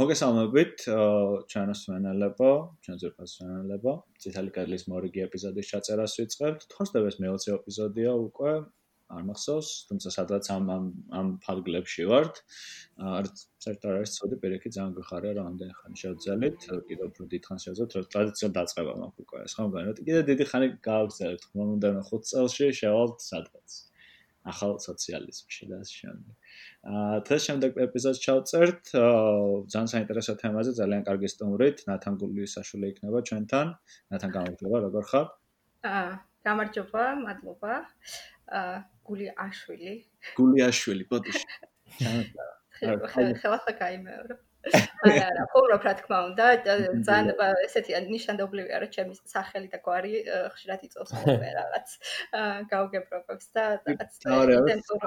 მოგესალმებით, ჩვენს მენელებო, ჩვენს ზრდას მენელებო. ციტალი კარლის მორიგი ეპიზოდის ჩაწერას ვიწყებთ. თორსდებს მე-20 ეპიზოდია უკვე. არ მახსოვს, თუმცა სადღაც ამ ამ ამ ფარგლებში ვართ. საერთოდ არის ცოტა პერიოდი ძალიან გხარია რომ ამდენ ხანი შევძალით. კიდევ უფრო დიდხან შევძალთ, რომ ტრადიციულად დაწყება მაქვს უკვე. ეს ხომ განვეთ. კიდევ დიდი ხანი გავგზავნეთ. ხომ უნდა 5 წელში შევალთ სადღაც. ახალ სოციალიზმში და ასე შემდეგ. აა დღეს შემდეგ ეპიზოდს ჩავწერთ ძალიან საინტერესო თემაზე, ძალიან კარგი სტუმრით, ნათანგული საშული იქნება ჩვენთან. ნათან გამარჯობა, როგორ ხარ? აა გამარჯობა, მადლობა. აა გულიაშვილი. გულიაშვილი, ბოდიში. ხელა ხელა გამეორებ. არა, არა, ხუმრობ რა თქმა უნდა, ძალიან ესეთი ნიშანდობლივია, რომ ჩემი სახელი და გვარი ხშირად იწოვს მე რაღაც გაუგებრობებს და რაღაც იდენტურ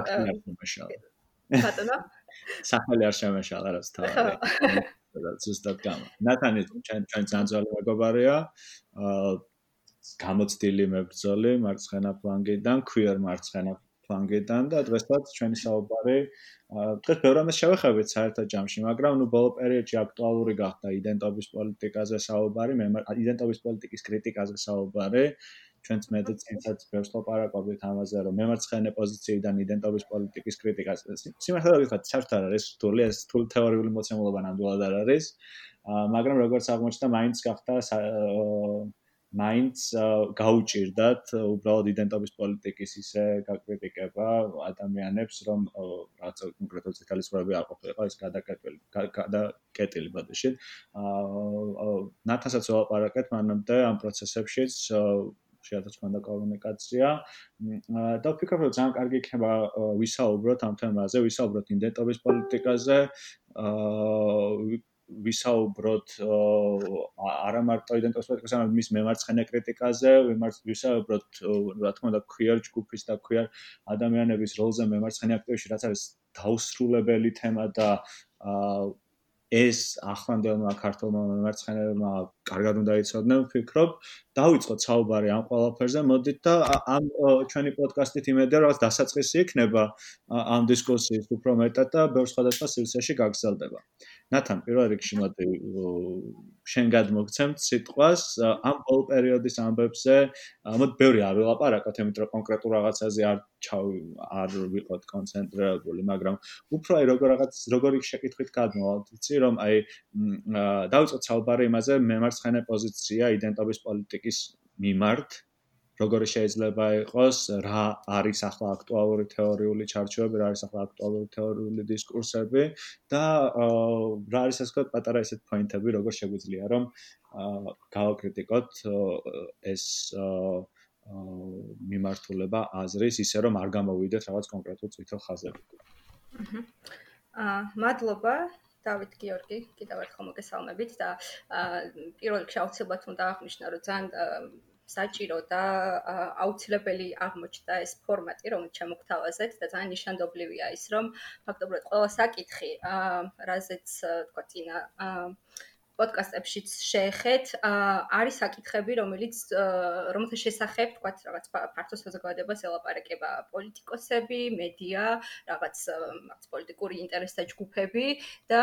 ბატონო? სახელი არ შემეშალა რაც თავი ზუსტად გამა ნათანი ჩვენ ჩვენ ძანძვალი მეგობარია აა გამოცდილი მებრძოლი მარცხენა ფლანგიდან queer მარცხენა ფლანგიდან და დღესაც ჩვენი საუბარი დღეს ბევრ ამას შევეხებთ საერთო ჯამში მაგრამ ნუ ბოლო პერიოდში აქტუალური გახდა იდენტობის პოლიტიკაზე საუბარი მე იდენტობის პოლიტიკის კრიტიკაზე საუბარი ჩვენც მედიცინასაც ბევრს ლაპარაკობთ ამაზე, რომ მემარცხენე პოზიციიდან იდენტობის პოლიტიკის კრიტიკას სიმართლე გითხრათ, საერთოდ არ არის რთული, ეს რთული თეორიული მოცემულობა ნამდვილად არ არის. მაგრამ როგორც აღმოჩნდა, მაინც გახდა მაინც გაუჭirdათ უბრალოდ იდენტობის პოლიტიკის ისე გაკრიტიკება ადამიანებს, რომ რაღაც კონკრეტულ პრობლემა არ ყოფილიყო ეს გადაკეტილი, გადაკეტილი ბოდიში. აა ნათასაც ვაპარაკეთ მანამდე ამ პროცესებშიც შეიძლება თქვა და კომუნიკაცია და ვფიქრობ რომ ძალიან კარგი იქნება ვისაუბროთ ამ თემაზე, ვისაუბროთ იდენტობის პოლიტიკაზე, აა ვისაუბროთ არა მარტო იდენტობის პოლიტიკაზე, არამედ მის მემარცხენე კრიტიკაზე, ვისაუბროთ რა თქმა უნდა queer ჯგუფის და queer ადამიანების როლზე მემარცხენე აქტივში, რაც არის დაუსრულებელი თემა და აა ეს ახლანდელმა ქართულმა მემარცხენეებმა კარგად უნდა იცოდნენ, ვფიქრობ. დავიწყოთ საუბარი ამ ყველაფერზე. მოდით და ამ ჩვენი პოდკასტით იმედია, რომ დასაწყისი იქნება ამ დისკუსიის უფრო მეტად და ბევრ სხვადასხვა სივრცეში გაგრძელდება. ნათან, პირველ რიგში მოდი შენ გადმოგცემთ სიტყვას ამ ყოველ პერიოდის ამბებზე. მოდი ბევრი არ ვილაპარაკოთ, იმიტომ რომ კონკრეტულ რაღაცაზე არ ჩავ არ ვიყოთ კონცენტრირებული, მაგრამ უფრო აი როგორ რაღაც როგორი შეკითხვით გადმოვალთ, იცი რომ აი დავიწყოთ საუბარი იმაზე მემარცხენე პოზიცია იდენტობის პოლიტიკის მიმართ როგორი შეიძლება იყოს რა არის ახლა აქტუალური თეორიული ჩარჩოები, რა არის ახლა აქტუალური თეორიული დისკურსები და რა არის ასე ვთქვათ პატარა ესეთ პოინტები, როგორ შეგვიძლია რომ გავაკრიტიკოთ ეს მიმართულება აზრის ისე რომ არ გამოვიდეთ რაღაც კონკრეტულ წითელ ხაზებზე. აა მადლობა დავით გიორგი, კიდევ ერთხელ მოგესალმებით და პირველ რიგში აუცილებლად უნდა აღნიშნო, რომ ძალიან საჭირო და აუცილებელი აღმოჩნდა ეს ფორმატი, რომელიც შემოგთავაზეთ და ძალიან ნიშანდობლივია ის, რომ ფაქტობრივად ყველა საკითხი, რაზეც თქვა წინა პოდკასტებშიც შეეხეთ, არის საკითხები, რომელიც რომელთა შესახებ, თქვათ, რაღაც ფართო საზოგადოებას ელაპარაკება პოლიტიკოსები, მედია, რაღაც რაღაც პოლიტიკური ინტერესთა ჯგუფები და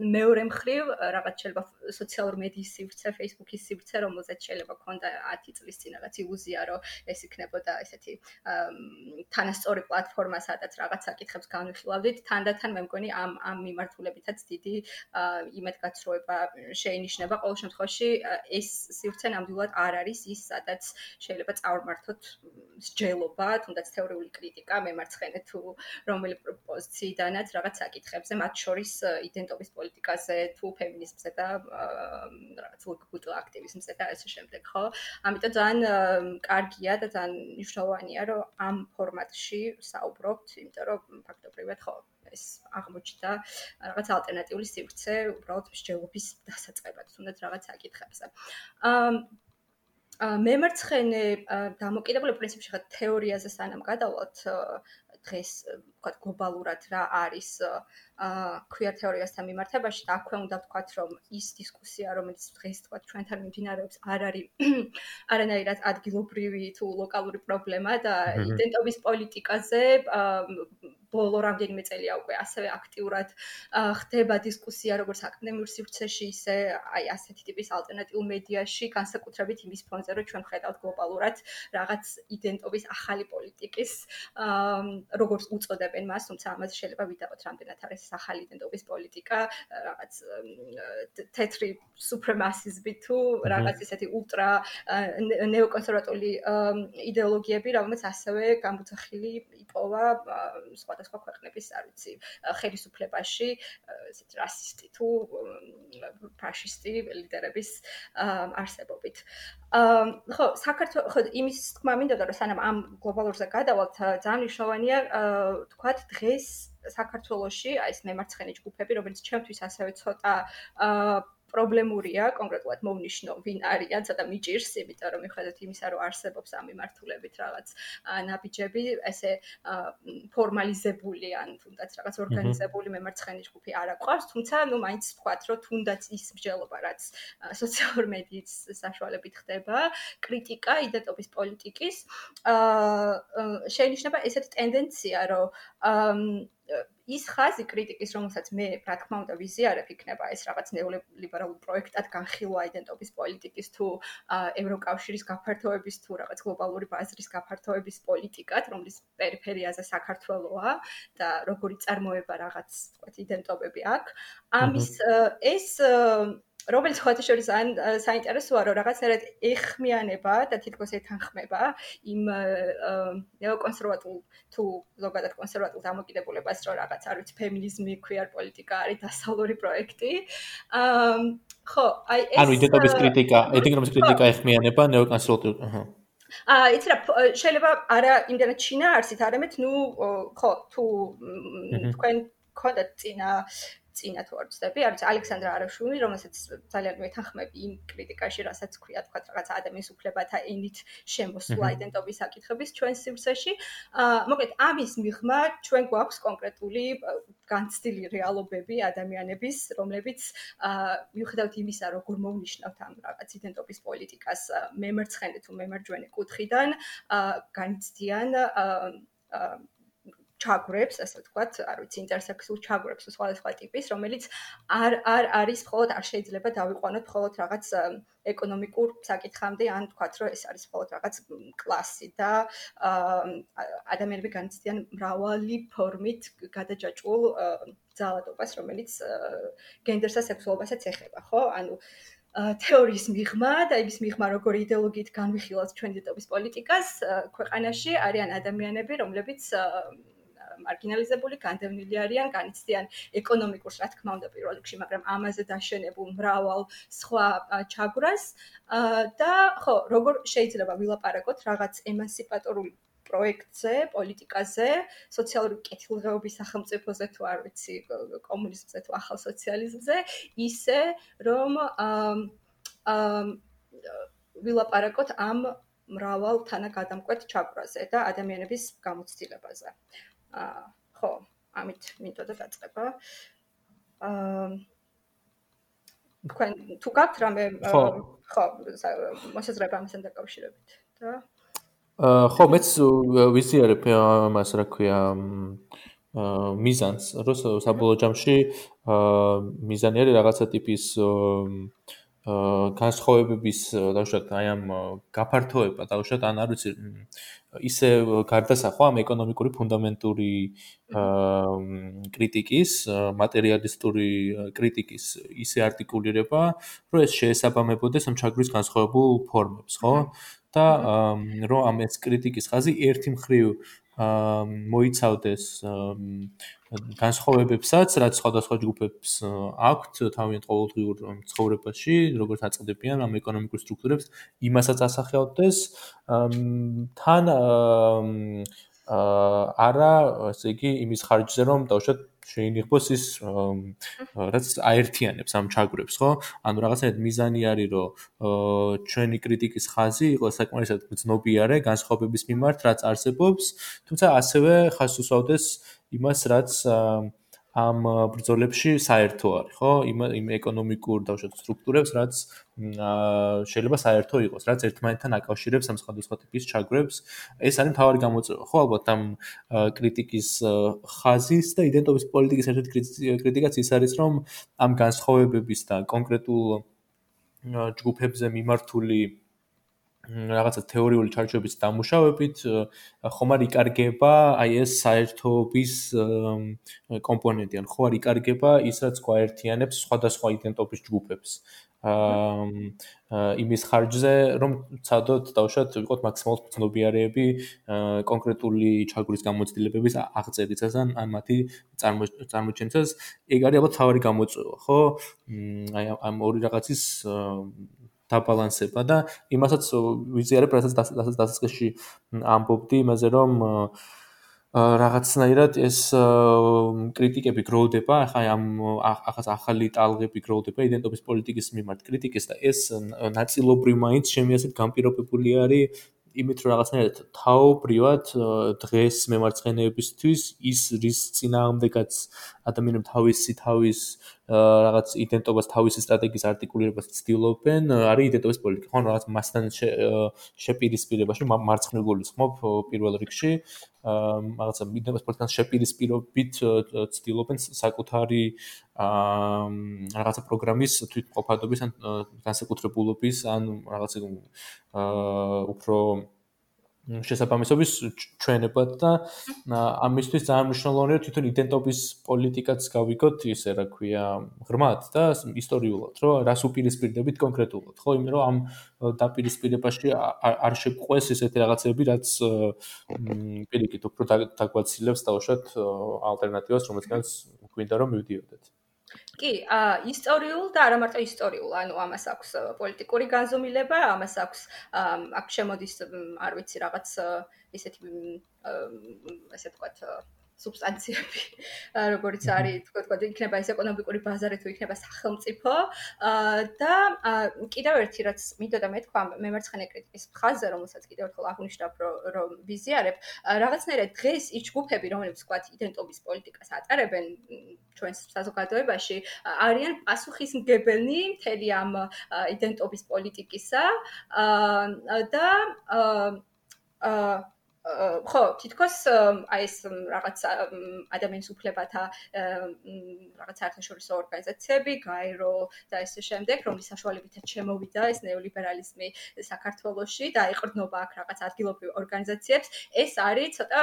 მეორე მხრივ, რაღაც შეიძლება სოციალურ მედიის სივრცე, Facebook-ის სივრცე, რომელზეც შეიძლება ქონდა 10 წლის წინ რაღაც ილუზია, რომ ეს იქნებოდა ესეთი თანასწორი პლატფორმა, სადაც რაღაც საკითხებს განვიხილავდით, თანდათან მე მგონი ამ ამ მიმართულებითაც დიდი იმედგაცრუება შეიძლება შეინიშნება. ყოველ შემთხვევაში ეს სივრცე ნამდვილად არ არის ის სადაც შეიძლება წავმართოთ სჯელობა თუნდაც თეორიული კრიტიკა მემარცხენე თუ რომელი პოზიციიდანაც რაღაც საკითხებზე მათ შორის იდენტობის პოლიტიკაზე თუ ფემინიზმზე და რაღაც ლგბტ აქტივიზმზე და ასე შემდეგ ხო? ამიტომ ძალიან კარგია და ძალიან მნიშვნელოვანია რომ ამ ფორმატში საუბრობთ იმიტომ რომ ფაქტობრივად ხო ეს აღმოჩნდა რაღაც ალტერნატიული სივრცე უბრალოდ მსჯელობის დასაწყებად თუნდაც რაღაც საკითხებზე. აა მემარცხენე დამოკიდებული პრინციპში ხა თეორიაზე სანამ გადავალთ დღეს ვთქვა გლობალურად რა არის აა queer თეორიასთან მიმართებაში და აქვე უნდა ვთქვა რომ ის დისკუსია რომელიც დღეს ვთქვა ჩვენთან მიმდინარეობს არ არის არანაირად ადგილობრივი თუ ლოკალური პრობლემა და იდენტობის პოლიტიკაზე ბოლო რამდენიმე წელია უკვე ასევე აქტიურად ხდება დისკუსია როგორც აკადემიურ სივრცეში, ისე აი ასეთი ტიპის ალტერნატიულ მედიაში, განსაკუთრებით იმის ფონზე, რომ ჩვენ ხედავთ გლობალურად რაღაც იდენტობის ახალი პოლიტიკის როგორც უწოდებენ მას, თუმცა ამაზე შეიძლება ვიდაოთ რამდენად არის ახალი იდენტობის პოლიტიკა, რაღაც თეთრი სუპრემასიზმი თუ რაღაც ესეთი ულტრა ნეოკონსერვატორული იდეოლოგიები, რომელიც ასევე გამოცხილი იპოვა სხვადასხვა ქვეყნების, არ ვიცი, ხელისუფლებაში, ესეთი რასისტი თუ ფაშისტი ლიდერების არსებობით. აა ხო, საქართველოს ხო იმის თქმა მინდოდა რომ სანამ ამ გლობალურზე გადავალთ, ძალიან მნიშვნელოვანია თქვათ დღეს საქართველოში აი ეს მემარცხენე ჯგუფები, რომელიც ჩემთვის ასევე ცოტა აა პრობლემურია, კონკრეტულად მოვნიშნო, ვინ არიან, ცოტა მიჭირს, იმიტომ რომ მიხედავთ იმისა, რომ არსებობს ამ მიმართულებით რაღაც ნაბიჯები, ესე ფორმალიზებული ან თუნდაც რაღაც ორგანიზებული მემარცხენე ჯგუფი არ აყვარს, თუმცა ნუ მაინც ვთქვათ, რომ თუნდაც ის მსჯელობა, რაც სოციალურ მედიის საშუალებით ხდება, კრიტიკა იდენტობის პოლიტიკის, აა შეინიშნება ესეთი ტენდენცია, რომ ის ხაზი კრიტიკის, რომელსაც მე, რა თქმა უნდა, ვიზიარებ, იქნება ეს რაღაც ნეოლიბერალურ პროექტად განხილვა იდენტობის პოლიტიკის თუ ევროკავშირის გაფართოების თუ რაღაც გლობალური ბაზრის გაფართოების პოლიტიკად, რომლის პერიფერიაზე საქართველოა და როგორი წარმოება რაღაც, თქვათ, იდენტობები აქვს. ამის ეს რომელიც ხოთი შორის ან საინტერესოა რომ რაღაცნაირად ეხმიანება და თითქოს ეთანხმება იმ ნეოკონსერვატულ თუ ზოგადად კონსერვატულ დამოკიდებულებას რომ რაღაც არ ვიცი ფემინიზმი queer პოლიტიკა არის დასავლური პროექტი. აა ხო აი ეს ანუ იდენტობის კრიტიკა ეთნიკობის კრიტიკა ეხმიანება ნეოკონსერვატულ აჰა. აა იცი რა შეიძლება არა იმდენად ჩინაარსით არამედ ნუ ხო თუ თქვენ ქონდათ წინა წინა თუ არ ვცდები, არის ალექსანდრა არაშვილი, რომელსაც ძალიან მეთანხმები იმ კრიტიკაში, რასაც ქვია, თქვა რაღაც ადამიანის უფლებათა ენით შემოსვლა იდენტობის საკითხების ჩვენ სივრცეში. აა მოკლედ ამის მიღმა ჩვენ გვაქვს კონკრეტული განცდილი რეალობები ადამიანების, რომლებიც აა მიუხედავად იმისა, როგორ მოვნიშნავთ ამ რაღაც იდენტობის პოლიტიკას მემარცხენე თუ მემარჯვენე კუთხიდან, აა განიცდიან აა ჩაგვრებს, ასე ვთქვათ, არ ვიცი, ინტერსექსუალ ჩაგვრებს სხვადასხვა ტიპის, რომელიც არ არ არის მხოლოდ არ შეიძლება დავიყვანოთ მხოლოდ რაღაც ეკონომიკურ საკითხამდე, ან ვთქვათ, რომ ეს არის მხოლოდ რაღაც კლასი და ადამიანები განიცდიან მრავალი ფორმით გადაჯაჭვულ ძალადობას, რომელიც გენდერსა სექსუალობასაც ეხება, ხო? ანუ თეორიის მიღმა და იმის მიღმა როგორი იდეოლოგიით განვიხილავთ ჩვენ დიტობის პოლიტიკას ქვეყანაში არიან ადამიანები, რომლებიც მარგინალიზებული, განდევნილი არიან, განიცდიან ეკონომიკურს, რა თქმა უნდა, პირველ რიგში, მაგრამ ამაზე დაშენებულ მრავალ სხვა ჩაგვრას და ხო, როგორ შეიძლება ვილაპარაკოთ რაღაც ემანსიპატორული პროექტზე, პოლიტიკაზე, სოციალური კეთილდღეობის სახელმწიფოზე თუ არ ვიცი, კომუნიზმზე თუ ახალ სოციალიზმზე, ისე რომ აა ვილაპარაკოთ ამ მრავალ თანაგადამკვეთ ჩაგვრაზე და ადამიანების გამოცდილებაზე. აა ხო, ამით მინდოდა დაწყება. აა თქვენ თუ გაქვთ რამე ხო, მოსაზრება ამასთან დაკავშირებით და? აა ხო, მეც ვიზიარებ მას რა ქვია აა მიზანს, რომ საბოლოო ჯამში აა მიზანი არის რაღაცა ტიპის აა განსხვავებების დაუშვათ აი ამ გაფართოება დაუშვათ ან არ ვიცი ისე გარდასახვა ამ ეკონომიკური ფუნდამენტური კრიტიკის მატერიალისტური კრიტიკის ისე არტიკულირება რომ ეს შეესაბამებოდეს ამ ჩაგრის განსხვავებულ ფორმებს ხო? და რომ ამ ეს კრიტიკის ხაზი ერთი მხრივ მოიცავდეს განსხვავებებსაც, რაც სხვადასხვა ჯგუფებს აქვთ თავიანთ ყოველდღიურ ცხოვრებაში, როგორც აწდებიან ამ ეკონომიკურ სტრუქტურებს, იმასაც ასახავდეს თან აა არა, ესე იგი, იმის ხარჯზე რომ დავუშვათ შეინიღბოს ის რაც აერთიანებს ამ ჩაგვრებს, ხო? ანუ რაღაცნაირად მიზანი არის, რომ ჩვენი კრიტიკის ხაზი იყოს საკმარისად ცნობიარე განსხვავებების მიმართ, რაც არსებობს, თუმცა ასევე ხაზს უსვავდეს იმას, რაც ამ ბრძოლებში საერთო არის, ხო? იმ იმ ეკონომიკურ დავშოთ სტრუქტურებს, რაც შეიძლება საერთო იყოს, რაც ერთმანეთთან აკავშირებს ამ სხვადასხვა ტიპის ჩაგვრებს. ეს არის მთავარი გამოწვევა, ხო? ალბათ ამ კრიტიკის ხაზის და იდენტობის პოლიტიკის ერთ-ერთი კრიტიკაც ის არის, რომ ამ განსხვავებების და კონკრეტულ ჯგუფებზე მიმართული რაღაცა თეორიული ჩარჩოების დამუშავებით ხომ არ იკარგება აი ეს საერთობის კომპონენტი? ან ხო არ იკარგება ის რაც გვაერთიანებს სხვადასხვა იდენტობის ჯგუფებს? აა იმის ხარჯზე რომ ცადოთ დავშოთ ვიყოთ მაქსიმალურად ცნობიერები კონკრეტული ჩაგვრის გამოცდილებების აღწერისას ან ან მათი წარმოჩენისას ეგ არის ალბათ თავი გამოწვევა ხო? აი ამ ორი რაღაცის დაბალანსება და იმასაც ვიზიარებ რასაც დასაწყისში ამბობდი იმაზე რომ რაღაცნაირად ეს კრიტიკები გროვდება, ახლა ამ ახაც ახალი ტალღები გროვდება იდენტობის პოლიტიკის მიმართ კრიტიკის და ეს ნაწილობრივ მაინც ჩემი ასეთ გამპირობებული არის იმით რომ რაღაცნაირად თაობრივად დღეს მემარცხენეებისთვის ის რის წინააღმდეგაც ადამიანები თავისი თავის რაღაც იდენტობას თავისი სტრატეგიის არტიკულირებას ცდილობენ, არის იდენტობის პოლიტიკა. ხო, რაღაც მასთან შეპირისპირებაში მარცხნივ გულისხმობ პირველ რიგში. რაღაცა იდენტობის პოლიტიკას შეპირისპირობით ცდილობენ საკუთარი რაღაცა პროგრამის თვითმყოფადობის ან განსაკუთრებულობის ან რაღაცა უფრო შესაბამისობის ჩვენებად და ამისთვის ძალიან მნიშვნელოვანია თვითონ იდენტობის პოლიტიკაც გავიგოთ ისე რა ქვია ღრმად და ისტორიულად რომ რას უპირისპირდებით კონკრეტულად ხო? იმიტომ რომ ამ დაპირისპირებაში არ შეყვეს ესეთი რაღაცები რაც პირიქით უფრო დაგვაცილებს დაუშვათ ალტერნატივას რომელსაც გვინდა რომ მივდიოდეთ კი, აა ისტორიულ და არა მარტო ისტორიულ, ანუ ამას აქვს პოლიტიკური განზომილება, ამას აქვს აქ შემოდის არ ვიცი რაღაც ისეთი ასე ვთქვათ სუბსტანციები, როგორც არის, თქო, თქო, იქნება ეს ეკონომიკური ბაზარი თუ იქნება სახელმწიფო. და კიდევ ერთი რაც მინდოდა მეთქვა მემარცხენე კრიტიკის ხაზზე, რომელსაც კიდევ ერთხელ აღნიშნავ, რომ ვიზიარებ, რაღაცნაირად დღეს ის ჯგუფები, რომლებიც თქვა იდენტობის პოლიტიკას ატარებენ ჩვენს საზოგადოებაში, არიან პასუხისმგებელნი მთელი ამ იდენტობის პოლიტიკისა. და აა ხო, თითქოს აი ეს რაღაც ადამიანის უფლებათა რაღაც საერთაშორისო ორგანიზაციები, გაერო და ესე შემდეგ, რომლის საშუალებითაც შემოვიდა ეს ნეოლიბერალიზმი საქართველოში და აიყრდნობა აქ რაღაც ადგილობრივ ორგანიზაციებს, ეს არის ცოტა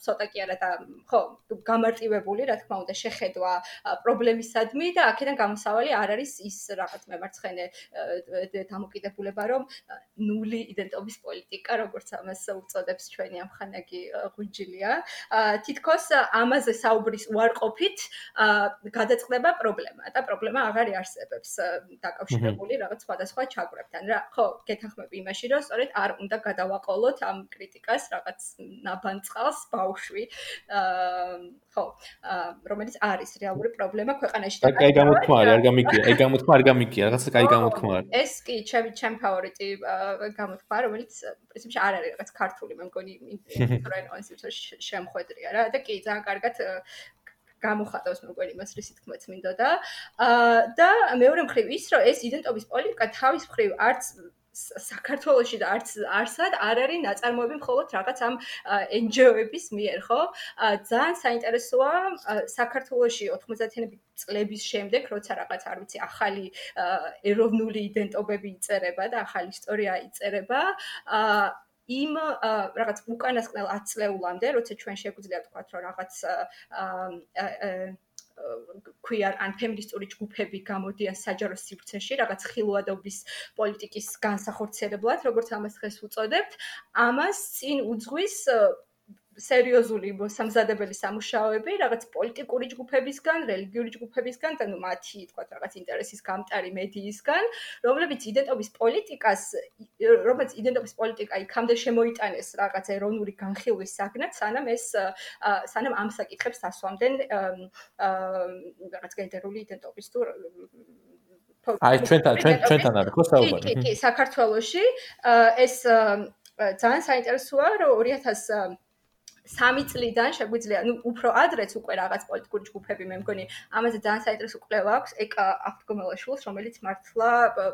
ცოტა კი არა და ხო, გამარტივებული, რა თქმა უნდა, შეხედვა პრობლემისადმი და აქედან გამოსავალი არ არის ის რაღაც მემარცხენე დამოკიდებულება, რომ ნული იდენტობის პოლიტიკა, როგორც ამას უწოდებს ჩვენი ამხანაგი ღვიჯილია. თითქოს ამაზე საუბრის უარყოფით გადაწყდება პრობლემა და პრობლემა აღარ არსებობს დაკავშირებული რაღაც სხვადასხვა ჩაგვრებთან. რა ხო, გეთანხმები იმაში, რომ სწორედ არ უნდა გადავაყოლოთ ამ კრიტიკას რაღაც ნაბანწყალს ბავშვი. ხო, რომელიც არის რეალური პრობლემა ქვეყანაში და კაი გამოთქმა არის, არ გამიგია, აი გამოთქმა არ გამიგია, რაღაცა კაი გამოთქმა არის. ეს კი, ჩემი ჩემ ფავორიტი გამოთქმა, რომელიც პრინციპში არ არის რაღაც ქართული, მე მგონი ინფლუენსერს შემხვედრია რა და კი ძალიან კარგად გამოხატავს მეგონი მას რისი თქმაც მინდოდა. აა და მეორე მხრივ ის რომ ეს იდენტობის პოლიტიკა თავის მხრივ არც საქართველოსში და არც არსად არ არის ნაწარმოები მხოლოდ რაღაც ამ NGO-ების მიერ, ხო? ძალიან საინტერესოა საქართველოსში 90-იანი წლების შემდეგ, როცა რაღაც არ ვიცი, ახალი ეროვნული იდენტობები იწერება და ახალი ისტორია იწერება, აა იმ რაღაც უკანასკნელ 10 წლეულამდე, როცა ჩვენ შეგვიძლია ვთქვათ, რომ რაღაც queer ან ფემინისტური ჯგუფები გამოდიან საჯარო სივრცეში, რაღაც ხილვადობის პოლიტიკის განსახორციელებლად, როგორც ამას დღეს უწოდებთ, ამას წინ უძღვის სერიოზული სამზადებელი სამუშაოები რაღაც პოლიტიკური ჯგუფებისგან, რელიგიური ჯგუფებისგან და ნუ მათი თქვა რაღაც ინტერესის გამტარი მედიისგან, რომლებიც იდენტობის პოლიტიკას, რომელიც იდენტობის პოლიტიკა იქამდე შემოიტანეს რაღაც ეროვნული განხილვის საგნად, სანამ ეს სანამ ამ საკითხებს დასვამდნენ რაღაც გენდერული იდენტობის თუ აი ჩვენთან ჩვენ ჩვენთან არის ხო საუბარი? კი, კი, საქართველოში ეს ძალიან საინტერესოა, რომ 2000 სამი წლიდან შეგვიძლია, ну, უფრო ადრეც უკვე რაღაც პოლიტიკური ჯგუფები, მე მგონი, ამაზე ძალიან საინტერესო კვლევა აქვს, ეკა ავტოგომელაშვილს, რომელიც მართლა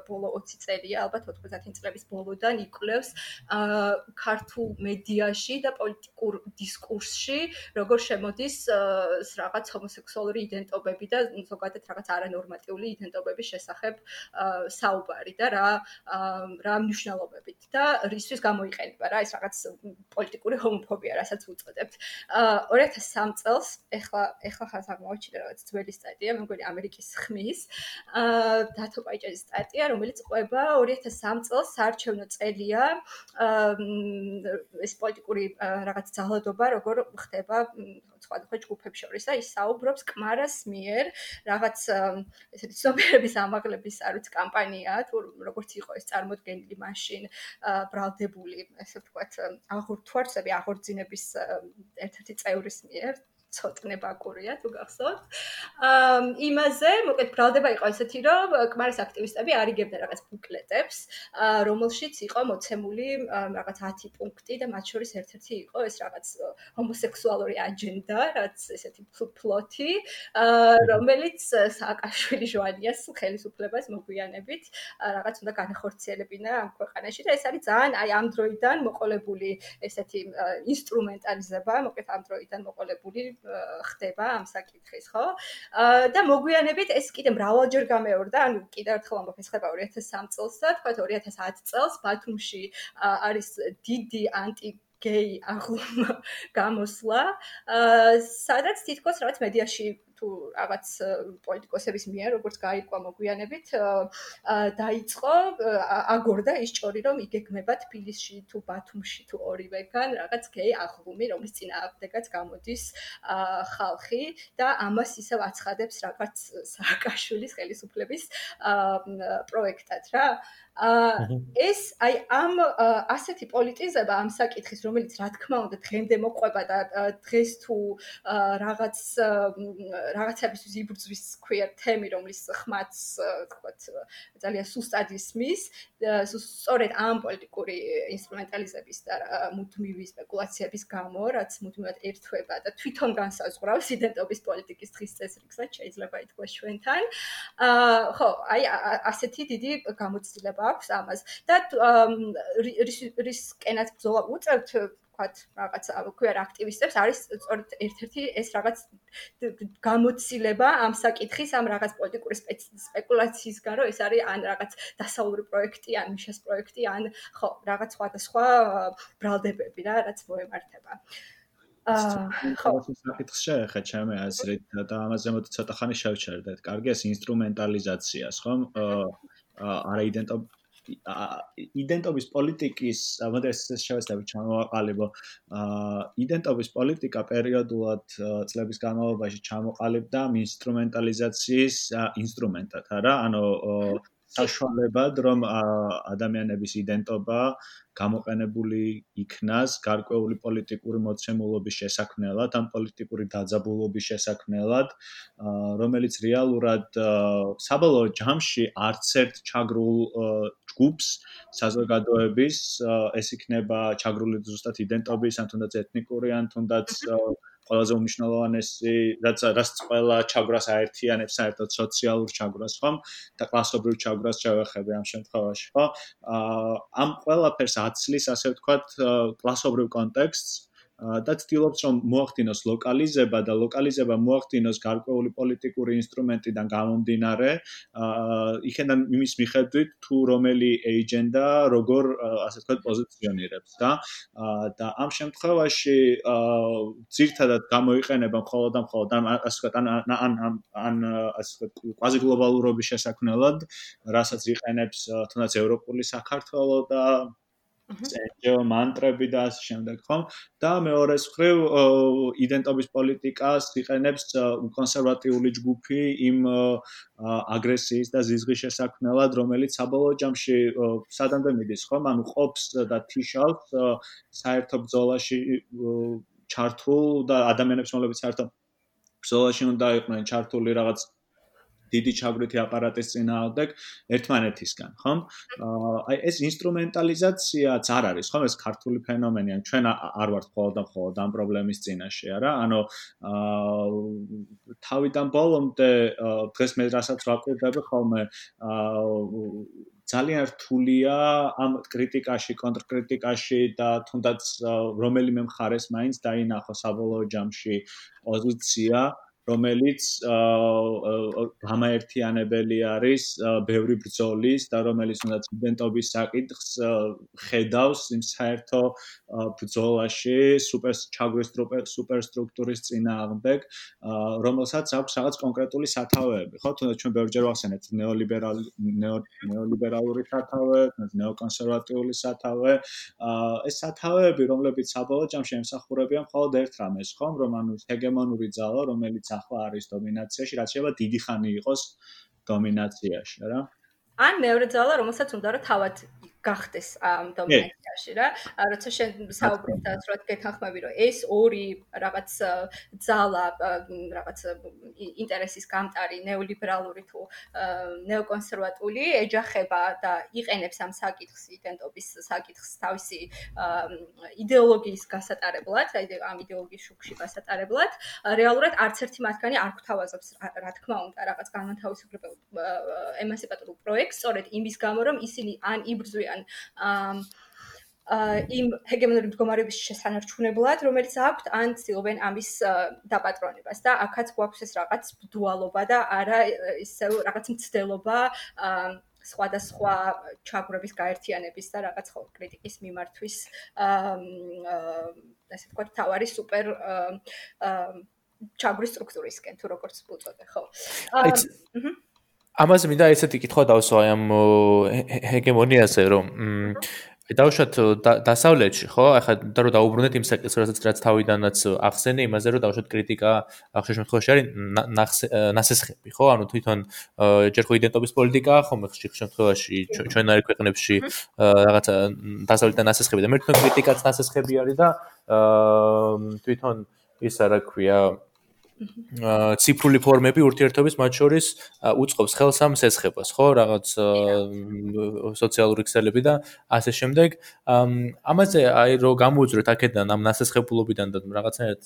ბოლო 20 წელია, ალბათ 90 წლების ბოლოდან იკვლევს აა ქართულ მედიაში და პოლიტიკურ დისკურსში, როგორ შემოდის რაღაც ჰომოსექსუალური იდენტობები და ზოგადად რაღაც არანორმატიული იდენტობების შესახებ საუბარი და რა რა მნიშვნელობებით და რისთვის გამოიყენება რა ეს რაღაც პოლიტიკური ჰომოფობია, რასაც უწოდებთ. აა 2003 წელს, ეხლა ეხლა ხან აღმოჩნდა რაღაც ძველი სტატია, მე მგონი ამერიკის ხმის, აა დათო პაიჭაძის სტატია, რომელიც ყვება 2003 წელს საარჩევნო წელია, აა ეს პოლიტიკური რაღაც ძალადობა როგორ ხდება სხვადასხვა ჯგუფებს შორის და ის საუბრობს კმარას მიერ რაღაც ესეთი ცნობიერების ამაღლების არც კამპანია, თუ როგორც იყო ეს წარმოქმნილი მაშინ ბრალდებული, ესე ვთქვათ, აღურთვარსები, აღორძინების ერთ-ერთი წევრის მიერ ცოტნე ბაკურია თუ გახსოვთ. აა იმაზე, მოკლედ ბრალდება იყო ესეთი, რომ კმარის აქტივისტები არიგებდნენ რაღაც ბუკლეტებს, აა რომელშიც იყო მოცემული რაღაც 10 პუნქტი და მათ შორის ერთ-ერთი იყო ეს რაღაც ჰომოსექსუალური აჯენდა, რაც ესეთი ფლოტი, აა რომელიც სააკაშვილი ჟვანიას ხელისუფლებას მოგვიანებით რაღაც უნდა განხორციელებინა ამ ქვეყანაში და ეს არის ძალიან აი ამ დროიდან მოყოლებული ესეთი ინსტრუმენტალიზება, მოკლედ ამ დროიდან მოყოლებული ხდება ამ საკითხის, ხო? და მოგვიანებით ეს კიდე მრავალჯერ გამეორდა, ანუ კიდევ ერთხელ ამბობ, ეს ხება 2003 წელს და თქვა 2010 წელს ბათუმში არის დიდი ანტი გეი აღლუმა გამოსვლა, სადაც თითქოს რაღაც მედიაში თუ რაღაც პოლიტიკოსების მიერ როგორც გაიყვა მოგვიანებით დაიწყო აგორდა ის ჭორი რომ იგეგმება თბილისში თუ ბათუმში თუ ორივეგან რაღაც გეი აღლუმი რომლის წინააღმდეგაც გამოდის ხალხი და ამას ისევ აცხადებს რაღაც სააკაშვილის ხელისუფლების პროექტად რა ეს აი ამ ასეთი პოლიტიზება ამ საკითხის რომელიც რა თქმა უნდა დღემდე მოყვება და დღეს თუ რაღაც რაღაცების იბრძვის ქვია თემი რომლის ხმაც თქვათ ძალიან სუსტად ისმის სწორედ ამ პოლიტიკური ინსტრუმენტალიზების და მუდმივი სპეკულაციების გამო რაც მუდმივად ერთვება და თვითონ განსაზღვრავს იდენტობის პოლიტიკის დღის წესრიგსაც შეიძლება ითქვას ჩვენთან. აა ხო აი ასეთი დიდი გამოცდილება აქვს ამას და რის კენაც ბრძოლა უწევთ ვთქვათ, რაღაც ქვია აქტივისტებს არის სწორედ ერთ-ერთი ეს რაღაც გამოცდილება ამ საკითხის, ამ რაღაც პოლიტიკური სპეკულაციისგან, რომ ეს არის ან რაღაც დასავლური პროექტი, ან მიშას პროექტი, ან ხო, რაღაც სხვადასხვა ბრალდებები რა, რაც მოემართება. აა ხო, ეს საკითხი შეეხება ჩემი აზრით და ამაზე მოდი ცოტა ხანი შევჩერდეთ. კარგი, ეს ინსტრუმენტალიზაციას, ხომ? აა არა იდენტობ იდენტობის პოლიტიკის მოდეს შევეცდები ჩამოვაყალიბო იდენტობის პოლიტიკა პერიოდულად წლების განმავლობაში ჩამოყალიბდა ინსტრუმენტალიზაციის ინსტრუმენტად არა? ანუ საშუალებად რომ ადამიანების იდენტობა გამოყენებული იქნას გარკვეული პოლიტიკური მოცემულობის შესაქმნელად, ამ პოლიტიკური დაძაბულობის შესაქმნელად, რომელიც რეალურად საბოლოო ჯამში არც ერთ ჩაგრულ ჯგუფს საზოგადოების ეს იქნება ჩაგრული ზუსტად იდენტობის ან თუნდაც ეთნიკური ან თუნდაც ყველაზე უმნიშვნელოვანესი რაც რაც ყველა ჩაგვრას აერთიანებს საერთოდ სოციალურ ჩაგვრას ხომ? და კლასობრივ ჩაგვრას შევეხები ამ შემთხვევაში ხო? ამ ყველაფერს აცლის ასე ვთქვათ კლასობრივ კონტექსტს და ცდილობს რომ მოახდინოს ლოკალიზება და ლოკალიზება მოახდინოს გარკვეული პოლიტიკური ინსტრუმენტიდან გამომდინარე იქიდან იმის მიხედვით თუ რომელი ეიჯენდა როგორ ასე ვთქვათ პოზიციონირებს და და ამ შემთხვევაში ძირთადად გამოიყენება მხოლოდ და მხოლოდ ან ასე ვთქვათ ან ან ან ასე ვთქვათ კვაზი გლობალურობის შესაქმნელად რასაც იყენებს თუნდაც ევროპული საქართველოს და წეჯო მანტრები და ასე შემდეგ ხომ? და მეორე მხრივ იდენტობის პოლიტიკას იყენებს კონსერვატიული ჯგუფი იმ აგრესიის და ზიზღის შესაქმნელად რომელიც საბოლოო ჯამში სადამდე მიდის ხომ? ანუ ყოფს და თიშავს საერთო ბრძოლაში ჩართულ და ადამიანებს მოლებიც საერთო ბრძოლაში უნდა იყვნენ ჩართული რაღაც დიდი ჩაგვრითი აპარატის წინააღმდეგ ერთმანეთისგან, ხომ? აი ეს ინსტრუმენტალიზაციაც არ არის, ხომ? ეს ქართული ფენომენია. ჩვენ არ ვართ მხოლოდ და მხოლოდ ამ პრობლემის წინაშე, არა? ანუ აა თავიდან ბოლომდე დღეს მე რასაც ვაკვირდები ხოლმე აა ძალიან რთულია ამ კრიტიკაში, კონტრკრიტიკაში და თუნდაც რომელიმე მხარეს მაინც დაინახო საბოლოო ჯამში პოზიცია რომელიც გამაერთიანებელი არის ბევრი ბრძოლის და რომელიც უნდა იდენტობის საკითხს ხედავს იმ საერთო ბრძოლაში სუპერ ჩაგვრის სუპერსტრუქტურის წინააღმდეგ რომელსაც აქვს რაღაც კონკრეტული სათავეები. ხო თუნდაც ჩვენ ბევრჯერ ვახსენეთ ნეოლიბერალი ნეოლიბერალური სათავე ნეოკონსერვატიული სათავე. ეს სათავეები რომლებიც საბოლოო ჯამში ემსახურებიან მხოლოდ ერთ რამეს ხომ? რომ ანუ ჰეგემონური ძალა რომელიც ახლა არის დომინაციაში რაც შეიძლება დიდი ხანი იყოს დომინაციაში რა ან მეორე ძალა რომელსაც უნდა რა თავად გახდეს ამ დომინაციაში რა. როცა შენ საუბრობ და რა გეთანხმები რომ ეს ორი რაღაც ძალა რაღაც ინტერესის გამტარი ნეოლიბერალური თუ ნეოკონსერვატული ეჯახება და იყენებს ამ საკითხს იდენტობის საკითხს თავისი იდეოლოგიის გასატარებლად, აი ამ იდეოლოგიის შუქში გასატარებლად, რეალურად არც ერთი მათგანი არ გვთავაზობს რა თქმა უნდა რაღაც განმათავისუფლებელ ემანსიპატორულ პროექტს, სწორედ იმის გამო რომ ისინი ან იბრძვიან ან აა იმ ჰეგემონური მდგომარეობის შესანარჩუნებლად, რომელიც აქვთ, ან ცდილობენ ამის დაპატრონებას და აქაც გვაქვს ეს რაღაც ბდუალობა და არა ისე რაღაც მცდელობა სხვადასხვა ჩაგვრების გაერთიანების და რაღაც ხო კრიტიკის მიმართვის აა ასე ვთქვათ, თავარი სუპერ აა ჩაგვრის სტრუქტურისკენ თუ როგორც უწოდე, ხო. აა ამაზე მინდა ესეთი კითხვა დავსვა აი ამ ჰეგემონიაზე რომ აი დავუშვათ დასავლეთში ხო? ახლა და რომ დაუბრუნდეთ იმ საკითხს რასაც რაც თავიდანაც ახსენე იმაზე რომ დავუშვათ კრიტიკა ახლა შემთხვევაში არის ნასესხები ხო? ანუ თვითონ ჯერ ხო იდენტობის პოლიტიკა ხო მე ხშირ შემთხვევაში ჩვენარი ქვეყნებში რაღაცა დასავლეთიდან ნასესხები და მე თვითონ კრიტიკაც ნასესხები არის და თვითონ ის რა ქვია ციფრული ფორმები ურთიერთობის მათ შორის უწყობს ხელს ამ სესხებას, ხო, რაღაც სოციალური ქსელები და ასე შემდეგ. ამაზე აი რო გამოუძვრეთ აქედან ამ ნასესხებულობიდან და რაღაცნაირად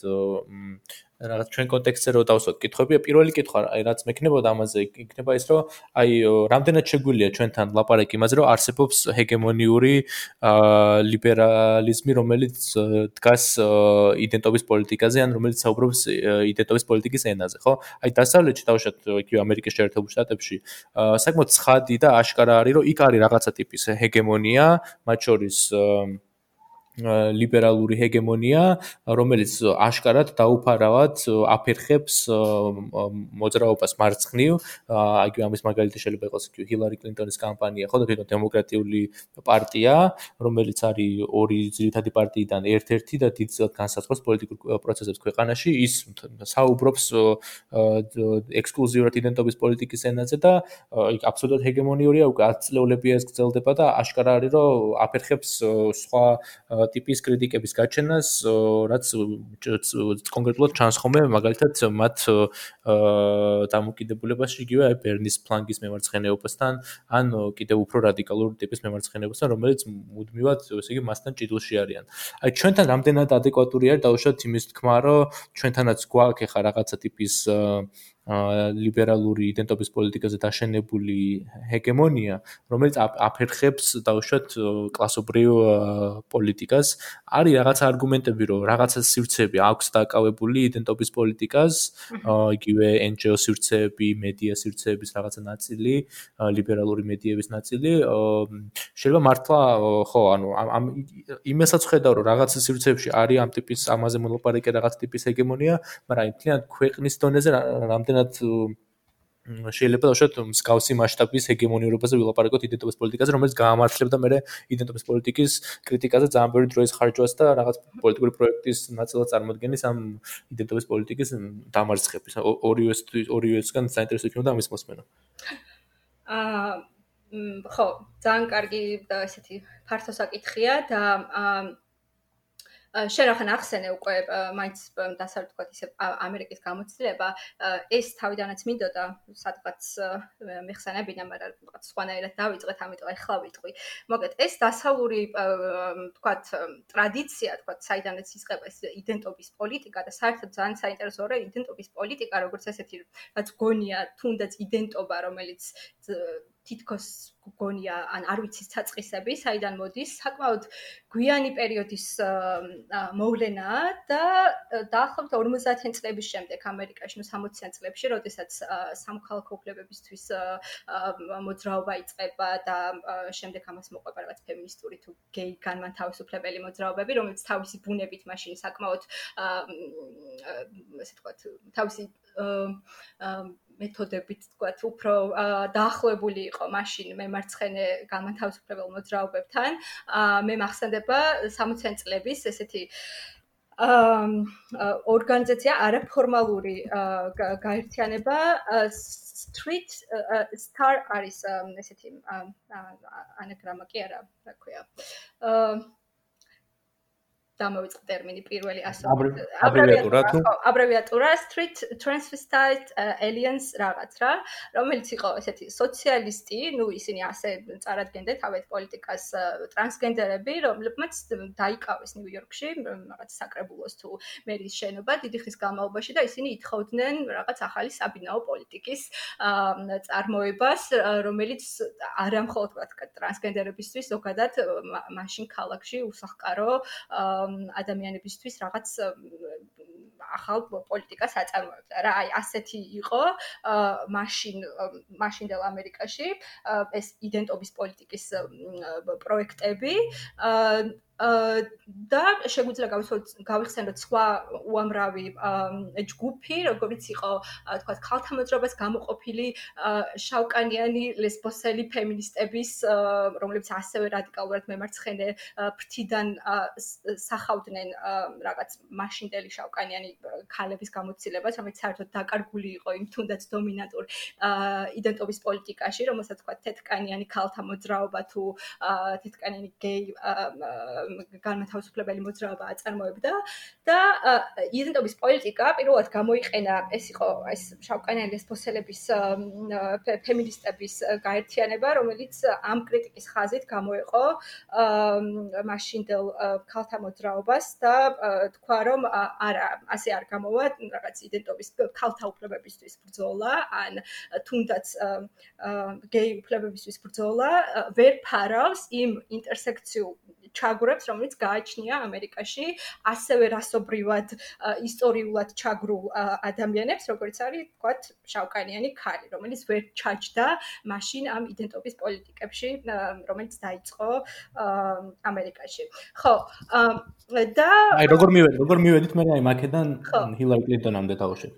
რაღაც ჩვენ კონტექსტზე რო დავსვათ კითხვები, პირველი კითხვა, აი რაც მექნებოდა ამაზე, იქნება ის, რომ აი რამდენად შეგვიძლია ჩვენთან ლაპარაკი იმაზე, რომ არსებობს ჰეგემონიური ლიბერალიზმი, რომელიც დგას იდენტობის პოლიტიკაზე, ან რომელიც საუბრობს იდენტობის პოლიტიკის ენაზე, ხო? აი დასავლეთში დავშოთ იქ ამერიკის შეერთებულ შტატებში, საკმაოდ ცხადი და აშკარა არის, რომ იქ არის რაღაცა ტიპის ჰეგემონია, მათ შორის ლიბერალური ჰეგემონია, რომელიც აშკარად დაუფარავად აფერხებს მოძრაობას მარცხნივ. აიგივე ამის მაგალითი შეიძლება იყოს ჰილარი კლინტონის კამპანია, ხო და თვითონ დემოკრატიული პარტია, რომელიც არის ორი ძირითადი პარტიიდან ერთ-ერთი და დიდწილად განსაზღვრავს პოლიტიკურ პროცესებს ქვეყანაში. ის საუბრობს ექსკლუზიურად იდენტობის პოლიტიკის ენაზე და იქ აბსოლუტურად ჰეგემონიურია, უკვე 10 წლეულებია ეს გრძელდება და აშკარა არის, რომ აფერხებს სხვა ტიპის კრიტიკების გაჩენას, რაც კონკრეტულად ჩანს ხოლმე, მაგალითად, მათ დამოკიდებულებაში იგივე აი ბერნის ფლანგის მემარცხენეობასთან, ან კიდევ უფრო რადიკალური ტიპის მემარცხენეობასთან, რომელიც მუდმივად, ესე იგი, მასთან ჭიდულში არიან. აი ჩვენთან რამდენად ადეკვატური არის დაუშვათ იმის თქმა, რომ ჩვენთანაც გვაქვს ახლა რაღაცა ტიპის ლიბერალური იდენტობის პოლიტიკაზე დაშენებული ჰეგემონია, რომელიც აფერხებს დაუშვათ კლასობრივ პოლიტიკას. არის რაღაც არგუმენტები, რომ რაღაცა სივრცეები აქვს დაკავებული იდენტობის პოლიტიკას, იგივე NGO სივრცეები, მედია სივრცეების რაღაცა ნაწილი, ლიბერალური მედიების ნაწილი. შეიძლება მართლა ხო, ანუ ამ იმასაც ხედავ, რომ რაღაცა სივრცეებში არის ამ ტიპის ამაზე მოლაპარაკე რაღაც ტიპის ჰეგემონია, მაგრამ აი თლიანად ქვეყნის დონეზე რამდენ რამდენად შეიძლება უშოთ მსგავსი მასშტაბის ჰეგემონიურობაზე ვილაპარაკოთ იდენტობის პოლიტიკაზე, რომელიც გაამართლებდა მე იდენტობის პოლიტიკის კრიტიკაზე ძალიან ბევრი დროის ხარჯვას და რაღაც პოლიტიკური პროექტის ნაწილად წარმოადგენს ამ იდენტობის პოლიტიკის დამარცხების. ორივე ორივესგან საინტერესო იქნება ამის მოსმენა. აა ხო, ძალიან კარგი და ესეთი ფართო საკითხია და აა შენ ახან ახსენე უკვე მაინც დასავლეთ ისე ამერიკის გამოცდილება. ეს თავიდანაც მინდოდა სადღაც მეხსენებინა მაგრამ რაღაც სხვანაირად დავიწყეთ ამიტომ ახლა ვიტყვი. მოგეთ ეს დასავლური თქვათ ტრადიცია თქვათ საიდანაც იწყება ეს იდენტობის პოლიტიკა და საერთოდ ძალიან საინტერესოა რომ იდენტობის პოლიტიკა როგორც ესეთი რაც გონია თუნდაც იდენტობა რომელიც თითქოს გონია ან არ ვიცი საწყისები, საიდან მოდის, საკმაოდ გვიანი პერიოდის მოვლენაა და დაახლოებით 50-იან წლების შემდეგ ამერიკაში, ნუ 60-იან წლებში, როდესაც სამოქალაქო უფლებებისთვის მოძრაობა იწყება და შემდეგ ამას მოყვება რაღაც ფემინისტური თუ გეი განმანთავისუფლებელი მოძრაობები, რომელიც თავისი ბუნებით მაშინ საკმაოდ ესე ვთქვათ, თავისი მეთოდებით თქვათ უფრო დაახლოებული იყო მაშინ მემარცხენე განმათავისუფლებელ მოძრაობებთან. მე მახსენდება 60-იან წლების ესეთი აა ორგანიზაცია არაფორმალური გაერთიანება street star არის ესეთი ანაგრამა კი არა, რა ქვია. აა დამოვიწყე ტერმინი პირველი ასე აბრევიატურა თუ? აბრევიატურა street transvestite aliens რაღაც რა რომელიც იყო ესეთი სოციალისტი ნუ ისინი ასე წარადგენდნენ თავეთ პოლიტიკას ტრანსგენდერები რომლებმაც დაიკავეს ნიუ-იორკში რაღაც საკრებულოს თუ მერის შენობა დიდი ხნის განმავლობაში და ისინი ითხოვდნენ რაღაც ახალი საბინაო პოლიტიკის წარმოებას რომელიც არა მხოლოდ თქვა ტრანსგენდერებისთვის ზოგადად მაშინ ქალაქში უსახკარო ადამიანებისთვის რაღაც ახალ პოლიტიკას აწარმოებდა რა. აი ასეთი იყო მაშინ მაშინდელ ამერიკაში ეს იდენტობის პოლიტიკის პროექტები და შეგვიძლია გავიხსენოთ სხვა უამრავი ჯგუფი, როგორც იყო თქვა ქალთა მოძრაობას გამოყოფილი შავკანიანი ლესბოსელი ფემინისტების, რომლებიც ასევე რადიკალურად მემარცხენე ფრთიდან სახავდნენ რაღაც მაშინდელი შავკანიანი ქალების გამოცდილებას, რომელიც საერთოდ დაკარგული იყო იმ თუნდაც დომინანტურ იდენტობის პოლიტიკაში, რომელსაც თქვა თეთკანიანი ქალთა მოძრაობა თუ თეთკანიანი გეი განმათავისუფლებელი მოძრაობა აწარმოებდა და იდენტობის პოლიტიკა პირველად გამოიყენა ეს იყო ეს შავკანიანი ლესბოსელების ფემინისტების გაერთიანება რომელიც ამ კრიტიკის ხაზით გამოიყო მაშინდელ ქალთა მოძრაობას და თქვა რომ არა ასე არ გამოვა რაღაც იდენტობის ქალთა უფლებებისთვის ბრძოლა ან თუნდაც გეი უფლებებისთვის ბრძოლა ვერ ფარავს იმ ინტერსექციულ ჩაგვრებს, რომელიც გააჩნია ამერიკაში, ასევე რასობრივად ისტორიულად ჩაგრულ ადამიანებს, როგორც არის, თქვათ, შავკანიანი ქალი, რომელიც ვერ ჩაჯდა მაშინ ამ იდენტობის პოლიტიკებში, რომელიც დაიწყო ამერიკაში. ხო, და აი როგორ მივედი, როგორ მივედით მე აი მაკედან ჰილარი კლინტონამდე თავში?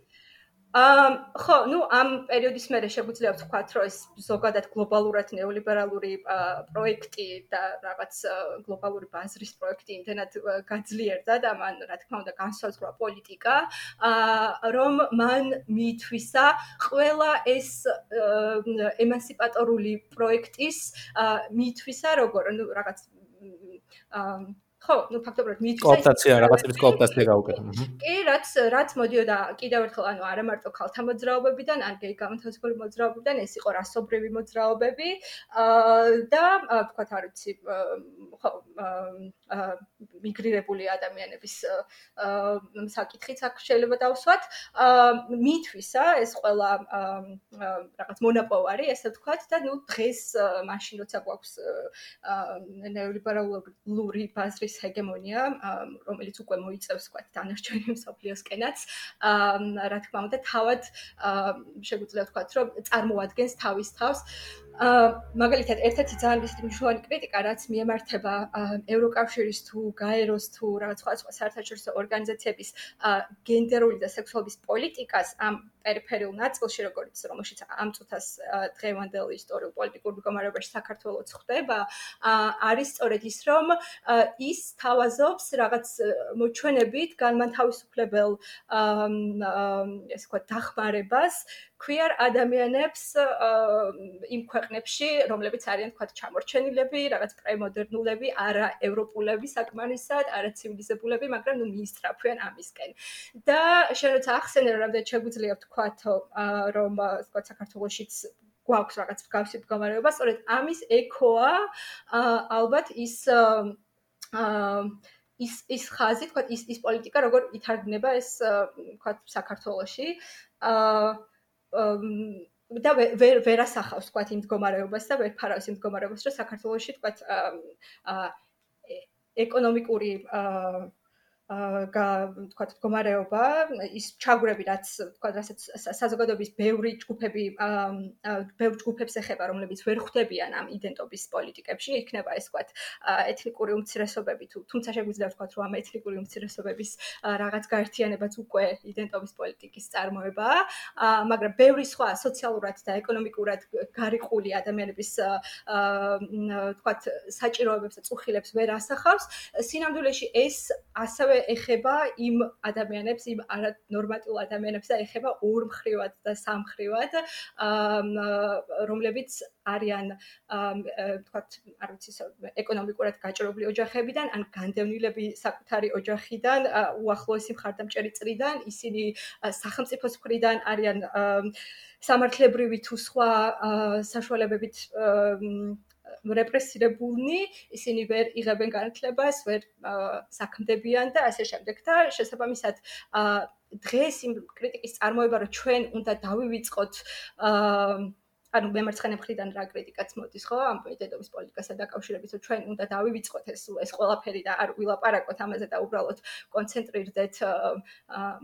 აა ხო, ну, ამ პერიოდის მერე შეგვიძლია ვთქვათ, რომ ეს ზოგადად გლობალურად ნეოლიბერალური პროექტი და რაღაც გლობალური ბაზრის პროექტი იმდენად გაძლიერდა და მან, რა თქმა უნდა, განსაზღვრა პოლიტიკა, აა რომ მან მიითვისა ყველა ეს ემანსიპატორული პროექტის აა მიითვისა როგორ, ну, რაღაც აა ხო, ну ფაქტობრივად მიიწევს კოოპტაცია, რაღაცების კოოპტაცია გაუკეთა. კი, რაც რაც მოდიოდა კიდევ ერთხელ, ანუ არა მარტო ქალთა მოძრაობებიდან, ან გეი გამონთავისუფლებელი მოძრაობებიდან, ეს იყო რასობრივი მოძრაობები. აა და თქვათ, არ ვიცი, ხო, აა მიგრირებული ადამიანების აა საკითხიც აქ შეიძლება დავსვათ. აა მითვისა ეს ყველა რაღაც მონაპოვარი, ესე ვთქვათ და ნუ დღეს მაშინ როცა გვაქვს აა ნეოლიბერალური ბაზრის ეს ჰეგემონია, რომელიც უკვე მოიწევს, ვთქვათ, დანარჩენი მსოფლიოსკენაც, აა რა თქმა უნდა, თავად შეგვიძლია ვთქვათ, რომ წარმოადგენს თავის თავს. აა მაგალითად ერთ-ერთი ძალიან ისეთი მნიშვნელოვანი კრიტიკა რაც მიემართება ევროკავშირის თუ გაეროს თუ რაღაც სხვა სხვა საერთაშორისო ორგანიზაციების გენდერული და სექსუალობის პოლიტიკას ამ პერიფერიულ ნაწილში როგორც რომელშიც ამ წუთას დღევანდელ ისტორიულ პოლიტიკურ მდგომარეობაში საქართველოს ხდება არის სწორედ ის რომ ის თავაზობს რაღაც მოჩვენებით განმანთავისუფლებელ ესე ვთქვათ დახმარებას queer ადამიანებს იმ ქვეყნებში, რომლებიც არიან თქვა ჩამორჩენილები, რაღაც პრემოდერნულები, არა ევროპულები საკმარისად, არა ცივილიზებულები, მაგრამ ნუ მიისწრაფვიან ამისკენ. და შენ როცა ახსენე რომ რამდენ შეგვიძლია თქვა რომ თქვა საქართველოსიც გვაქვს რაღაც გავსი მდგომარეობა, სწორედ ამის ეკოა ალბათ ის ის ის ხაზი, თქვა ის ის პოლიტიკა როგორ ითარგმნება ეს თქვა საქართველოში. აა და ვერ ვერ ასახავს თქვა იმ მდგომარეობას და ვერ ფარავს იმ მდგომარეობას, რომ საქართველოში თქვა აა ეკონომიკური აა თქვა მდგომარეობა ის ჩაგვრები რაც თქვა რასაც საზოგადოების ბევრი ჯგუფები აა ბევრ ჯგუფებს ეხება რომლებიც ვერ ხვდებიან ამ იდენტობის პოლიტიკებში იქნება ეს თქვა ეთნიკური უმცირესობები თუ თუმცა შეგვიძლია თქვა რომ ამ ეთნიკური უმცირესობების რაღაც გაერთიანებაც უკვე იდენტობის პოლიტიკის წარმოებაა მაგრამ ბევრი სხვა სოციალურად და ეკონომიკურად გარიყული ადამიანების აა თქვა საჭიროებებს და წუხილებს ვერ ასახავს სინამდვილეში ეს ასევე ეხება იმ ადამიანებს, იმ არანორმატულ ადამიანებს და ეხება ორ მხრივად და სამ მხრივად, რომლებიც არიან თქვათ, არ ვიცი, ეკონომიკურად გაჭრობილი ოჯახებიდან, ან განდევნილები საკუთარი ოჯახიდან, უახლოესი მხარდამჭერი წრიდან, ისინი სახელმწიფოს მხრიდან არიან სამართლებრივი თუ სხვა საშუალებებით რეპრესირებულნი, ისინი ვერ იღებენ განათლებას, ვერ საქმდებიან და ასე შემდეგ. და შესაბამისად დღეს იმ კრიტიკის წარმოება, რომ ჩვენ უნდა დავივიწყოთ აა ანუ მემარცხენე მხრიდან რა კრიტიკაც მოდის ხო ამ პედაგოგის პოლიტიკასთან დაკავშირებით რომ ჩვენ უნდა დავივიწყოთ ეს ეს ყველაფერი და არ ვილაპარაკოთ ამაზე და უბრალოდ კონცენტრირდეთ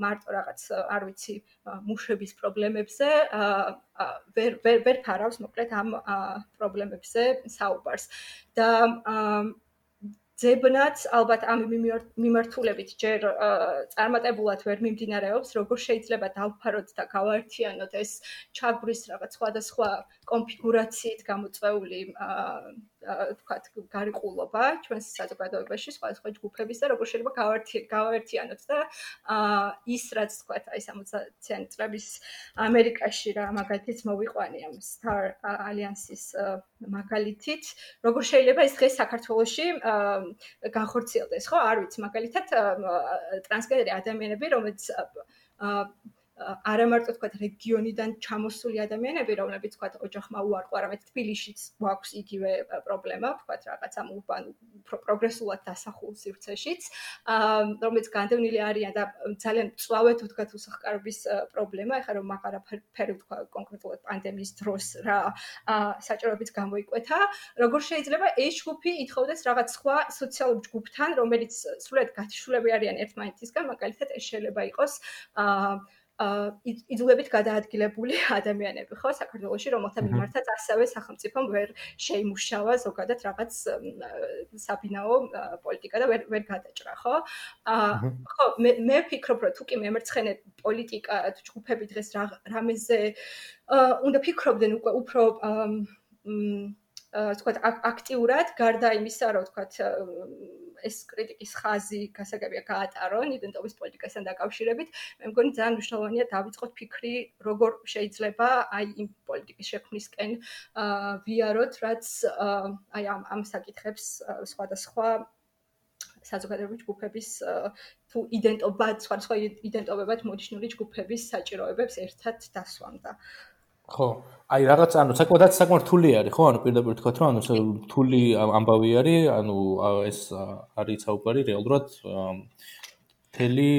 მარტო რაღაც არ ვიცი მუშების პრობლემებზე ვერ ვერ ვერ ფარავს მოკლედ ამ პრობლემებზე საუბარს. და ძებნაც ალბათ ამ მიმართულებით ჯერ წარმატებულად ვერ მიმდინარეობს, როგორ შეიძლება დავფაროთ და გავაერთიანოთ ეს ჩაგვრის რაღაც სხვადასხვა კონფიგურაციით გამოწვეული თქვათ გარიყულობა ჩვენს საზოგადოებაში სხვადასხვა ჯგუფების და როგორ შეიძლება გავაერთიანოთ და ის რაც თქვათ აი 60-იანი წლების ამერიკაში რა მაგალითიც მოვიყვანი ამ Star Alliance-ის მაგალითით როგორ შეიძლება ის დღეს საქართველოში განხორციელდეს ხო? არ ვიცი მაგალითად ტრანსგენდერი ადამიანები რომელიც არა მარტო თქვა რეგიონიდან ჩამოსული ადამიანები, რომლებიც თქვა ოჯახმა უარყო, არამედ თბილისშიც გვაქვს იგივე პრობლემა, თქვა რაღაცა უბან პროგრესულად დასახულ სივრცეშიც, რომელიც განდევნილი არიან და ძალიან წვავეთ თქვა უსახკარობის პრობლემა, ეხლა რომ მაგარაფერი თქვა კონკრეტულად პანდემიის დროს რა საჭიროებით გამოიკვეთა, როგორ შეიძლება ეს ჯგუფი ითხოვდეს რაღაც სხვა სოციალურ ჯგუფთან, რომელიც სულად გათიშულები არიან ერთმანეთისგან, მაგალითად ეს შეიძლება იყოს აა იძულებით გადაადგილებული ადამიანები ხო საქართველოსში რომელთა მიმართაც ასევე სახელმწიფომ ვერ შეიმუშავა ზოგადად რაღაც საბინაო პოლიტიკა და ვერ ვერ გადაჭრა ხო? ხო მე მე ვფიქრობ რომ თუკი მემარცხენე პოლიტიკა თუ ჯგუფები დღეს რამეზე უნდა ფიქრობდნენ უკვე უფრო თქვა აქტიურად გარდა იმისა რომ თქვა ეს კრიტიკის ხაზი გასაგებია გაატარონ იდენტობის პოლიტიკასთან დაკავშირებით, მე მგონი ძალიან მნიშვნელოვანია დავიწყოთ ფიქრი, როგორ შეიძლება აი იმ პოლიტიკის შექმნისკენ ვიაროთ, რაც აი ამ ამ საკითხებს სხვადასხვა საზოგადოებრივი ჯგუფების თუ იდენტობა, სხვადასხვა იდენტობებად მონიშნული ჯგუფების საჭიროებებს ერთად დასვამდა. ხო, აი რაღაც ანუ საკუთაც საკმაოდ რთული არის, ხო? ანუ პირდაპირ თქვა რომ ანუ რთული ამბავი არის, ანუ ეს არის საუბარი რეალურად თელი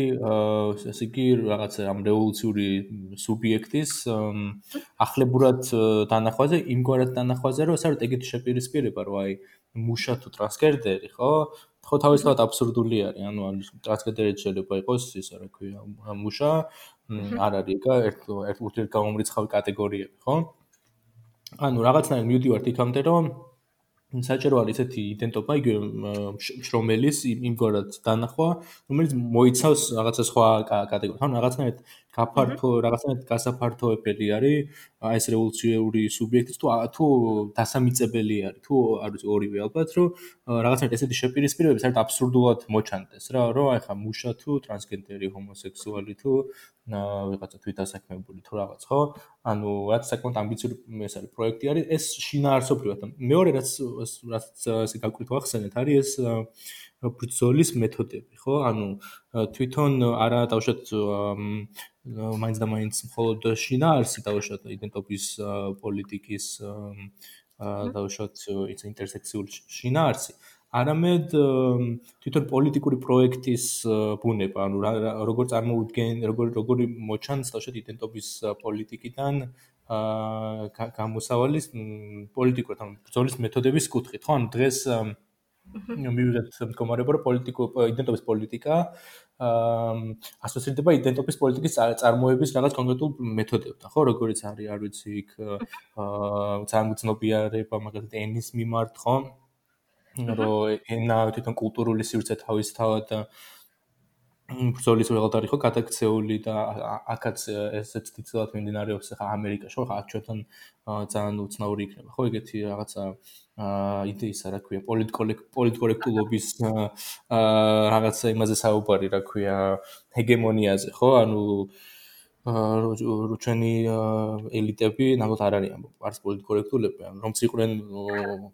ესე იგი რაღაც ამ რევოლუციური სუბიექტის ახლებურად დანახვაზე, იმგვარად დანახვაზე, რომ საერთოდ ეგეთი შეპირისპირება, რომ აი მუშა თუ ტრანსკერდერი, ხო? ხო თავისთავად აბსურდული არის, ანუ ტრანსკერდერი შეიძლება იყოს ისე რა ქვია, მუშა არ არის ეგა ერთ ერთ ურთიერთგამომრიცხავი კატეგორიები, ხო? ანუ რაღაცნაირად მივდივართ იქამდე, რომ საჭირო არის ესეთი იდენტობა, იგივე შრომელის იმგვარად დანახვა, რომელიც მოიცავს რაღაცა სხვა კატეგორიას. ანუ რაღაცნაირად გაფართო, რაღაცნაირად გასაფართოებელი არის აი ეს რევოლუციური სუბიექტი თუ თუ დასამიწებელი არის, თუ არ ვიცი ორივე ალბათ, რომ რაღაცნაირად ესეთი შეპირისპირებები საერთოდ აბსურდულად მოჩანდეს რა, რომ აი ხა მუშა თუ ტრანსგენდერი, ჰომოსექსუალი თუ ვიღაცა თვითასაქმებული თუ რაღაც ხო? ანუ რაც საკმაოდ ამბიციური ეს არის პროექტი არის ეს შინაარსობრივად მეორე რაც რაც ესე გაკვირთ ახსენეთ არის ეს ბრძოლის მეთოდები ხო? ანუ თვითონ არა დავშოთ მაინც და მაინც მხოლოდ შინაარსი დავშოთ იდენტობის პოლიტიკის დავშოთ ის ინტერსექციული შინაარსი არამედ თვითონ პოლიტიკური პროექტის ბუნება, ანუ როგორ წარმოუდგენ, როგორ როგორი მოჩანს თავშეთ იდენტობის პოლიტიკიდან აა გამოსავალის პოლიტიკურ თან ბრძოლის მეთოდების კუთხით, ხო? ანუ დღეს მივიღეთ მდგომარეობა, რომ პოლიტიკო იდენტობის პოლიტიკა აა ასოცირდება იდენტობის პოლიტიკის წარმოების რაღაც კონკრეტულ მეთოდებთან, ხო? როგორიც არის, არ ვიცი, იქ აა წარმოძნობიარება, მაგალითად ენის მიმართ, ხო? რომ ენა თვითონ კულტურული სივრცე თავისთავად ბრძოლის ველად არის ხო გადაქცეული და აქაც ესეც თითქოს მიმდინარეობს ხა ამერიკაში ხო ჩვენთან ძალიან უცნაური იქნება ხო ეგეთი რაღაცა იდეისა რა ქვია პოლიტკორექტულობის რაღაცა იმაზე საუბარი რა ქვია ჰეგემონიაზე ხო ანუ რუჩენი ელიტები ნამდვილად არ არიან პარს პოლიტკორექტულები ან რომ ციყვნენ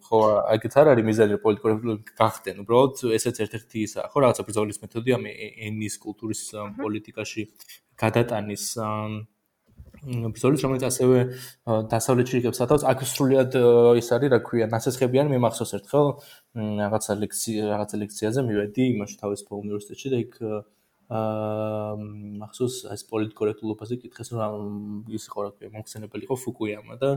ხო აიგეთ არ არის მიზანი პოლიტკორექტულები გახდნენ უბრალოდ ესეც ერთ-ერთი ისაა ხო რაღაცა ბრძოლის მეთოდი ამ ენის კულტურის პოლიტიკაში გადატანის ბრძოლის რომელიც ასევე დასავლეთში იღებს სათავეს აქ სრულიად ის არის რა ქვია ნაცეცხებიანი მე მახსოვს ერთხელ რაღაცა ლექცია რაღაცა ლექციაზე მივედი იმაში თავის უნივერსიტეტში და იქ აა მახსოვს ეს პოლიტკორექტულობაზე კითხეს რომ ის იყო რა ქვია მომხსენებელი იყო ფუკუიამა და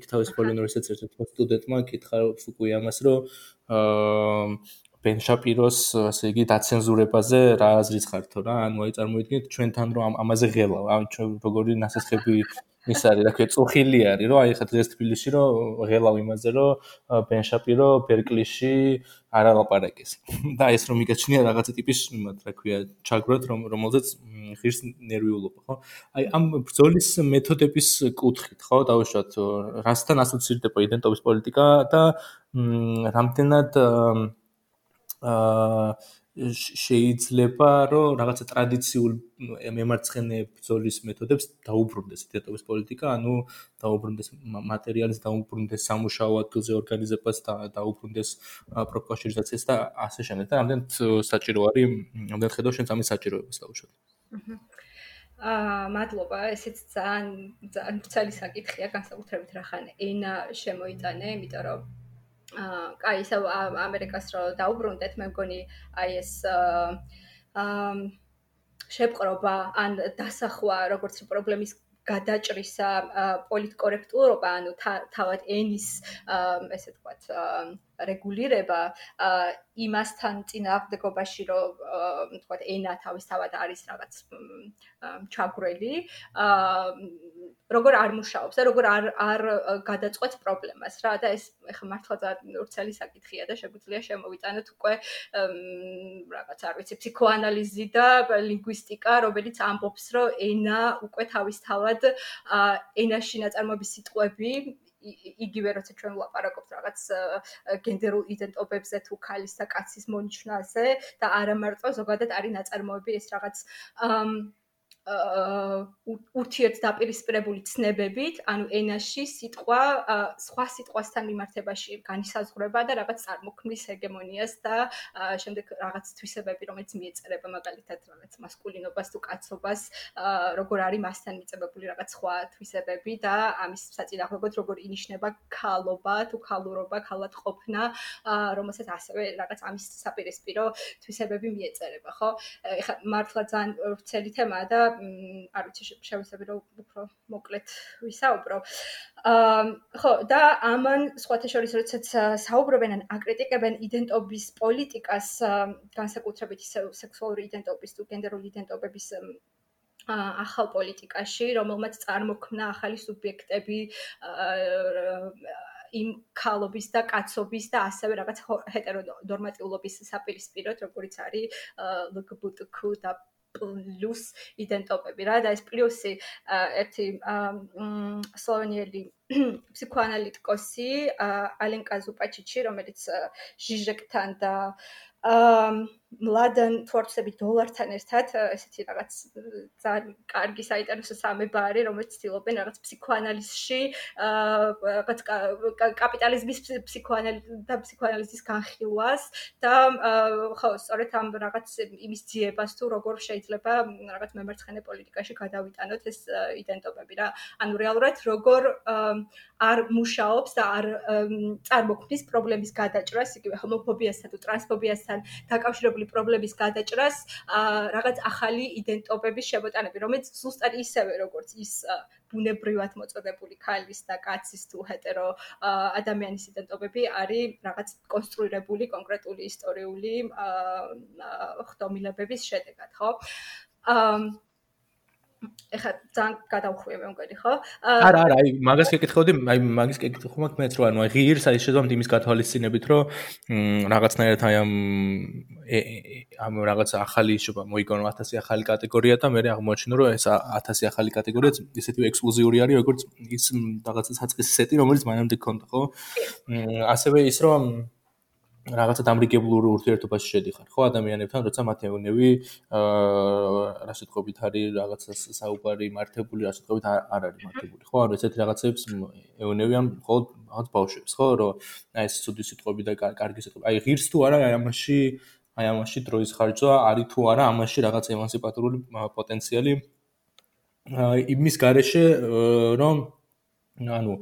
იქ თავის პოლინურისეც ერთ-ერთ სტუდენტმა კითხა ფუკუიამას რომ აა ბენ შაპიროს ასე იგი დაცენზურებაზე რა აზრის ხართო რა ანუ აი წარმოიდგინეთ ჩვენთან რომ ამაზე ღელავ ან ჩვენ როგორი ნასესხები ის არის რა ქვია წუხილი არის რომ აი ხა დღეს თბილისში რომ ღელავ იმაზე რომ ბენ შაპირო ბერკლიში არ ალაპარაკეს და ეს რომ მიგაჩნია რაღაცა ტიპის იმათ რა ქვია ჩაგვრად რომ რომელზეც ღირს ნერვიულობა ხო? აი ამ ბრძოლის მეთოდების კუთხით ხო? დავუშვათ რასთან ასოცირდება იდენტობის პოლიტიკა და რამდენად აა შეიძლება რომ რაღაცა ტრადიციულ მემარცხენე ბრძოლის მეთოდებს დაუბრუნდეს იდენტობის პოლიტიკა, ანუ დაუბრუნდეს მატერიალის დაუბრუნდეს სამუშაო ადგილზე ორგანიზებას და დაუბრუნდეს პროფესიონალიზაციას და ასე შემდეგ. და ამდენ საჭირო არის, ამდენ ხედავ შენ სამი საჭიროებას დაუშვათ. აა მადლობა, ესეც ძალიან ძალიან ბრცალი საკითხია, განსაკუთრებით რახან ენა შემოიტანე, იმიტომ რომ აა კაი, ისე ამერიკას რო დაუბრუნდეთ, მე მგონი აი ეს აა შეპყრობა ან დასახვა როგორც პრობლემის გადაჭრისა პოლიტკორექტულობა, ანუ თავად ენის ესე თქვათ რეგულირება იმასთან წინააღმდეგობაში რომ თქვა ენა თავისთავად არის რაღაც ჩაგვრელი როგორ არ მუშაობს და როგორ არ არ გადაწყვეტს პრობლემას რა და ეს ეხლა მართლა ძალიან საკითხია და შეგვიძლია შემოვიტანოთ უკვე რაღაც არ ვიცი ფსიქოანალიზი და ლინგვისტიკა რომელიც ამბობს რომ ენა უკვე თავისთავად ენაში ნაწარმოების სიტყვები იგივე როცა ჩვენ ვლაპარაკობთ რაღაც გენდერულ იდენტობებზე თუ ქალის და კაცის მონიშნაზე და არა მარტო ზოგადად არის ნაწარმოები ეს რაღაც ურთიერთ დაპირისპირებული ცნებებით, ანუ ენაში სიტყვა სხვა სიტყვასთან მიმართებაში განისაზღვრება და რაღაც წარმოქმნის ჰეგემონიას და შემდეგ რაღაც თვისებები, რომელიც მიეწერება მაგალითად რაღაც მასკულინობას თუ კაცობას, როგორ არის მასთან მიწებებული რაღაც სხვა თვისებები და ამის საწინააღმდეგოდ როგორ ინიშნება ქალობა თუ ქალურობა, ქალად ყოფნა, რომელსაც ასევე რაღაც ამის საპირისპირო თვისებები მიეწერება, ხო? ეხლა მართლა ძალიან ვრცელი თემაა და არ ვიცი შევეცდები რომ უფრო მოკლედ ვისაუბრო. აა ხო და ამან სხვათა შორის როდესაც საუბრობენ ან აკრიტიკებენ იდენტობის პოლიტიკას განსაკუთრებით სექსუალური იდენტობის თუ გენდერული იდენტობების ახალ პოლიტიკაში, რომელმაც წარმოქმნა ახალი სუბიექტები იმ ქალობის და კაცობის და ასევე რაღაც ჰეტერონორმატიულობის საპირისპიროდ, როგორიც არის ლგბტკ და პლუს იდენტობები რა და ეს პლუსი ერთი სლოვენიელი ფსიქოანალიტიკოსი ალენკა ზუპაჩიჩი რომელიც ჟიჟეკთან და მლადან თორცები დოლართან ერთად ესეთი რაღაც ძალიან კარგი საინტერესო სამება არის რომელიც ცდილობენ რაღაც ფსიქოანალიზში რაღაც კაპიტალიზმის ფსიქოანალიზ და ფსიქოანალიზის განხილვას და ხო სწორედ ამ რაღაც იმის ძიებას თუ როგორ შეიძლება რაღაც მემარცხენე პოლიტიკაში გადავიტანოთ ეს იდენტობები რა. ანუ რეალურად როგორ არ მუშაობს და არ წარმოქმნის პრობლემის გადაჭრას იგივე ჰომოფობიასთან თუ ტრანსფობიასთან დაკავშირებული პრობლემის გადაჭრას რაღაც ახალი იდენტობების შემოტანები რომელიც ზუსტად ისევე როგორც ის ბუნებრივად მოწოდებული ქალის და კაცის თუ ჰეტერო ადამიანის იდენტობები არის რაღაც კონსტრუირებული კონკრეტული ისტორიული ხდომილებების შედეგად ხო? აა ეხა ძალიან გადავხვია მე მგონი ხო? არა არა, აი მაგას კითხავდი, აი მაგის კითხვა მაქვს მეც რო ანუ აი ღირს აი შეძვამთ იმის გათვალისწინებით, რომ რაღაცნაირად აი ამ ამ რაღაც ახალი შობა მოიგონო 1000 ახალი კატეგორია და მე აღმოჩნდა რომ ეს 1000 ახალი კატეგორია ისეთი ექსკლუზიური არის როგორც ის რაღაცა საწყის სეტი რომელიც მანამდე ქონდა ხო? ასევე ის რომ რაღაცა დამრიგებლურ ურთიერთობაში შედიხარ. ხო ადამიანებთან როცა მათ ეუნები აა რა სიტყვებით არის რაღაცა საუბარი მართებული რა სიტყვებით არ არის მართებული ხო? ანუ ესეთი რაღაცებს ეუნებიან მხოლოდ რაღაც ბავშვებს ხო? რომ აი ეს ცუდი სიტყვები და კარგი სიტყვები. აი ღირს თუ არა აი ამაში აი ამაში დროის ხარჯვა არის თუ არა ამაში რაღაც ემანსიპატორული პოტენციალი იმის garaშე რომ ანუ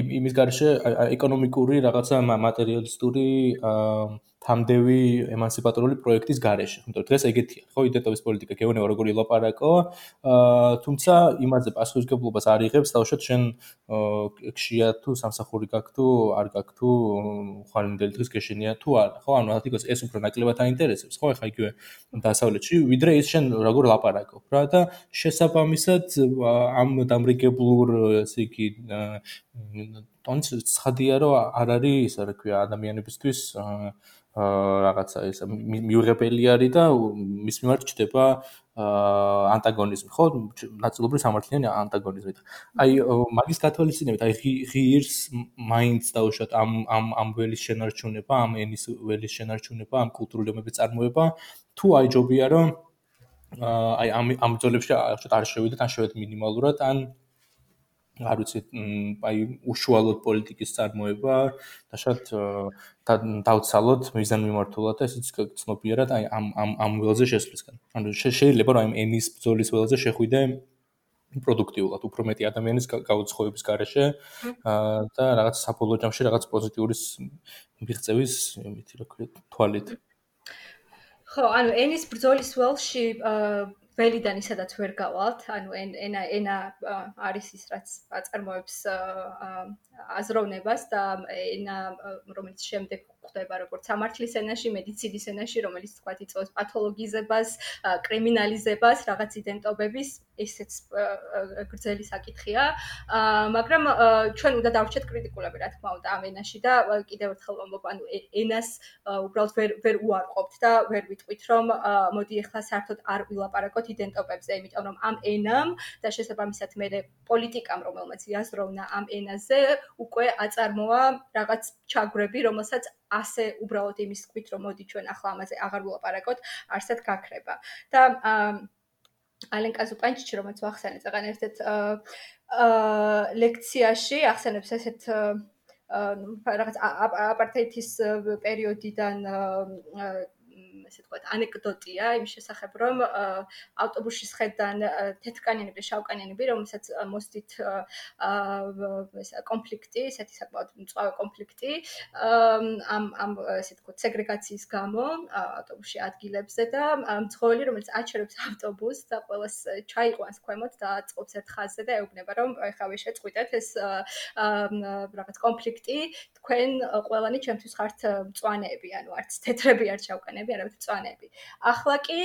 იმის garaშე ეკონომიკური რაღაცა მატერიალისტური თამდევი ემანსიპატორული პროექტის garaშე. იმიტომ რომ დღეს ეგეთია, ხო, იდენტობის პოლიტიკა გეუბნება როგორი ლაპარაკო, აა თუმცა იმაზე პასუხისგებლობას არ იღებს, თავშოთ შენ ქშია თუ სამსახური გაქვს თუ არ გაქვს თუ ხვალინდელი დღის გეშენია თუ არა, ხო? ანუ ათიკოს ეს უფრო ნაკლებად აინტერესებს, ხო? ეხა იგივე დასავლეთში, ვიდრე ის შენ როგორ ლაპარაკობ, რა და შესაბამისად ამ დამრიგებლურ ესე იგი ტონს ცხადია რომ არ არის ისა რა ქვია ადამიანებისთვის აა რაღაცა ეს მიუღებელი არის და მის მიმართ ჩდება ანტაგონიზმი, ხო? ნაწილობრივ სამართლიანი ანტაგონიზმი. აი მაგის გათვალისწინებით, აი ღირს მაინც დაუშვათ ამ ამ ამ ველის შენარჩუნება, ამ ენის ველის შენარჩუნება, ამ კულტურული ომების წარმოება, თუ აი ჯობია რომ აი ამ ამ ძოლებში არ შევიდეთ, ან შევედით მინიმალურად, ან არ ვიცი, აი უშუალოდ პოლიტიკის წარმოება და შართ დავცალოთ მიზანმიმართულად და ესეც ცნობიერად აი ამ ამ ამ ველზე შესვლისგან. ანუ შეიძლება რომ აი ენის ბრძოლის ველზე შეხვიდე პროდუქტიულად, უფრო მეტი ადამიანის გაუცხოების garaშე და რაღაც საფოლო ჯამში რაღაც პოზიტიური მიღწევის იმითი რა ქვია თვალით. ხო, ანუ ენის ბრძოლის ველში ველიდან ისედაც ვერ გავალთ, ანუ ენა ენა არის ის რაც აწარმოებს აზროვნებას და ენა რომელიც შემდეგ ხდება როგორც სამართლის ენაში, მედიცინის ენაში, რომელიც თქვა იწვევს პათოლოგიზებას, კრიმინალიზებას, რაღაც იდენტობების, ესეც გრძელი საკითხია. მაგრამ ჩვენ უნდა დავრჩეთ კრიტიკულები, რა თქმა უნდა, ამ ენაში და კიდევ ერთხელ ვამბობ, ანუ ენას უბრალოდ ვერ ვერ უარყოფთ და ვერ ვიტყვით, რომ მოდი ახლა საერთოდ არ ვილაპარაკოთ იდენტობებზე, იმიტომ რომ ამ ენამ და შესაბამისად მე პოლიტიკამ, რომელმაც იაზროვნა ამ ენაზე, უკვე აწარმოა რაღაც ჩაგვრები, რომელსაც ასე უბრალოდ იმის თქვით რომ მოდი ჩვენ ახლა ამაზე აღარ ვილაპარაკოთ, არსად გაქრება. და ალენ კაზუპანჩიჩი რომელიც ახსენე წაღან ერთ-ერთ აა ლექციაში ახსენებს ესეთ რაღაც აპარტეითის პერიოდიდან ესე ვთქვათ, ანეკდოტია იმ შესახებ, რომ ავტობუსის ხედან თეთრკანიანები და შავკანიანები, რომელსაც მოსდით აა კონფლიქტი, ესეთი საკმაოდ მწვავე კონფლიქტი, ამ ამ ესე ვთქვათ, სეგრეგაციის გამო ავტობუსში ადგილებზე და მძღოლი, რომელიც აჩერებს ავტობუსს და ყოველს ჩაიყვანს ქვემოთ და აწყობს ერთ ხაზზე და ეუბნება, რომ ეხლა ვიშეწყვიტეთ ეს რაღაც კონფლიქტი, თქვენ ყველანი ჩემთვის ხართ მწვანეები, ანუ არც თეთრები, არც შავკანები, არამედ მწვანეები. ახლა კი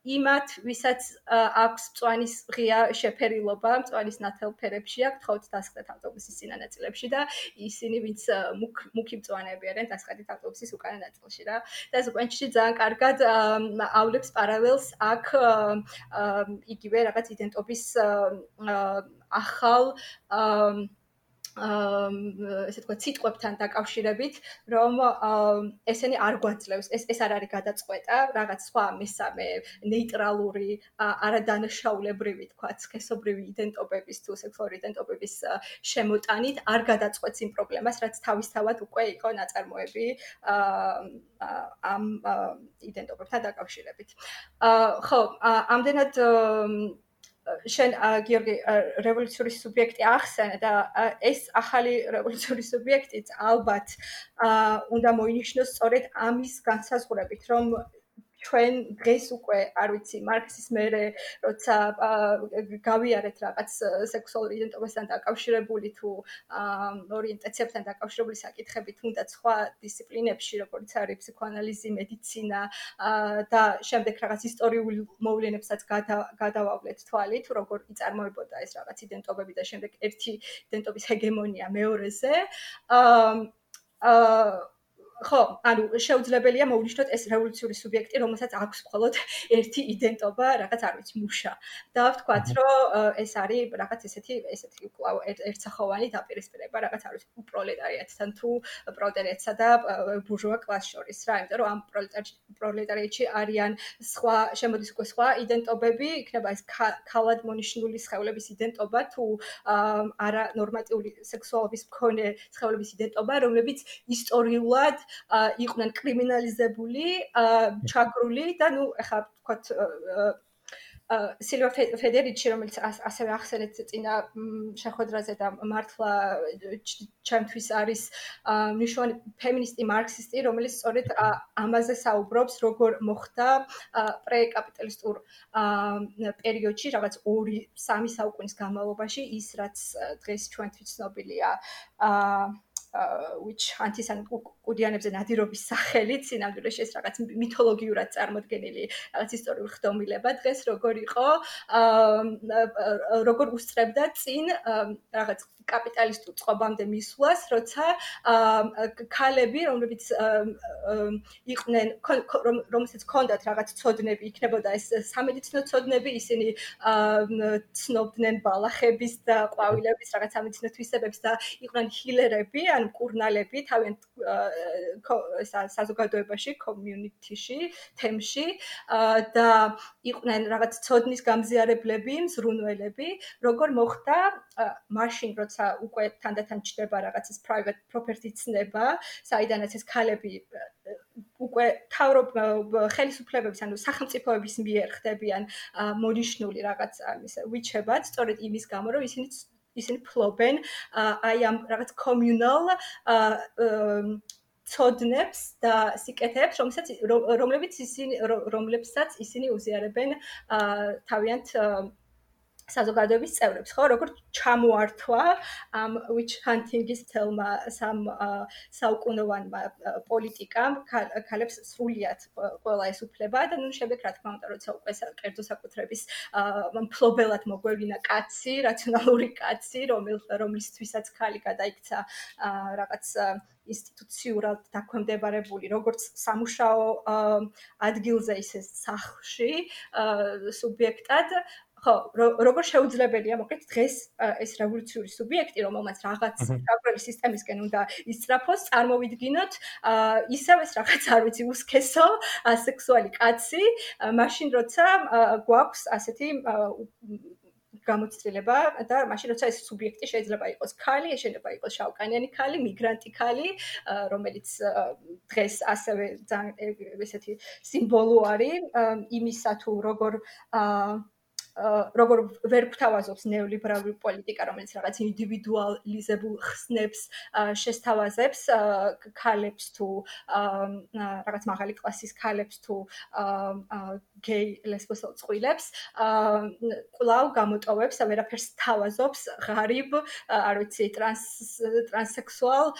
იმათ, ვისაც აქვს მწვანის ღია შეფერილობა, მწვანის ნათელ ფერებში აქვს, თხოვთ დასხდეთ ავტობუსის წინა ნაწილებში და ისინი, ვინც მუქი მწვანეები არიან, დასხდეთ ავტობუსის უკანა ნაწილში რა. და ზუგენჩში ძალიან კარგად ავლებს პარალელს აქ იგივე რაღაც იდენტობის ახალ ესე თქვა სიტყვებთან დაკავშირებით, რომ ესენი არ გვაძლევს, ეს ეს არ არის გადაწყვეტა, რაღაც სხვა მესამე ნეიტრალური, არადანაშაულებრივი, თქვა, სქესობრივი იდენტობების თუ სექსუალური იდენტობების შემოტანით არ გადაწყვეტს იმ პრობლემას, რაც თავისთავად უკვე იყო ნაწარმოები ამ იდენტობებთან დაკავშირებით. ხო, ამდენად შენ გიორგი რევოლუციური სუბიექტი ახსენე და ეს ახალი რევოლუციური სუბიექტიც ალბათ უნდა მოინიშნოს სწორედ ამის განსაზღვრებით რომ ჩვენ დღეს უკვე არ ვიცი მარქსის მერე როცა გავიარეთ რაღაც სექსუალური იდენტობასთან დაკავშირებული თუ ორიენტაციებთან დაკავშირებული საკითხები თუნდაც სხვა დისციპლინებში როგორც არის ფსიქოანალიზი, მედიცინა და შემდეგ რაღაც ისტორიული მოვლენებსაც გადავავლეთ თვალი თუ როგორ იწარმოებოდა ეს რაღაც იდენტობები და შემდეგ ერთი იდენტობის ჰეგემონია მეორეზე. აა ხო, ანუ შეუძლებელია მოვნიშნოთ ეს რევოლუციური სუბიექტი, რომელსაც აქვს მხოლოდ ერთი იდენტობა, რაღაც არ ვიცი, მუშა. და ვთქვათ, რომ ეს არის რაღაც ესეთი ესეთი კვლავ ერთსახოვანი დაპირისპირება, რაღაც არ ვიცი, პროლეტარიატთან თუ პროლეტარიატსა და ბურჟუა კლასს შორის რა, იმიტომ რომ ამ პროლეტარიატში არიან სხვა შემოდის უკვე სხვა იდენტობები, იქნება ეს ქალად მონიშნული სხეულების იდენტობა თუ არა ნორმატიული სექსუალობის მქონე სხეულების იდენტობა, რომლებიც ისტორიულად იყვნენ კრიმინალიზებული, ჩაგრული და ნუ ეხლა ვთქვათ სილვა ფედერიჩი რომელიც ასევე ახსენეთ წინა შეხვედრაზე და მართლა ჩემთვის არის მნიშვნელოვანი ფემინისტი მარქსისტი რომელიც სწორედ ამაზე საუბრობს როგორ მოხდა პრეკაპიტალისტურ პერიოდში რაღაც 2-3 საუკუნის განმავლობაში ის რაც დღეს ჩვენთვის ცნობილია which antis an კუდიანებზე ნადირობის სახელით სინამდვილეში ეს რაღაც მითოლოგიურად წარმოქმნილი რაღაც ისტორიული ხდომილება დღეს როგორ იყო როგორ უსწრებდა წინ რაღაც კაპიტალისტურ წყობამდე მისვლას, როცა ქალები, რომლებიც იყვნენ რომელსაც ჰქონდათ რაღაც ცოდნები, იქნებოდა ეს სამედიცინო ცოდნები, ისინი ცნობდნენ ბალახების და ყვავილების რაღაც სამედიცინო თვისებებს და იყვნენ ჰილერები, ან კურნალები, თავიანთ საზოგადოებაში, community-ში, თემში და იყვნენ რაღაც ცოდნის გამზიარებლები, მზრუნველები, როგორ მოხდა მაშინ როცა უკვე თანდათან ჩდება რაღაც ეს private property ცნება, საიდანაც ეს ქალები უკვე თავრობ ხელისუფლებების ანუ სახელმწიფოების მიერ ხდებიან მონიშნული რაღაც ისე ვიჩებად, სწორედ იმის გამო, რომ ისინი ისინი ფლობენ აი ამ რაღაც communal ცოდნებს და სიკეთეებს, რომელსაც რომლებიც ისინი რომლებსაც ისინი უზიარებენ თავიანთ საზოგადოების წევრებს, ხო, როგორც ჩამოართვა ამ witch hunting-ის თელმა სამ საუკუნოვანმა პოლიტიკამ ქალებს სრულიად ყველა ეს უფლება და ნუ შემდეგ რა თქმა უნდა, როცა უკვე კერძო საკუთრების მფლობელად მოგვევინა კაცი, რაციონალური კაცი, რომლისთვისაც ქალი გადაიქცა რაღაც ინსტიტუციურად დაქვემდებარებული როგორც სამუშაო ადგილზე ისე სახლში სუბიექტად ხო, როგორ შეუძლებელია მოკლედ დღეს ეს რევოლუციური სუბიექტი, რომელმაც რაღაც გაბრელი სისტემისკენ უნდა ისწრაფოს, წარმოვიდგინოთ, ისევ ეს რაღაც არ ვიცი, უსქესო სექსუალი კაცი, მაშინ როცა გვაქვს ასეთი გამოცდილება და მაშინ როცა ეს სუბიექტი შეიძლება იყოს ქალი, შეიძლება იყოს შავკანიანი ქალი, მიგრანტი ქალი, რომელიც დღეს ასევე ძალიან ესეთი სიმბოლო არის იმისა თუ როგორ აა როგორ ვერ გვთავაზობს ნეოლიბერალური პოლიტიკა, რომელიც რაღაც ინდივიდუალიზებულ ხსნებს შესთავაზებს ქალებს თუ რაღაც მაღალი კლასის ქალებს თუ გეი ლესბოსელ წყვილებს, კვლავ გამოტოვებს, ვერაფერს თავაზობს ღარიბ, არ ვიცი, ტრანს ტრანსსექსუალ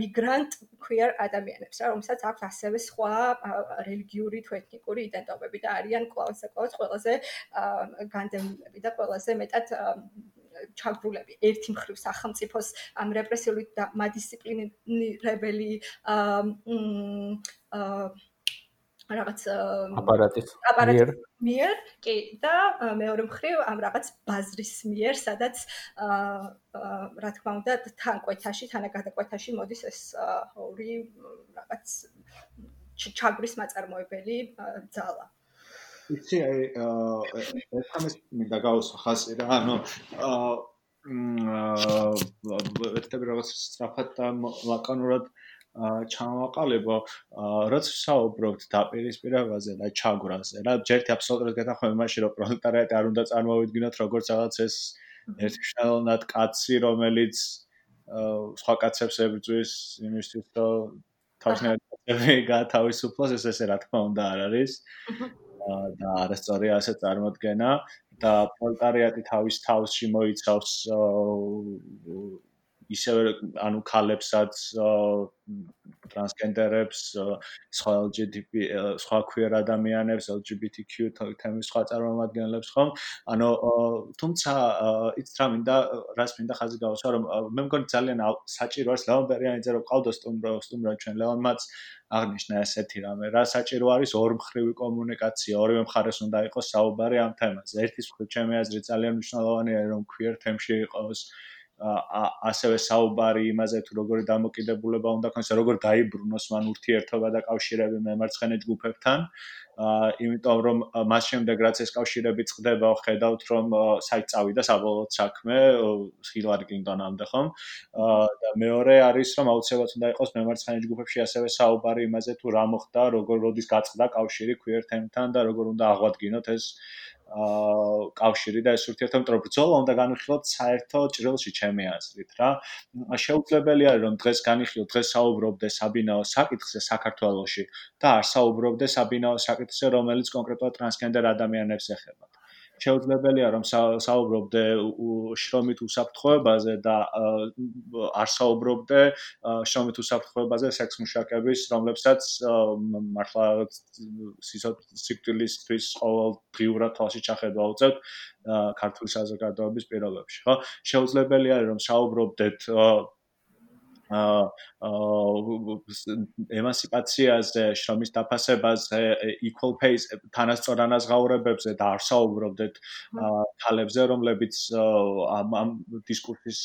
მიგრანტ queer ადამიანებს, რა, რომელსაც აქვს ასევე სხვა რელიგიური თუ ეთნიკური იდენტობები და არიან კვლავ საკვლავ ყველაზე აა განდევნილები და ყველაზე მეტად ჩაგრულები. ერთი მხრივ სახელმწიფოს ამ რეპრესიული და მადისციპლინირებელი აა რაღაც აპარატის აპარატის მიერ. კი და მეორე მხრივ ამ რაღაც ბაზრის მიერ სადაც რა თქმა უნდა თანკვეთაში თანაგადაკვეთაში მოდის ეს ორი რაღაც ჩაგრის მაწარმოებელი ძალა იცი აი ეს ამის მინდა გავუსვა ხასი რა ანუ აა ვეთები რაღაც სწრაფად და ლაკონურად ჩამოვაყალებო, რაც საუბრობთ დაპირისპირებაზე და ჩაგვრაზე, რა ჯერტი აბსოლუტურად გეთახმები მაშინ რომ პროლეტარიატი არ უნდა წარმოვიდგინოთ როგორც რაღაც ეს ერთშნელად კაცი, რომელიც სხვა კაცებს ებრძვის იმისთვის, რომ თავისნაირად გათავისუფლოს, ეს ესე რა თქმა უნდა არ არის. და არასწორია ასე წარმოდგენა და პროლეტარიატი თავის თავში მოიცავს ისევე ანუ ქალებსაც ტრანსგენდერებს სხვა LGBT სხვა queer ადამიანებს LGBTQ თემის სხვა წარმომადგენლებს ხომ? ანუ თუმცა იც რა მინდა რას მინდა ხაზი გავუსვა რომ მე მგონი ძალიან საჭირო არის ლევონ ბერიანიძე რომ ყავდა სტუმრო სტუმრო ჩვენ. ლევონმაც აღნიშნა ესეთი რამე. რა საჭირო არის ორმხრივი კომუნიკაცია ორივე მხარეს უნდა იყოს საუბარი ამ თემაზე. ერთის მხრივ ჩემი აზრით ძალიან მნიშვნელოვანია რომ queer თემში იყოს ასევე საუბარი იმაზე თუ როგორი დამოკიდებულება უნდა ქონდეს, როგორ დაიბრუნოს მან ურთიერთობა და კავშირები მემარცხენე ჯგუფებთან. აა იმიტომ რომ მას შემდეგ რაც ეს კავშირები წყდება, ხედავთ რომ საით წავიდა საბოლოო საქმე ჰილარი კლინტონამდე, ხომ? აა და მეორე არის რომ აუცილებლად უნდა იყოს მემარცხენე ჯგუფებში ასევე საუბარი იმაზე თუ რა მოხდა, როგორ როდის გაწყდა კავშირი queer თემთან და როგორ უნდა აღვადგინოთ ეს აა კავშირი და ეს ურთიერთობა მეტრო ბრძოლა უნდა განვიხილოთ საერთო ჭრილში ჩემი აზრით რა. შეუძლებელია რომ დღეს განვიხილოთ დღეს საუბრობდე საბინაო საკითხზე საქართველოში და არ საუბრობდე საბინაო საკითხზე რომელიც კონკრეტულად ტრანსგენდერ ადამიანებს ეხება. შეუძლებელია რომ საუბრობდე შრომით უსაფრთხოებაზე და არ საუბრობდე შრომით უსაფრთხოებაზე სექს მუშაკების რომლებსაც მართლა სიკვდილისთვის ყოველ დღიურად თვალში ჩახედვა უწევთ ქართული საზოგადოების პირობებში ხო? შეუძლებელია რომ საუბრობდეთ ემანსიპაციაზე, შრომის დაფასებაზე, equal pay თანასწორ ანაზღაურებებზე და არ საუბრობდეთ თალებზე, რომლებიც ამ ამ დისკურსის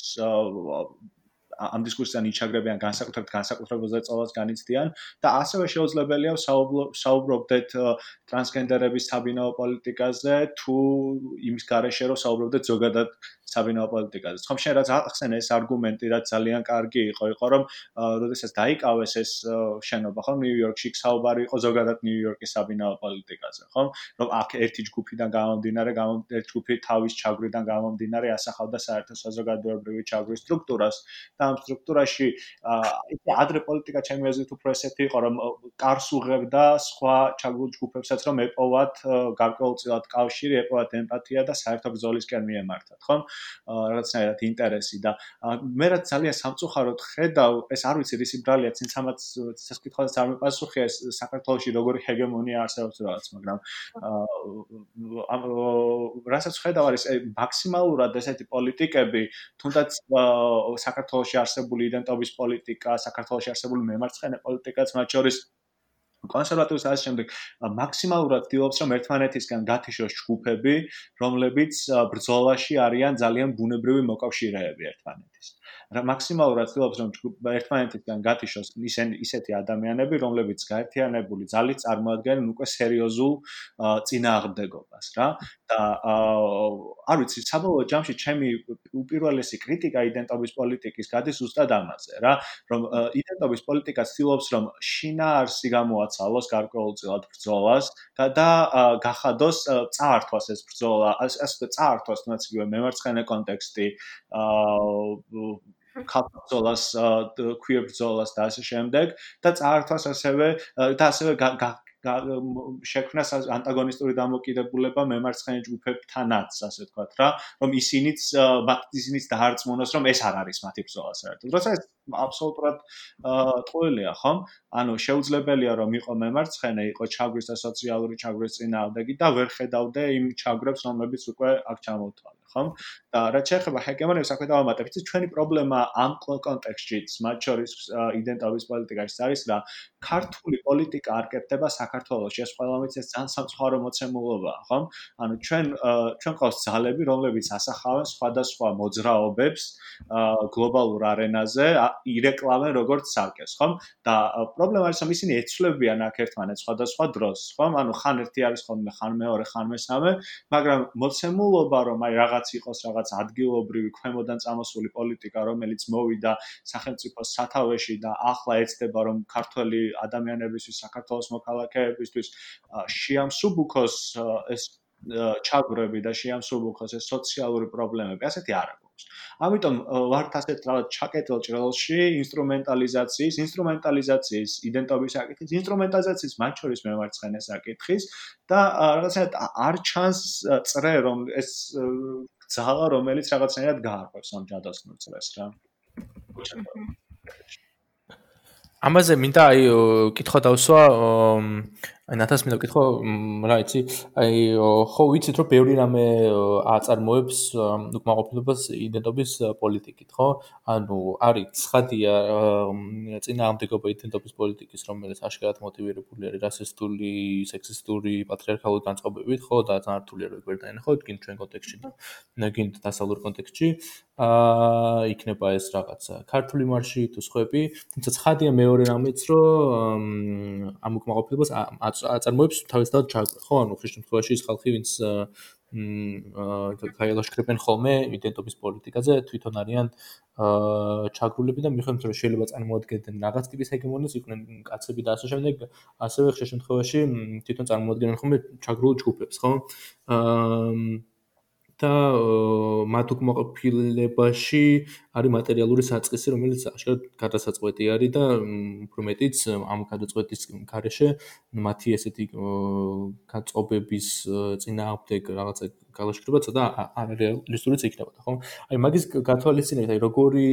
ამ დისკუსიიდან იჩაგრებიან განსაკუთრებით განსაკუთრებულზე წოვას განიცდიან და ასევე შეუძლებელია საუბრობდეთ ტრანსგენდერების საბინაო პოლიტიკაზე თუ იმის გარეშე რომ საუბრობდეთ ზოგადად საბინაო პოლიტიკაზე. ხომ შენ რაც ახსენე ეს არგუმენტი რაც ძალიან კარგი იყო, იყო რომ როდესაც დაიკავეს ეს შენობა, ხომ ნიუ-იორკში საუბარი იყო ზოგადად ნიუ-იორკის საბინაო პოლიტიკაზე, ხომ? რომ აქ ერთი ჯგუფიდან გამომდინარე, ერთი ჯგუფი თავის ჩაგვიდან გამომდინარე ასახავდა საერთო საზოგადოებრივი ჩაგვის სტრუქტურას და ამ სტრუქტურაში აი ადრე პოლიტიკა ჩემი აზრით უფრო ესეთი იყო, რომ კარს უღებდა სხვა ჩაგულ ჯგუფებსაც რომ ეპოვათ გარკვეულწილად კავშირი, ეპოვათ ემპათია და საერთო ბრძოლისკენ მიემართათ, ხომ? რაღაცნაირად ინტერესი და მე რაც ძალიან სამწუხაროდ ხედავ ეს არ ვიცი რისი ბრალია წინ სამაც სასკითხოსაც არ მეპასუხია ეს საქართველოსი როგორი ჰეგემონია არსებობს რაღაც მაგრამ ამ რასაც ხედავ არის მაქსიმალურად ესეთი პოლიტიკები თუნდაც საქართველოსი არსებული იდენტობის პოლიტიკა საქართველოსი არსებული მემარცხენე პოლიტიკაც მათ შორის კონსერვატივის ასე შემდეგ მაქსიმალურად ვთქვი რომ ერთმანეთისგან გათიშოს ჯგუფები რომლებიც ბრძოლაში არიან ძალიან ბუნებრივი მოკავშირეები ერთმანეთის. რა მაქსიმალურად ვთქვი რომ ერთმანეთისგან გათიშოს ისენ ისეთი ადამიანები რომლებიც გაერთიანებული ძალით წარმოადგენენ უკვე სერიოზულ წინააღმდეგობას რა და არ ვიცი საბოლოო ჯამში ჩემი უპირველესი კრიტიკა იდენტობის პოლიტიკის გადის ზუსტად ამაზე რა. რომ იდენტობის პოლიტიკა ცდილობს რომ შინაარსი გამოაცალოს გარკვეულწილად ბრძოლას და გახადოს წაართვას ეს ბრძოლა ასე წაართვას თუნდაც იგივე მემარცხენე კონტექსტი აა კაპიტოლას queer ბრძოლას და ასე შემდეგ და წაართვას ასევე და ასევე შექმნას ანტაგონისტური დამოკიდებულება მემარცხენე ჯგუფებთანაც, ასე ვთქვათ რა, რომ ისინიც ისინიც დაარწმუნოს, რომ ეს არ არის მათი ბრძოლა საერთოდ. როცა ეს აბსოლუტურად ტყუილია, ხომ? ანუ შეუძლებელია რომ იყო მემარცხენე, იყო ჩაგვრის და სოციალური ჩაგვრის წინააღმდეგი და ვერ ხედავდე იმ ჩაგვრებს, რომლებიც უკვე აქ ჩამოვთვალე. ხომ? და რაც შეეხება ჰეგემონიას, აქვე დავამატებთ, ჩვენი პრობლემა ამ კონტექსტშიც, მათ შორის იდენტობის პოლიტიკაში არის რა ქართული პოლიტიკა არ კეთდება საქართველოში, ეს ყველამიც ეს ძალიან სამწუხარო მოცემულობაა, ხომ? ანუ ჩვენ ჩვენ ყავს ძალები, რომლებიც ასახავენ სხვადასხვა მოძრაობებს გლობალურ არენაზე, ირეკლამენ როგორც სარკეს, ხომ? და პრობლემა არის, რომ ისინი ეცვლებიან აქ ერთმანეთს სხვადასხვა დროს, ხომ? ანუ ხან ერთი არის ხოლმე, ხან მეორე, ხან მესამე, მაგრამ მოცემულობა რომ აი რაღაც იყოს რაღაც ადგილობრივი ქვემოდან წამოსული პოლიტიკა, რომელიც მოვიდა სახელმწიფოს სათავეში და ახლა ეცდება რომ ქართველი ადამიანებისთვის, საქართველოს მოქალაქეებისთვის შეამსუბუქოს ეს ჩაგვრები და შეამსუბუქოს ეს სოციალური პრობლემები, ასეთი არ აქვს. ამიტომ ვართ ასეთ რაღაც ჩაკეტილ ჭრელში ინსტრუმენტალიზაციის, ინსტრუმენტალიზაციის იდენტობის საკითხის, ინსტრუმენტალიზაციის მათ შორის მემარცხენე საკითხის და რაღაცნაირად არ ჩანს წრე რომ ეს ძალა რომელიც რაღაცნაირად გაარკვევს ამ ჯადოსნურ წრეს რა. ამაზე მინდა აი კითხვა დავსვა ნათას მინდა ვკითხო რა იცი? აი ხო ვიცით რომ ბევრი რამე აწარმოებს უკმაყოფილებას იდენტობის პოლიტიკით ხო? ანუ არის ცხადია წინააღმდეგობა იდენტობის პოლიტიკის რომელიც აშკარად მოტივირებული არის რასისტული სექსისტური პატრიარქალური განწყობებით ხო და რთული არის გვერდაენ ხო? თქვენ ჩვენ კონტექსტში და ნეგინთ დასავლურ კონტექსტში აა იქნება ეს რაღაცა ქართული მარში თუ სხვები თუმცა ცხადია მეორე რამეც რომ ამ უკმაყოფილებას აწარმოებს თავისთავად ჩაგრა ხო ანუ ხშირ შემთხვევაში ის ხალხი ვინც მ კაილაშკრებენ ხოლმე იდენტობის პოლიტიკაზე თვითონ არიან ჩაგრულები და მიხედავთ რომ შეიძლება წარმოადგენდნენ რაღაც ტიპის ჰეგემონიას იყვნენ კაცები და ასე შემდეგ ასევე ხშირ შემთხვევაში თვითონ წარმოადგენენ ხოლმე ჩაგრულ ჯგუფებს ხო? აა და მათ უკმაყოფილებაში არის მატერიალური საწყისი, რომელიც აშკარად გადასაწყვეტი არის და უფრო მეტიც ამ გადაწყვეტის გარეშე მათი ესეთი გაწობების წინააღმდეგ რაღაცა გალაშქრება ცოტა არარეალისტურიც იქნებოდა, ხო? აი მაგის გათვალისწინებით, აი როგორი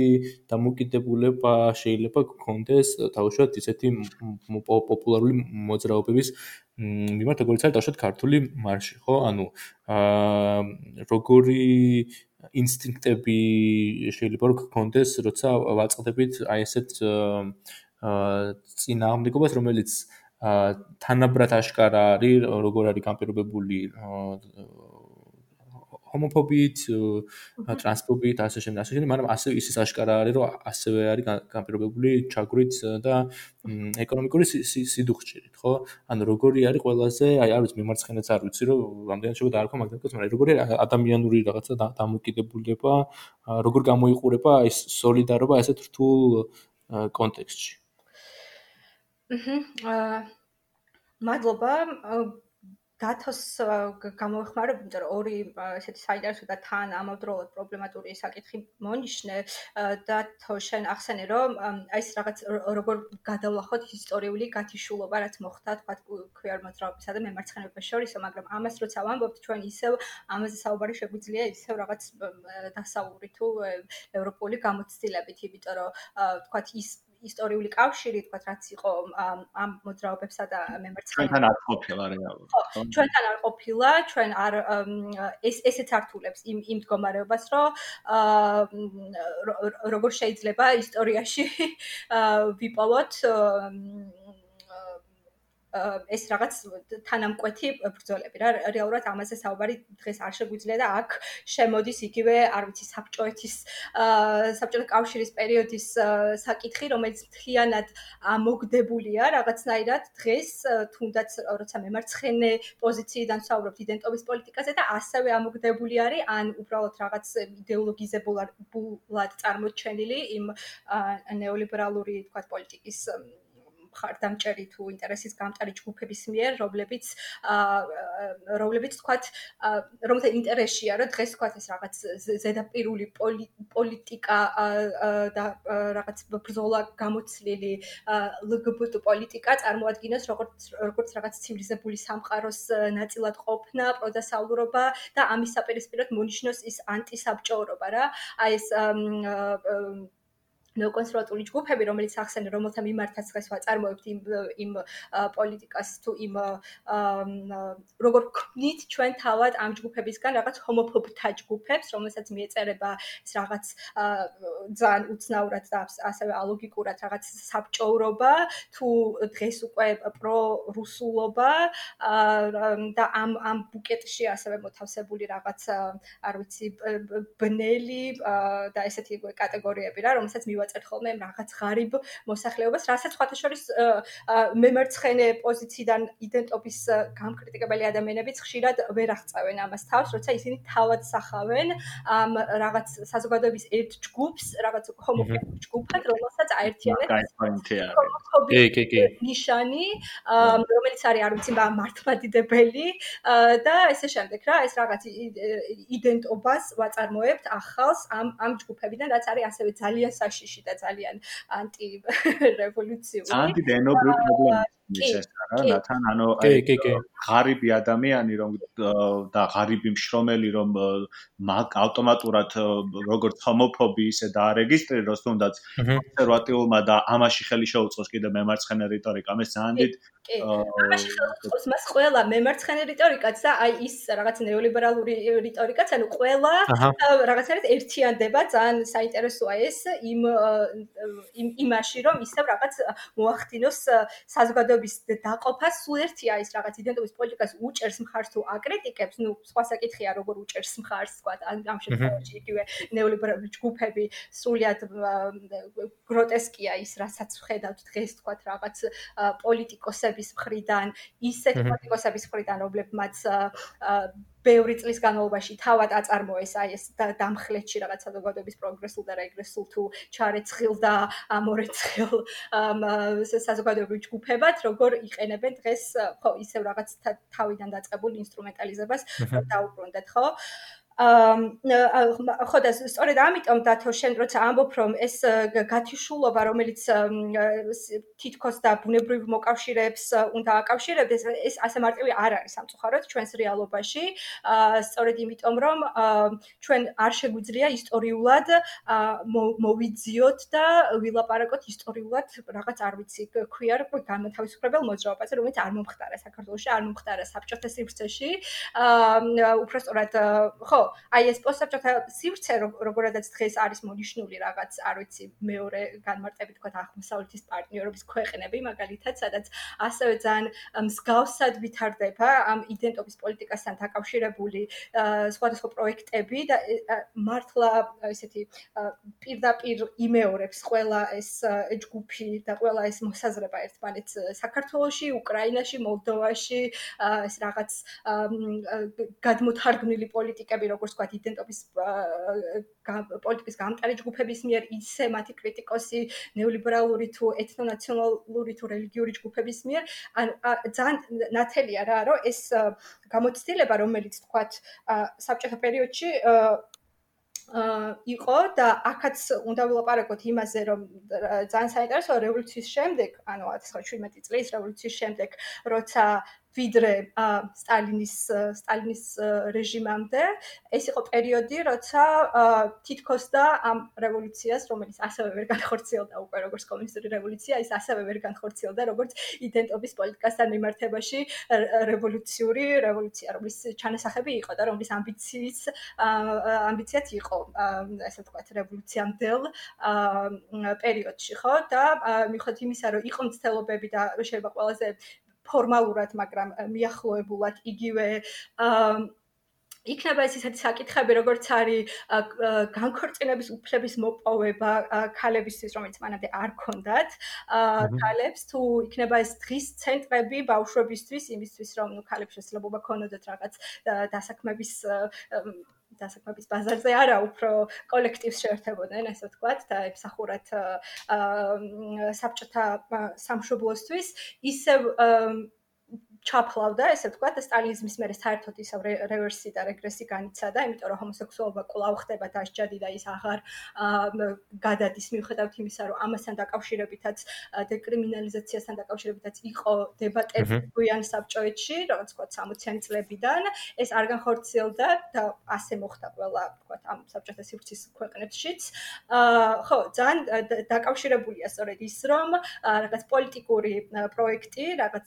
დამოკიდებულება შეიძლება გქონდეს თავშოთ ისეთი პოპულარული მოძრაობების მიმართ როგორც არის თავშოთ ქართული მარში, ხო? ანუ აა როგორი ინსტინქტები შეიძლება რომ გქონდეს, როცა ვაწყდებით აი ესეთ აა წინააღმდეგობას, რომელიც აა თანაბრად აშკარა არის, როგორ არის განპირობებული ჰომოფობიით, ტრანსფობიით, ასე შემდეგ, ასე შემდეგ, მაგრამ ასევე ისიც აშკარა არის, რომ ასევე არის განპირობებული ჩაგვრით და ეკონომიკური სიდუხჭირით, ხო? ანუ როგორი არის ყველაზე, აი არ ვიცი, მემარცხენეც არ ვიცი, რომ რამდენად შეიძლება დაარქვა მაგდაკაც, მაგრამ როგორი ადამიანური რაღაცა დამოკიდებულება, როგორ გამოიყურება აი სოლიდარობა ასეთ რთულ კონტექსტში. აჰა. მადლობა. დათოს გამოეხმარებ, იმიტომ რომ ორი ესეთი საინტერესო და თან ამავდროულად პრობლემატური საკითხი მონიშნე და თოშენ ახსენე რომ აი ეს რაღაც როგორ გადავლახოთ ისტორიული გათიშულობა რაც მოხდა თქვა ქუარ მოძრაობისა და მემარცხენეობის შორისო, მაგრამ ამას როცა ვამბობთ ჩვენ ისევ ამაზე საუბარი შეგვიძლია ისევ რაღაც დასავლური თუ ევროპული გამოცდილებით, იმიტომ რომ თქვა ის ისტორიული კავშირი, თქვა რაც იყო ამ მოძრაობებსა და მემარცხენეებს. ჩვენთან არ ყოფილა რეალურად. ხო, ჩვენთან არ ყოფილა, ჩვენ არ ეს ესეც ართულებს იმ იმ მდგომარეობას, რომ აა როგორ შეიძლება ისტორიაში ვიპოვოთ ეს რაღაც თანამკვეთი ბრძოლები რა. რეალურად ამაზე საუბარი დღეს არ შეგვიძლია და აქ შემოდის იგივე არ ვიცი საბჭოეთის საბჭოთა კავშირის პერიოდის საკითხი რომელიც მთლიანად მოგდებულია რაღაცნაირად დღეს. თუნდაც როცა მემარცხენე პოზიციიდან საუბრობთ იდენტობის პოლიტიკაზე და ასევე ამოგდებული არის ან უბრალოდ რაღაც იდეოლოგიზებულად წარმოჩენილი იმ ნეოლიბერალური თქვა პოლიტიკის მხარდამჭერი თუ ინტერესის გამტარი ჯგუფების მიერ, რომლებიც აა რომლებიც თქვათ რომელთა ინტერესია, რომ დღეს თქვათ ეს რაღაც ზედაპირული პოლიტიკა და რაღაც ბრძოლა გამოცლილი ლგბტ პოლიტიკა წარმოადგენს როგორც როგორც რაღაც ცივილიზებული სამყაროს ნაწილად ყოფნა, პროდასავლურობა და ამის საპირისპიროდ მონიშნოს ის ანტისაბჭოურობა რა. აი ეს ნეოკონსერვატული ჯგუფები, რომელიც ახსენე, რომელთა მიმართაც დღეს ვაწარმოებთ იმ იმ პოლიტიკას თუ იმ როგორ ქმნით ჩვენ თავად ამ ჯგუფებისგან რაღაც ჰომოფობთა ჯგუფებს, რომელსაც მიეწერება ეს რაღაც ძალიან უცნაურად და ასევე ალოგიკურად რაღაც საბჭოურობა, თუ დღეს უკვე პრო-რუსულობა და ამ ამ ბუკეტში ასევე მოთავსებული რაღაც არ ვიცი ბნელი და ესეთი კატეგორიები რა, რომელსაც მივა ვაწერ ხოლმე რაღაც ღარიბ მოსახლეობას, რასაც ხათაშორის მემარცხენე პოზიციიდან იდენტობის გამკრიტიკებელი ადამიანებიც ხშირად ვერ აღწევენ ამას თავს, როცა ისინი თავად სახავენ ამ რაღაც საზოგადოების ერთ ჯგუფს, რაღაც ჰომოფობ ჯგუფად, რომელსაც აერთიანებს კი, კი, კი. ნიშანი, რომელიც არის არ ვიცი მართლმადიდებელი და ესე შემდეგ რა, ეს რაღაც იდენტობას ვაწარმოებთ ახალს ამ ამ ჯგუფებიდან, რაც არის ასევე ძალიან საშიში და ძალიან ანტი რევოლუციური. ანტი დენობრი პრობლემა. ის რა ნათან ანუ აი ღარიბი ადამიანი რომ და ღარიბი მშრომელი რომ მაგ ავტომატურად როგორც ჰომოფობი ისე დაარეგისტრიროს თუნდაც კონსერვატიულმა და ამაში ხელი შეუწყოს კიდე მემარცხენე რიტორიკა მე ძალიან დიდ ამაში ხელი შეუწყოს მას ყველა მემარცხენე რიტორიკაც და აი ის რაღაც ნეოლიბერალური რიტორიკაც ანუ ყველა რაღაცა ერთიანდება ძალიან საინტერესოა ეს იმ იმ იმაში რომ ისევ რაღაც მოახდინოს საზოგადო იდენტობის დაყოფა სულ ერთია ის რაღაც იდენტობის პოლიტიკას უჭერს მხარს თუ აკრიტიკებს, ну, სხვა საკითხია, როგორ უჭერს მხარს, თქვა, ამ შემთხვევაში იგივე ნეოლიბერალური ჯგუფები სულიად გროტესკია ის, რასაც ვხედავთ დღეს, თქვა, რაღაც პოლიტიკოსების მხრიდან, ისეთ პოლიტიკოსების მხრიდან, რომლებმაც ბევრი წლის განმავლობაში თავად აწარმოეს აი ეს დამხლეთში რაღაც საზოგადოების პროგრესულ და რეგრესულ თუ ჩარეცხილ და ამორეცხილ საზოგადოებრივ ჯგუფებად როგორ იყენებენ დღეს ხო ისევ რაღაც თავიდან დაწყებულ ინსტრუმენტალიზებას დაუბრუნდეთ ხო? აა ხო და სწორედ ამიტომ დათო შენ როცა ამბობ რომ ეს გათიშულობა რომელიც თითქოს და ბუნებრივ მოკავშირეებს უნდა აკავშირებდეს ეს ასე მარტივი არ არის სამწუხაროდ ჩვენს რეალობაში. აა სწორედ იმიტომ რომ ჩვენ არ შეგვიძლია ისტორიულად მოვიძიოთ და ვილაპარაკოთ ისტორიულად რაღაც არ ვიცი ქვია რომ განმათავისუფლებელ მოძრაობაზე რომელიც არ მომხდარა საქართველოში არ მომხდარა საბჭოთა სივრცეში. აა უბრალოდ ხო აი ეს პოსტსაბჭოთა სივრცე როგორადაც დღეს არის მონიშნული რაღაც არ ვიცი მეორე განმარტებით თქვა აღმოსავლეთის პარტნიორობის ქვეყნები მაგალითად სადაც ასევე ძალიან მსგავსად ვითარდება ამ იდენტობის პოლიტიკასთან დაკავშირებული სხვადასხვა პროექტები და მართლა ესეთი პირდაპირ იმეორებს ყველა ეს ჯგუფი და ყველა ეს მოსაზრება ერთმანეთს საქართველოში, უკრაინაში, მოლდოვაში ეს რაღაც გადმოთარგმნილი პოლიტიკები როგორც ვთქვათ, იდენტობის პოლიტიკის გამტარი ჯგუფების მიერ ისე მათი კრიტიკოსი ნეოლიბერალური თუ ეთნონაციონალური თუ რელიგიური ჯგუფების მიერ, ან ძალიან ნათელია რა, რომ ეს გამოცდილება, რომელიც ვთქვათ, საბჭოთა პერიოდში იყო და ახაც უნდა ვილაპარაკოთ იმაზე, რომ ძალიან საინტერესოა რევოლუციის შემდეგ, ანუ 1917 წლის რევოლუციის შემდეგ, როცა ვიდრე სტალინის სტალინის რეჟიმამდე. ეს იყო პერიოდი როცა თითქოს და ამ რევოლუციას რომელიც ასევე ვერ განხორციელდა უკვე როგორც კომუნისტური რევოლუცია ის ასევე ვერ განხორციელდა როგორც იდენტობის პოლიტიკასთან მიმართებაში რევოლუციური რევოლუცია რომლის ჩანასახები იყო და რომლის ამბიციის ამბიციაც იყო ასე ვთქვათ რევოლუციამდელ პერიოდში ხო? და მიხოთ იმისა რომ იყო მცდელობები და შეიძლება ყველაზე ფორმალურად, მაგრამ მიახლოებულად იგივე იქნება ეს ისეთი საკითხები, როგორც არის განქორწინების უფლების მოპოვება ქალებისთვის, რომელიც მანამდე არ ქონდათ. ქალებს თუ იქნება ეს დღის ცენტრები ბავშვებისთვის, იმისთვის, რომ ნუ ქალებს შესაძლებლობა ქონოდათ რაღაც დასაქმების დასაქმების ბაზარზე არა, უფრო კოლექტივს შეერთებოდნენ, ასე ვთქვათ, და ემსახურათ საბჭოთა სამშობლოსთვის, ისევ ჩაფლავდა, ესე ვთქვათ, სტალინიზმის მერე საერთოდ ისევ რევერსი და რეგრესი განიცადა, იმიტომ რომ ჰომოსექსუალობა კვლავ ხდება დასჯადი და ის აღარ გადადის მიუხედავად იმისა, რომ ამასთან დაკავშირებითაც დეკრიმინალიზაციასთან დაკავშირებითაც იყო დებატები გვიან საბჭოეთში, როგორც ვთქვათ, 60-იანი წლებიდან, ეს არ განხორციელდა და ასე მოხდა ყველა, ვთქვათ, ამ საბჭოთა სივრცის ქვეყნებშიც. აა ხო, ძალიან დაკავშირებულია სწორედ ის, რომ რაღაც პოლიტიკური პროექტი, რაღაც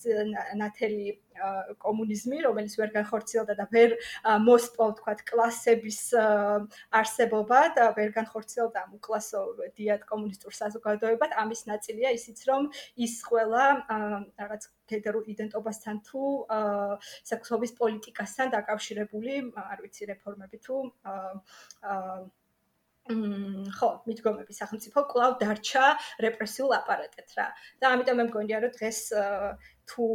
ნათელი კომუნიზმი, რომელიც ვერ განხორციელდა და ვერ მოსპო, თქვათ, კლასების არსებობა და ვერ განხორციელდა ამ უკლასო დიად კომუნისტურ საზოგადოებად, ამის ნაწილია ისიც, რომ ის ყველა რაღაც გენდერულ იდენტობასთან თუ სექსუალობის პოლიტიკასთან დაკავშირებული, არ ვიცი, რეფორმები თუ ხო, მიდგომები სახელმწიფო კლავ დარჩა რეპრესიულ აპარატად რა. და ამიტომ მე მგონია რომ დღეს თუ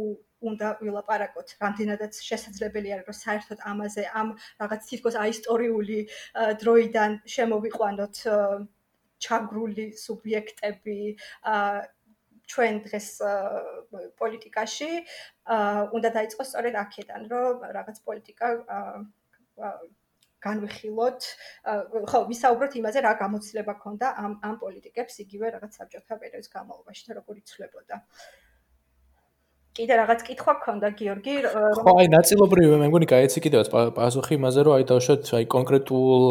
უნდა ვილაპარაკოთ, რამდენადაც შესაძლებელია რომ საერთოდ ამაზე ამ რაღაც თითქოს აისტორიული დროიდან შემოვიყვანოთ ჩაგრული სუბიექტები ჩვენ დღეს პოლიტიკაში უნდა დაიწყოს სწორედ აქედან, რომ რაღაც პოლიტიკა განვიხილოთ ხო ვისაუბროთ იმაზე რა გამოცდილება ქონდა ამ ამ პოლიტიკებს იგივე რაღაც საბჭოთა პერიოდის განმავლობაში და როგორ იცვლებოდა კიდე რაღაც კითხვა ქონდა გიორგი ხო აი ნაწილობრივ მე მგონი გაიცი კიდევაც პასუხი იმაზე რომ აი დავშოთ აი კონკრეტულ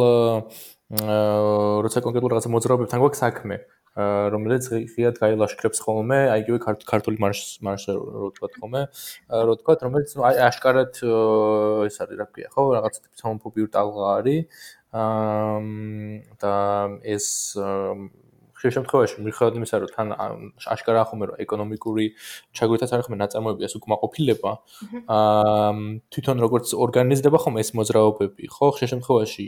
როცა კონკრეტულ რაღაც მოძრაობებთან გვაქვს საქმე რომელიც ღიად გაილაშქრებს ხოლმე, აი იგივე ქართული მარშ მარშ რო თქვა ხოლმე, რო თქვა, რომელიც აი აშკარად ეს არის რა ქვია, ხო, რაღაც ტიპის ჰომოფობიური ტალღა არის. აა და ეს ხშირ შემთხვევაში მიხედავთ იმისა, რომ თან აშკარა ახუმე რომ ეკონომიკური ჩაგვეთაც არ ხომ ნაწარმოები ეს უკმაყოფილება, აა თვითონ როგორც ორგანიზდება ხომ ეს მოძრაობები, ხო? ხშირ შემთხვევაში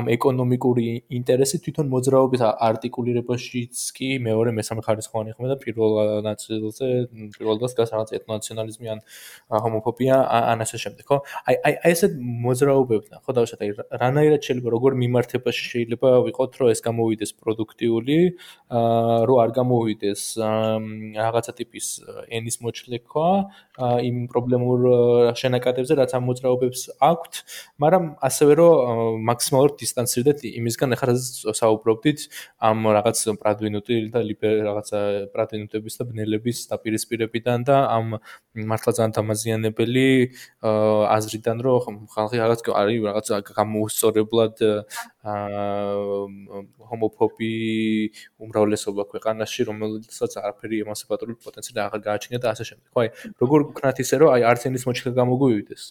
ამ ეკონომიკური ინტერესი თვითონ მოძრაობის არტიკულირებაშიც კი მეორე მესამე ხარისხოვანი ხომ და პირველ ნაწილზე პირველ დღეს გას რაღაც ეთნონაციონალიზმი ან ჰომოფობია ან ასე შემდეგ, ხო? აი აი ესეთ მოძრაობებთან, ხო დავშოთ აი რანაირად შეიძლება როგორ მიმართებაში შეიძლება ვიყოთ, რომ ეს გამოვიდეს პროდუქტიული აა რო არ გამოვიდეს რაღაცა ტიპის ენის მოჩლექვა იმ პრობლემურ შენაკადებზე რაც ამ მოძრაობებს აქვთ, მაგრამ ასევე რომ მაქსიმალურად დისტანცირდეთ იმისგან ახლა საუბრობდით ამ რაღაც პრადვინუტი და ლიბერ რაღაცა პრადვინუტების და ბნელების დაპირისპირებიდან და ამ მართლა ძალიან დამაზიანებელი აზრიდან რომ ხალხი რაღაც არის რაღაც გამოუსწორებლად აა ჰომოფობი უმრავლესობა ქვეყანაში, რომელსაც არაფერი ემანსიპატორული პოტენციალი აღარ გააჩნია და ასე შემდეგ. ხო, აი, როგორ ვქნათ ისე, რომ აი არც ენის მოჩქება გამოგვივიდეს.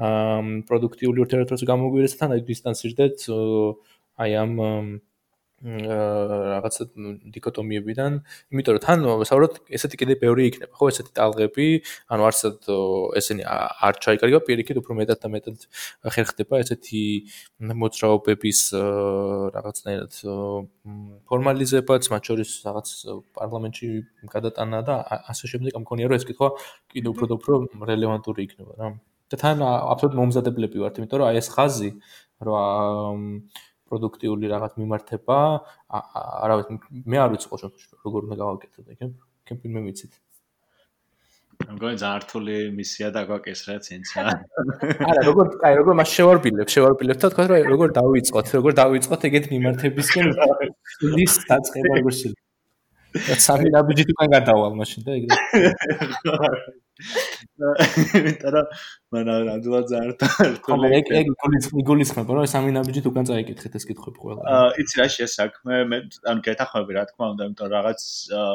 აა პროდუქტიული ურთიერთობებს გამოგვივიდეს თან აი დისტანცირდეთ აი ამ რაღაც დიქოტომიებიდან, იმიტომ რომ თან საერთოდ ესეთი კიდე ბევრი იქნება, ხო, ესეთი ტალღები, ანუ არსად ესენი არ ჩაიკარგება, პირიქით უფრო მეტად და მეტად ხერხდება ესეთი მოძრაობების რაღაცნაირად ფორმალიზებაც, მათ შორის რაღაც პარლამენტში გადატანა და ასე შემდეგ, ამ მქონია რომ ეს კითხვა კიდე უფრო და უფრო რელევანტური იქნება რა. და თან აბსოლუტურად მომზადებლები ვართ, იმიტომ რომ აი ეს ხაზი რომ პროდუქტიული რაღაც მიმართება, არა ვიცი, მე არ ვიცი ყოველ შემთხვევაში როგორ უნდა გავაკეთო და იქნებ კემპინგ მე ვიცით. მგონი ზართული მისია დაგვაკისრა ცინცა. არა, როგორ, აი, როგორ მას შევარბილებ, შევარბილებ და თქვა რომ როგორ დავიწყოთ, როგორ დავიწყოთ ეგეთ მიმართებისკენ ის დაწყება როგორ შეიძლება. და სამი ნაბიჯით უკან გადავალ მაშინ და ეგრე. მეტარა მან რადულად ზართა ხოლმე ეგ ეგ გულისხმობა რომ სამი ნაბიჯით უკან წაიკითხეთ ეს კითხვები ყველა. აა იცი რა შესაქმე მე ან გეთახმები რა თქმა უნდა იმიტომ რაღაც აა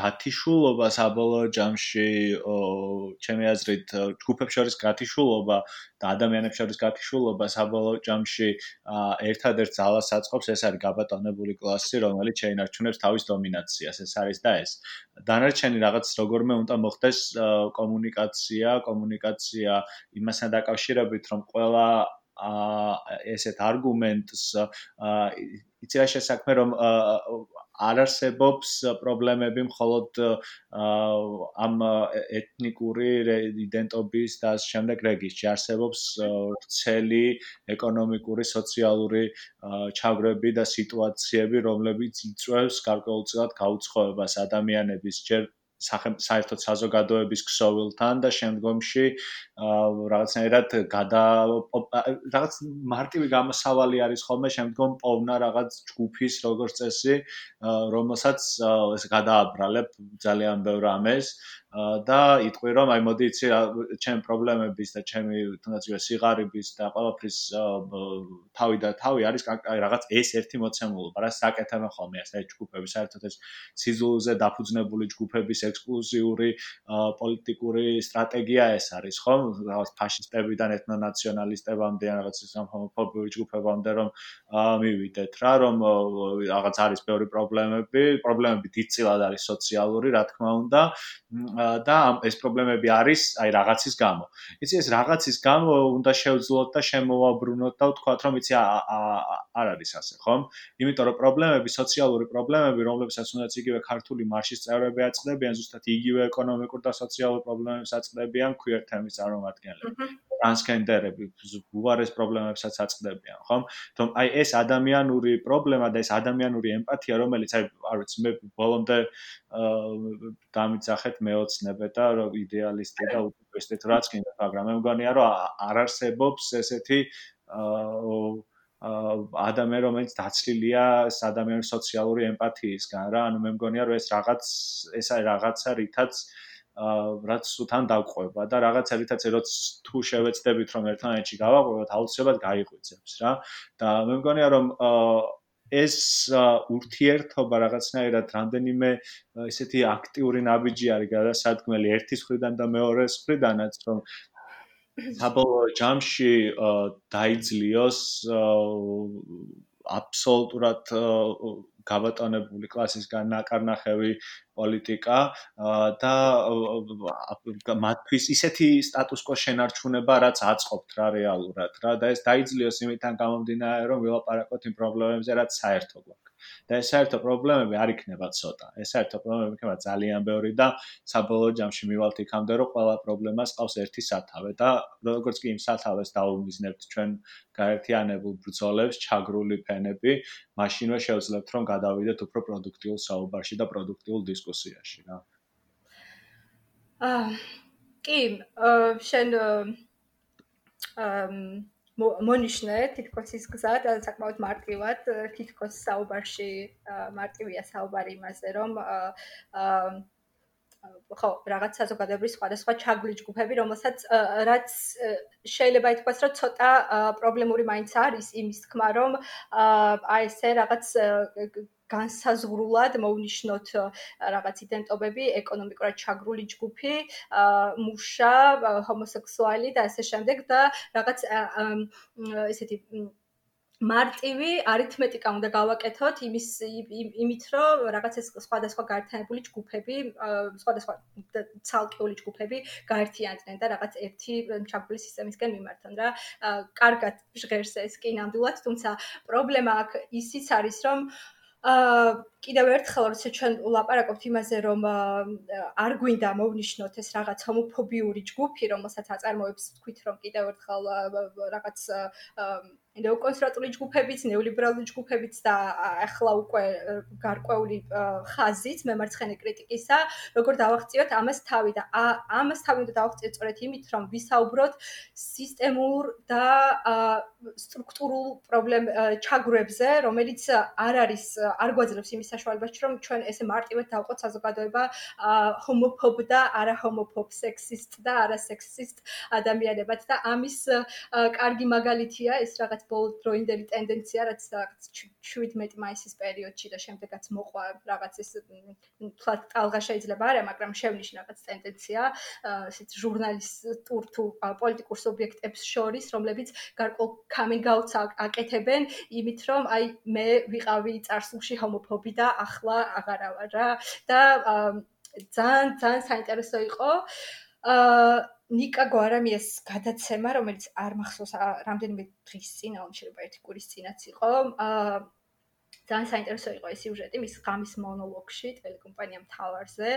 გათიშულობა საბოლოო ჯამში ჩემი აზრით ჯგუფებს შორის გათიშულობა და ადამიანებს შორის გათიშულობა საბოლოო ჯამში ერთადერთ ძალას აწყობს ეს არის გაბატონებული კლასი რომელიც შეინარჩუნებს თავის დომინაციას ეს არის და ეს. დანარჩენი რაღაც როგორმე უნდა მოხდეს კომუნიკაცია კომუნიკაცია იმასთან დაკავშირებით რომ ყველა ა ესეთ არგუმენტს იცი რა შესაქმე რომ არ არსებობს პრობლემები მხოლოდ ამ ეთნიკური იდენტობის და ამ შემდეგ რეგისტრში. არსებობს ცელი ეკონომიკური, სოციალური ჩაგრები და სიტუაციები, რომლებიც იწვევს გარკვეულწილად გაუცხოებას ადამიანების ჯერ საერთოდ საზოგადოების ქსოვილთან და შემდგომში რაღაცნაირად გადა რაღაც მარტივი გამოსავალი არის ხოლმე შემდგომ პოვნა რაღაც ჯგუფის როგორც წესი რომელსაც ეს გადააბრალებ ძალიან ბევრ ამეს და იტყვი რომ აი მოდი იცი ჩემ პრობლემების და ჩემი თუნდაც ის სიღარიბის და ყველაფრის თავი და თავი არის რაღაც ეს ერთი მოცემულობა რა საკეთებენ ხოლმე ეს ჯგუფები საერთოდ ეს სიზულზე დაფუძნებული ჯგუფების ექსკლუზიური პოლიტიკური სტრატეგია ეს არის ხო რაღაც ფაშისტებიდან ეთნონაციონალისტებამდე რაღაც სამჰომოფობიური ჯგუფებამდე რომ მივიდეთ რა რომ რაღაც არის ბევრი პრობლემები პრობლემები დიდწილად არის სოციალური რა თქმა უნდა და ეს პრობლემები არის აი რაღაცის გამო. იცი ეს რაღაცის გამო უნდა შევძლოთ და შემოვაბრუნოთ და ვთქვათ რომ იცი არ არის ასე, ხომ? იმიტომ რომ პრობლემები, სოციალური პრობლემები, რომლებსაც უნდაც იგივე ქართული მარშის წევრები აწყდებიან, ზუსტად იგივე ეკონომიკურ და სოციალურ პრობლემებს აწყდებიან queer თემის წარმომადგენლები. ტრანსგენდერები, უვარეს პრობლემებსაც აწყდებიან, ხომ? თუმ აი ეს ადამიანური პრობლემა და ეს ადამიანური ემპათია, რომელიც აი არ ვიცი, მე ბოლომდე დამიცახეთ მეოცნებე და რომ იდეალისტი და უტოპისტი რაც კიდე, მაგრამ მე მგონია რომ არ არსებობს ესეთი აა ადამიანი რომელიც დაცლილია ადამიანის სოციალური ემპათიისგან რა. ანუ მე მგონია რომ ეს რაღაც ეს არის რაღაცა რითაც რაც თან დაგყვება და რაღაცა რითაც როც თუ შევეცდებით რომ ერთმანეთში გავაყვებოთ აუცილებლად გაიღვიძებს რა. და მე მგონია რომ ეს ურთიერთობა რაღაცნაირად რამდენიმე ესეთი აქტიური ნაბიჯი არის გადასადგმელი ერთის მხრიდან და მეორეს მხრიდანაც რომ საბოლოო ჯამში დაიძლიოს აბსოლუტურად გაბატონებული კლასისგან ნაკარნახევი პოლიტიკა და მათთვის ისეთი სტატუს კო შენარჩუნება, რაც აწყობთ რა რეალურად რა და ეს დაიძლიოს იმითან გამომდინარე, რომ ვილაპარაკოთ იმ პრობლემებზე, რაც საერთო გვაქვს. და ეს საერთო პრობლემები არ იქნება ცოტა. ეს საერთო პრობლემები იქნება ძალიან ბევრი და საბოლოო ჯამში მივალთ იქამდე, რომ ყველა პრობლემას ყავს ერთი სათავე და როგორც კი იმ სათავეს დაუმიზნებთ ჩვენ გაერთიანებულ ბრძოლებს, ჩაგრული ფენები, მაშინვე შევძლებთ რომ გადავიდეთ უფრო პროდუქტიულ საუბარში და პროდუქტიულ დისკუსიაში რა. აა კი, შენ აა მონიშნე თითქოს ის გზა და საკმაოდ მარტივად თითქოს საუბარში მარტივია საუბარი იმაზე რომ აა ხო, რაღაც საზოგადოების სხვადასხვა ჩაგული ჯგუფები, რომელსაც რაც შეიძლება ითქვას, რომ ცოტა პრობლემური მაინც არის იმის თქმა, რომ აი ესე რაღაც განსაზღვრულად მოვნიშნოთ რაღაც იდენტობები, ეკონომიკურად ჩაგრული ჯგუფი, მუშა, ჰომოსექსუალი და ასე შემდეგ და რაღაც ესეთი მარტივი არითმეტიკა უნდა გავაკეთოთ იმის იმით რომ რაღაც ეს სხვადასხვა გაერთიანებული ჯგუფები სხვადასხვა ცალკეული ჯგუფები გაერთიანდნენ და რაღაც ერთი ჩაგული სისტემისკენ მიმართონ რა. კარგად ჟღერს ეს კი ნამდვილად თუმცა პრობლემა აქ ისიც არის რომ აა კიდევ ერთხელ როცა ჩვენ ვლაპარაკობთ იმაზე რომ არ გვინდა მოვნიშნოთ ეს რაღაც ჰომოფობიური ჯგუფი რომელსაც აწარმოებს თქვით რომ კიდევ ერთხელ რაღაც ნეოკონსერვატული ჯგუფებიც, ნეოლიბერალური ჯგუფებიც და ახლა უკვე გარკვეული ხაზით მემარცხენე კრიტიკისა, როგორ დავახციოთ ამას თავი და ამას თავი უნდა დავახციოთ სწორედ იმით, რომ ვისაუბროთ სისტემურ და სტრუქტურულ პრობლემ ჩაგვრებზე, რომელიც არ არის არ გვაძლევს იმის საშუალებას, რომ ჩვენ ესე მარტივად დავყოთ საზოგადოება ჰომოფობ და არა ჰომოფობ, სექსისტ და არა სექსისტ ადამიანებად და ამის კარგი მაგალითია ეს რაღაც ბოლდროინდელი ტენდენცია, რაც რაღაც 17 მაისის პერიოდში და შემდეგაც მოყვა რაღაც ეს თლათ ტალღა შეიძლება არა, მაგრამ შევნიშნე რაღაც ტენდენცია, ესეთ ჟურნალისტურ თუ პოლიტიკურ სუბიექტებს შორის, რომლებიც გარკვეულ coming out-ს აკეთებენ, იმით რომ აი მე ვიყავი წარსულში ჰომოფობი და ახლა აღარა ვარ რა და ძალიან ძალიან საინტერესო იყო. აა ნიკა გვარამიას გადაცემა, რომელიც არ მახსოვს რამდენიმე დღის წინ, ან შეიძლება ერთი კვირის წინაც იყო. აა ძალიან საინტერესო იყო ეს სიუჟეტი მის ღამის მონოლოგში ტელეკომპანია მთავარზე,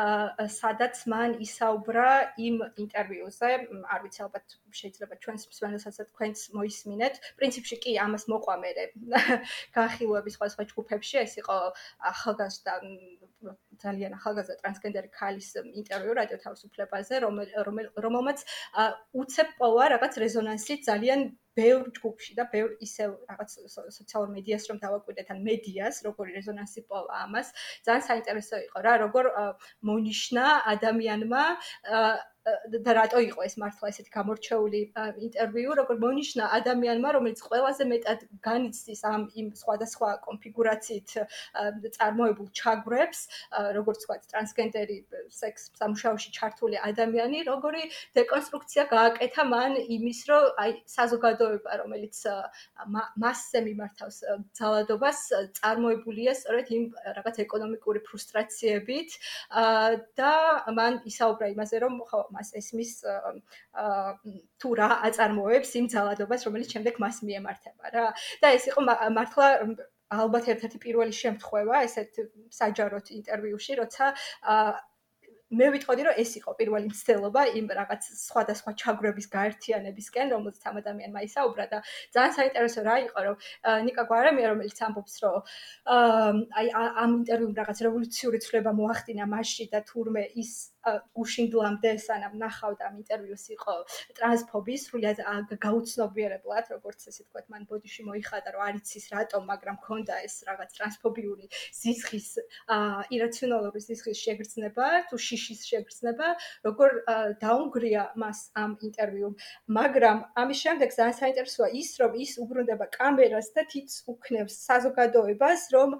აა სადაც მან ისაუბრა იმ ინტერვიუზე, არ ვიცი ალბათ შეიძლება ჩვენს მსმენელსაც თქვენს მოისმინეთ. პრინციპში კი ამას მოყვა მე გაახილვების სხვა სხვა ჯგუფებში, ეს იყო ახალგაზრდა ძალიან ახალგაზრდა ტრანსგენდერი ქალის ინტერვიუ რადიო თავისუფლებაზე, რომელმაც უცებ პოვა რაღაც რეზონანსი ძალიან ბევრ ჯგუფში და ბევრ ისევ რაღაც სოციალურ მედიას რომ დავაკვირდეთ ან მედიას როგორი რეზონანსი პოვა ამას ძალიან საინტერესო იყო რა როგორ მონიშნა ადამიანმა და რატო იყო ეს მართლა ესეთი გამორჩეული ინტერვიუ, როგორ მონიშნა ადამიანმა, რომელიც ყველაზე მეტად განიცდის ამ იმ სხვადასხვა კონფიგურაციით წარმოებულ ჩაგვრებს, როგორც ვთქვათ, ტრანსგენდერი სექს სამუშაოში ჩართული ადამიანი, როგორი დეკონსტრუქცია გააკეთა მან იმის, რომ აი საზოგადოება, რომელიც მასზე მიმართავს ძალადობას, წარმოებულია სწორედ იმ რაღაც ეკონომიკური ფრუსტრაციებით და მან ისაუბრა იმაზე, რომ ხო მას ესმის თუ რა აწარმოებს იმ ძალადობას, რომელიც შემდეგ მას მიემართება რა. და ეს იყო მართლა ალბათ ერთ-ერთი პირველი შემთხვევა ესეთ საჯაროთ ინტერვიუში, როცა მე ვიტყოდი რომ ეს იყო პირველი მცდელობა იმ რაღაც სხვადასხვა ჩაგვრების გაერთიანებისკენ, რომელზეც ამ ადამიანმა ისაუბრა და ძალიან საინტერესო რა იყო რომ ნიკა გვარამია რომელიც ამბობს რომ აი ამ ინტერვიუმ რაღაც რევოლუციური ცვლილება მოახდინა მასში და თურმე ის უშინდლამდე სანამ ნახავდა ამ ინტერვიუს იყო ტრანსფობის სრულიად გაუცნობიერებლად როგორც ესე თქვა მან ბოდიში მოიხადა რომ არიცის რატომ მაგრამ ქონდა ეს რაღაც ტრანსფობიული ზისხის ირაციონალური ზისხის შეგრძნება თუ შიშის შეგრძნება როგორ დაუნგრია მას ამ ინტერვიუმ მაგრამ ამის შემდეგ ძალიან საინტერესოა ის რომ ის უბრუნდება კამერას და თიც უქნევს საზოგადოებას რომ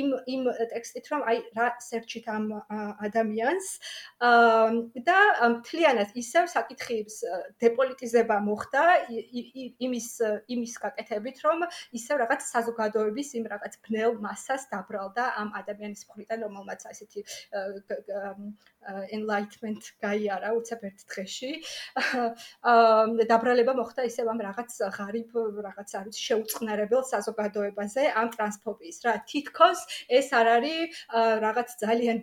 იმ იმ ტექსტით რომ აი რა სერჩით ამ ადამიანს. და მთლიანად ისევ საკითხის დეპოლიტიზება მოხდა იმის იმის გაკეთებით რომ ისევ რაღაც საზოგადოების იმ რაღაც ბნელ მასას დაბრალდა ამ ადამიანის მხრიდან რომელმაც ასეთი enlightenment გაიარა უცებ ერთ დღეში. აა დაბრალება მოხდა ისევ ამ რაღაც ღარიბ რაღაც არის შეუწყნარებელ საზოგადოებაზე ამ ტრანსფობიის რა. თითქოს ეს არ არის რაღაც ძალიან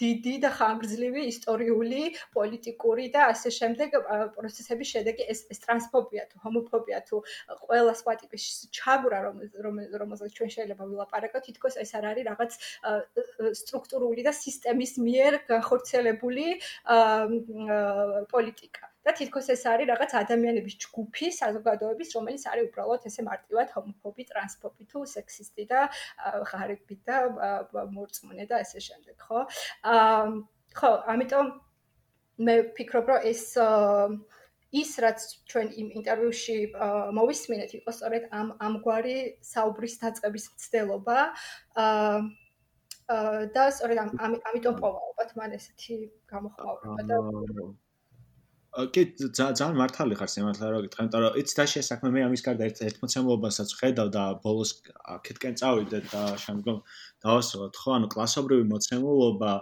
დიდი და ხანგრძლივი ისტორიული, პოლიტიკური და ასე შემდეგ პროცესების შედეგი ეს ეს ტრანსფობია თუ ჰომოფობია თუ ყველა სხვა ტიპის ჩაგვრა რომ რომელსაც ჩვენ შეიძლება ვილაპარაკოთ, თითქოს ეს არ არის რაღაც სტრუქტურული და სისტემის მიერ განხორციელებული პოლიტიკა. და თითქოს ეს არის რაღაც ადამიანების ჯგუფი საზოგადოების, რომელიც არის უბრალოდ ესე მარტივად ჰომოფობი, ტრანსფობი თუ სექსისტი და ღარიბი და მორწმუნე და ესე შემდეგ, ხო? აა ხო, ამიტომ მე ვფიქრობ, რომ ეს ის რაც ჩვენ იმ ინტერვიუში მოვისმინეთ, იყო სწორედ ამ ამგვარი საუბრის დაწყების მცდელობა. აა და სწორედ ამიტომ პოვა ალბათ მან ესეთი გამოხმაურება და კი ძალიან მართალი ხარ სიმართლე რა გითხრა, იმიტომ რომ იცი და შესაქმე მე ამის გარდა ერთ ერთ მოცემულობასაც ხედავ და ბოლოს აქეთკენ წავიდე და შემდგომ დავასრულოთ ხო, ანუ კლასობრივი მოცემულობა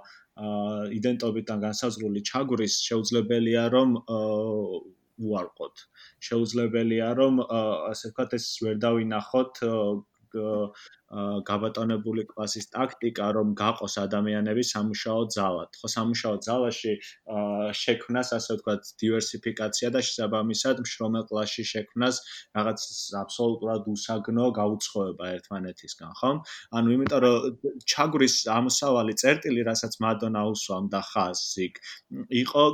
იდენტობიდან განსაზღვრული ჩაგვრის შეუძლებელია რომ უარყოთ. შეუძლებელია რომ ასე ვქოთ ეს ვერ დავინახოთ გაბატონებული კლასის ტაქტიკა, რომ გაყოს ადამიანები სამუშაო ძალად. ხო, სამუშაო ძალაში შექმნას, ასე ვთქვათ, დივერსიფიკაცია და შესაბამისად მშრომელ კლასში შექმნას რაღაც აბსოლუტურად უსაგნო გაუცხოება ერთმანეთისგან, ხო? ანუ იმიტომ რომ ჩაგვრის ამოსავალი წერტილი, რასაც მადონა უსვამ და ხას იქ, იყო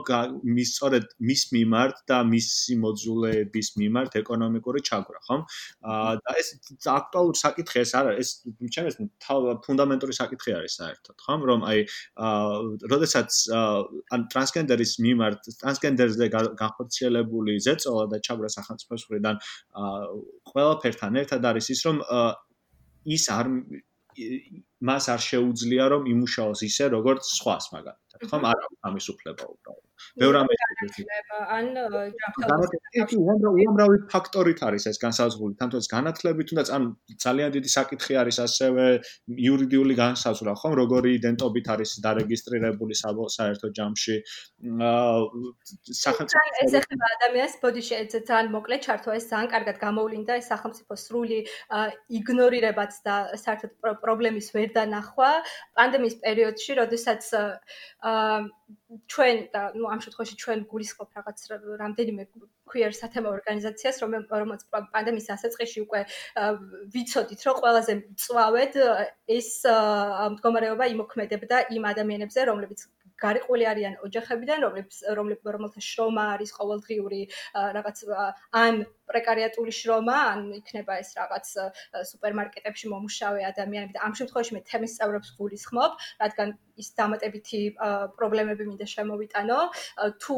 მის სწორედ მის მიმართ და მისი მოძულეების მიმართ ეკონომიკური ჩაგვრა, ხო? და ეს აქტუალური საკითხი ეს არ არის ეს ჩემს ფუნდამენტური საკითხი არის საერთოდ, ხო? რომ აი როდესაც ან ტრანსგენდერის მიმართ ტრანსგენდერზე განხორციელებული ზეწოლა და ჩაბრა სახელმწიფოს მხრიდან ყველაფერთან ერთად არის ის რომ ის არ მას არ შეუძლია რომ იმუშაოს ისე როგორც სხვას მაგალითად, ხო? არ აქვს ამის უფლება უბრალოდ. ბევრ ამის ან ჯანმრთელობის უამრავი ფაქტორით არის ეს განსაზღვრული. თამთოს განათლებით თუნდაც ან ძალიან დიდი საკითხი არის ასევე იურიდიული განსაზღვრა ხომ? როგორი იდენტობით არის დარეგისტრირებული საერთო ჯამში. სახელმწიფო ეს ეხება ადამიანს ბოდიში ძალიან მოკლედ ჩართო ეს ძალიან კარგად გამოვლინდა ეს სახელმწიფო სრული იგნორირებაც და საერთოდ პრობლემის ვერ ხდებდა ნახვა პანდემიის პერიოდში, როდესაც ჩვენ და ნუ ამ შემთხვევაში ჩვენ გულისხმობ რაღაც რამდენიმე queer სათემო ორგანიზაციას, რომელიც პანდემიის დასაწყისში უკვე ვიცოდით, რომ ყველაზე მწვავედ ეს მდგომარეობა იმოქმედებდა იმ ადამიანებზე, რომლებიც გარიყული არიან ოჯახებიდან, რომლებიც რომელთა შრომა არის ყოველდღიური რაღაც ან პრეკარიატული შრომა, ან იქნება ეს რაღაც სუპერმარკეტებში მომუშავე ადამიანები და ამ შემთხვევაში მე თემის წევრებს გულისხმობ, რადგან ის დამატებითი პრობლემები მინდა შემოვიტანო, თუ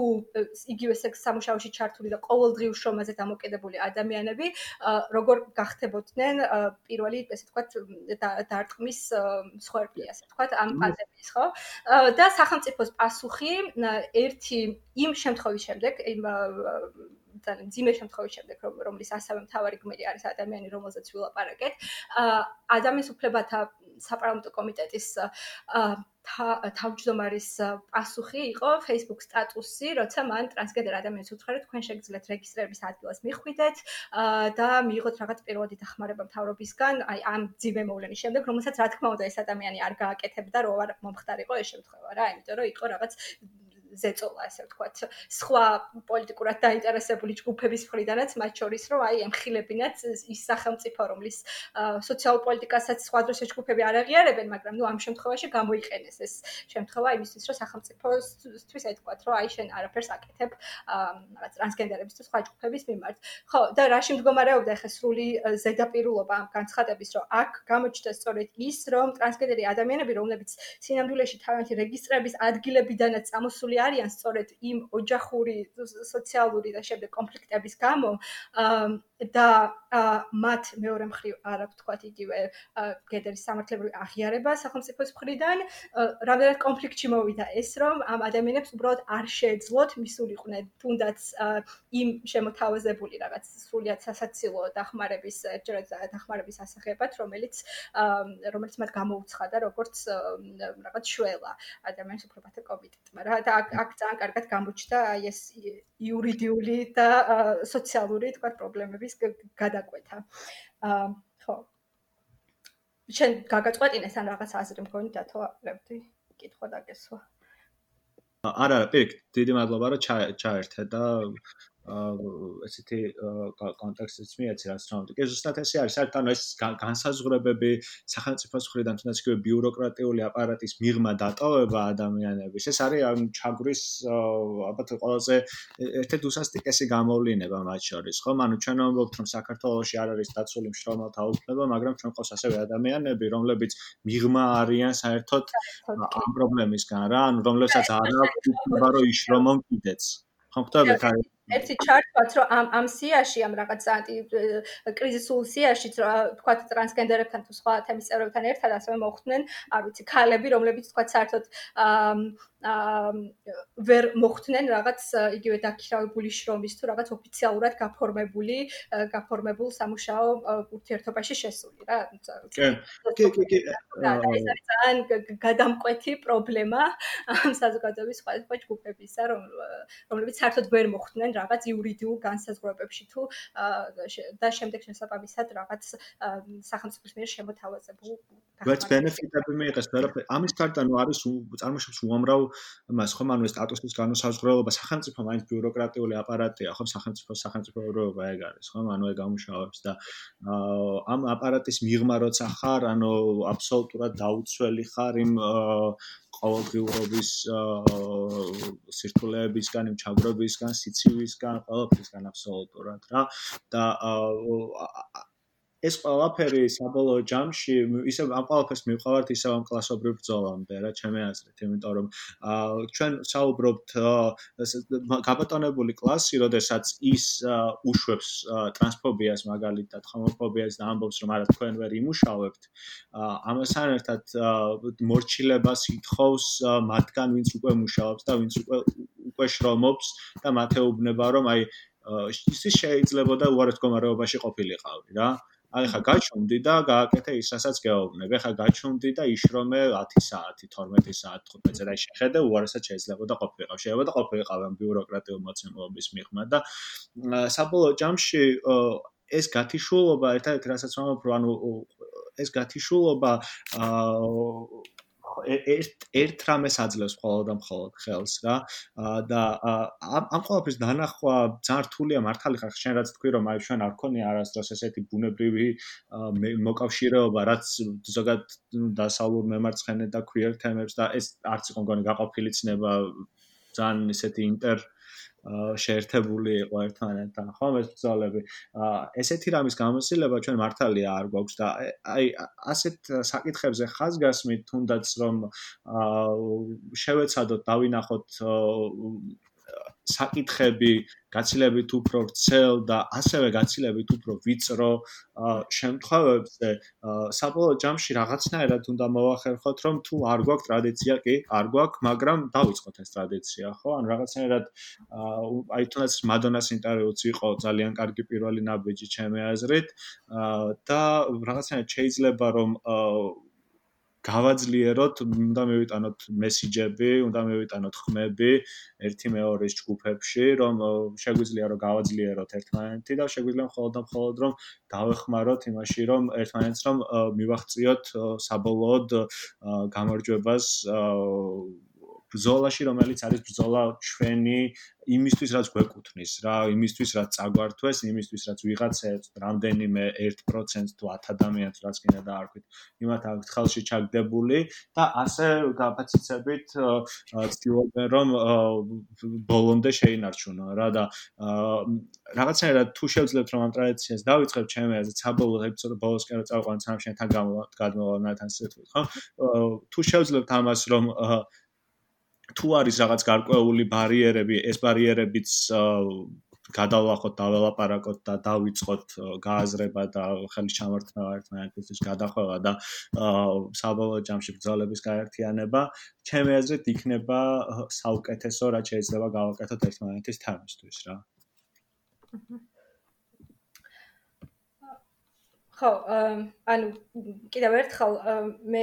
იგივე სექს სამუშაოში ჩართული და ყოველდღიურ შრომაზე დამოკიდებული ადამიანები, როგორ გახდებოდნენ პირველი, ესე ვთქვათ, დარტყმის მსხვერპლი, ასე ვთქვათ, ამ პანდემიის, ხო? და სახელმწიფოს პასუხი ერთი იმ შემთხვევის შემდეგ, იმ ძალიან ძიმე შემთხვევის შემდეგ რომ რომლის ასევე მთავარი გმირი არის ადამიანი რომელზეც ვილაპარაკეთ. ადამიანის უფლებათა საპარლამენტო კომიტეტის თავმჯდომარის პასუხი იყო Facebook სტატუსი, როცა მან ტრანსგენდერ ადამიანს უთხრა, თქვენ შეგიძლიათ რეგისტრების ადგილას მიხვიდეთ და მიიღოთ რაღაც პირველადი დახმარება მთავრობისგან, აი ამ ძიმე მოვლენის შემდეგ, რომელსაც რა თქმა უნდა ეს ადამიანი არ გააკეთებდა, რო არ მომხდარიყო ეს შემთხვევა რა, იმიტომ რომ იყო რაღაც ზეწოლა, ასე ვთქვათ, სხვა პოლიტიკურად დაინტერესებული ჯგუფების მხრიდანაც, მათ შორის, რომ აი ემხილებინათ ის სახელმწიფო, რომლის სოციალურ პოლიტიკასაც სხვა დროს ჯგუფები არ აღიარებენ, მაგრამ ნუ ამ შემთხვევაში გამოიყენეს ეს შემთხვევა იმისთვის, რომ სახელმწიფოსთვის ეთქვათ, რომ აი შენ არაფერს აკეთებ რაღაც ტრანსგენდერების თუ სხვა ჯგუფების მიმართ. ხო, და რაში მდგომარეობდა ახლა სრული ზედაპირულობა ამ განცხადების, რომ აქ გამოჩნდა სწორედ ის, რომ ტრანსგენდერი ადამიანები, რომლებიც სინამდვილეში თავიანთი რეგისტრების ადგილებიდანაც წამოსული არიან სწორედ იმ ოჯახური, სოციალური და შემდეგ კონფლიქტების გამო და მათ მეორე მხრივ არ აქვს თქვა იგივე გედერის სამართლებრივი აღიარება სახელმწიფოს მხრიდან, რამდენად კონფლიქტში მოვიდა ეს, რომ ამ ადამიანებს უბრალოდ არ შეეძლოთ მისულიყვნენ თუნდაც იმ შემოთავაზებული რაღაც სრულიად სასაცილო დახმარების ერთჯერად დახმარების ასაღებად, რომელიც რომელიც მათ გამოუცხადა როგორც რაღაც შველა ადამიანის უფლებათა კომიტეტმა. რა და აქ ძალიან კარგად გამოჩნდა აი ეს იურიდიული და სოციალური თქვა პრობლემების გადაკვეთა. აა ხო. შენ გაგაწყვეტინეს ან რაღაც აზრი მქონდა თუ არაფერი კითხვა დაგესვა. არა, პირიქით, დიდი მადლობა რომ ჩაერთე და ესეთი კონტექსტიც მიეცი რაც უნდა. კი ზუსტად ესე არის, საერთოდ ანუ ეს განსაზღვრებები სახელმწიფოს მხრიდან თუნდაც კი ბიუროკრატიული აპარატის მიღმა დატოვება ადამიანების. ეს არის ამ ჩაგვრის ალბათ ყველაზე ერთ-ერთი უსასტიკესი გამოვლინება მათ შორის, ხო? ანუ ჩვენ ვამბობთ, რომ საქართველოში არ არის დაცული მშრომელთა უფლება, მაგრამ ჩვენ ყავს ასევე ადამიანები, რომლებიც მიღმა არიან საერთოდ ამ პრობლემისგან რა, ანუ რომლებსაც არ აქვს უფლება რომ იშრომონ კიდეც. ხო, ხტობით არის ერთი ჩართვაც რომ ამ ამ სიაში ამ რაღაც ანტი კრიზისულ სიაში თქვა ტრანსგენდერებთან თუ სხვა თემის წევრებთან ერთად ასევე მოხვდნენ არ ვიცი ქალები რომლებიც თქვა საერთოდ ვერ მოხვდნენ რაღაც იგივე დაქირავებული შრომის თუ რაღაც ოფიციალურად გაფორმებული გაფორმებულ სამუშაო ურთიერთობაში შესული რა. კი კი კი. ეს არის ძალიან გადამკვეთი პრობლემა ამ საზოგადოების სხვა ჯგუფებისა რომ რომლებიც საერთოდ ვერ მოხვდნენ რაღაც იურიდიულ განსაზღვრებებში თუ და შემდეგ შესაძლებლად რაღაც სახელმწიფოს მიერ შემოთავაზებულ ვერც ბენეფიტები მიიღეს, ვერაფერ ამის გარდა ნუ არის წარმოშობს უამრავ მას ხომ ანუ ეს სტატუსის განსაზღვრელობა სახელმწიფო მაინც ბიუროკრატიული აპარატია ხო სახელმწიფო სახელმწიფოობა ეგ არის ხო ანუ ეგ ამუშავებს და ამ აპარატის მიღმა როცა ხარ ანუ აბსოლუტურად დაუცველი ხარ იმ ყოველდღიურობის სირთულეებისგან, იმ ჩაგრობისგან, სიცივისგან, ყველაფრისგან აბსოლუტურად რა და ეს ყველაფერი საბოლოო ჯამში ისე ამ ყველაფერს მივყავართ ისე ამ კლასობრივ ბრძოლამდე რა ჩემი აზრით იმიტომ რომ ჩვენ საუბრობთ გაბატონებული კლასი როდესაც ის უშვებს ტრანსფობიას მაგალითად ჰომოფობიას და ამბობს რომ არა თქვენ ვერ იმუშავებთ ამასთან ერთად მორჩილებას ითხოვს მათგან ვინც უკვე მუშაობს და ვინც უკვე უკვე შრომობს და მათეუბნება რომ აი ის შეიძლება და უარეთ მდგომარეობაში ყოფილიყავი რა აი ხა გაჩუმდი და გააკეთე ის რასაც გეუბნებ. ეხა გაჩუმდი და იშრომე 10 საათი, 12 საათი, 15 საათი შეხედე, უარესად შეიძლება და ყოფილიყავ. შეიძლება და ყოფილიყავ ამ ბიუროკრატიულ მოცემულობის მიღმა და საბოლოო ჯამში ეს გათიშულობა ერთად რასაც ვამბობ, ანუ ეს გათიშულობა აა ერთ ერთ რამეს აძლევს მხოლოდ და მხოლოდ ხელს რა. და ამ ამ ყოველფრის დანახვა ძალიან რთულია მართალი ხარ შენ რაც თქვი რომ აი ჩვენ არ ქონია არასდროს ესეთი ბუნებრივი მოკავშირეობა რაც ზოგადად დასავლურ მემარცხენე და queer თემებს და ეს არც იყო მგონი გაყოფილი ცნება ძალიან ისეთი ინტერ შეერთებული იყო ერთმანეთთან, ხომ ეს ბრძოლები. ესეთი რამის გამოსილება ჩვენ მართალია არ გვაქვს და აი ასეთ საკითხებზე ხაზგასმით თუნდაც რომ შევეცადოთ დავინახოთ საკითხები გაცილებით უფრო ვრცელ და ასევე გაცილებით უფრო ვიწრო შემთხვევებზე საბოლოო ჯამში რაღაცნაირად უნდა მოახერხოთ რომ თუ არ გვაქვს ტრადიცია კი არ გვაქვს მაგრამ დავიწყოთ ეს ტრადიცია ხო? ან რაღაცნაირად აი თუნდაც მადონას ინტერვიუც იყო ძალიან კარგი პირველი ნაბიჯი ჩემი აზრით და რაღაცნაირად შეიძლება რომ გავაძლიეროთ, უნდა მივიტანოთ მესიჯები, უნდა მივიტანოთ ხმები ერთი მეორის ჯგუფებში, რომ შეგვიძლია რომ გავაძლიეროთ ერთმანეთი და შეგვიძლია მხოლოდ და მხოლოდ რომ დავეხმაროთ იმაში, რომ ერთმანეთს რომ მივახციოთ საბოლოოდ გამარჯვებას ბრძოლაში, რომელიც არის ბრძოლა ჩვენი იმისთვის, რაც გვეკუთვნის, რა, იმისთვის, რაც წაგვართვეს, იმისთვის, რაც ვიღაცებს რამდენიმე 1% თუ 10 ადამიანს რაც კიდე დაარქვით, იმათ აქვს ხელში ჩაგდებული და ასე გაფაციცებით ცდილობენ რომ ბოლონდე შეინარჩუნო რა და რაღაცნაირად თუ შევძლებთ რომ ამ ტრადიციას დავიწყებ ჩემი აზრით საბოლოო ეპიზოდი ბოლოსკენ რომ წავყვან სამ შენთან გადმოვანათ ასე თქვით ხო? თუ შევძლებთ ამას რომ თუ არის რაღაც გარკვეული ბარიერები, ეს ბარიერებიც გადავლახოთ, დაველაპარაკოთ და დავიწყოთ გააზრება და ხელის ჩამართვა ერთმანეთის გადახვევა და საბოლოო ჯამში ბრძოლების გაერთიანება, ჩემი აზრით იქნება საუკეთესო, რაც შეიძლება გავაკეთოთ ერთმანეთის თამისთვის რა. ხო, ანუ კიდევ ერთხელ მე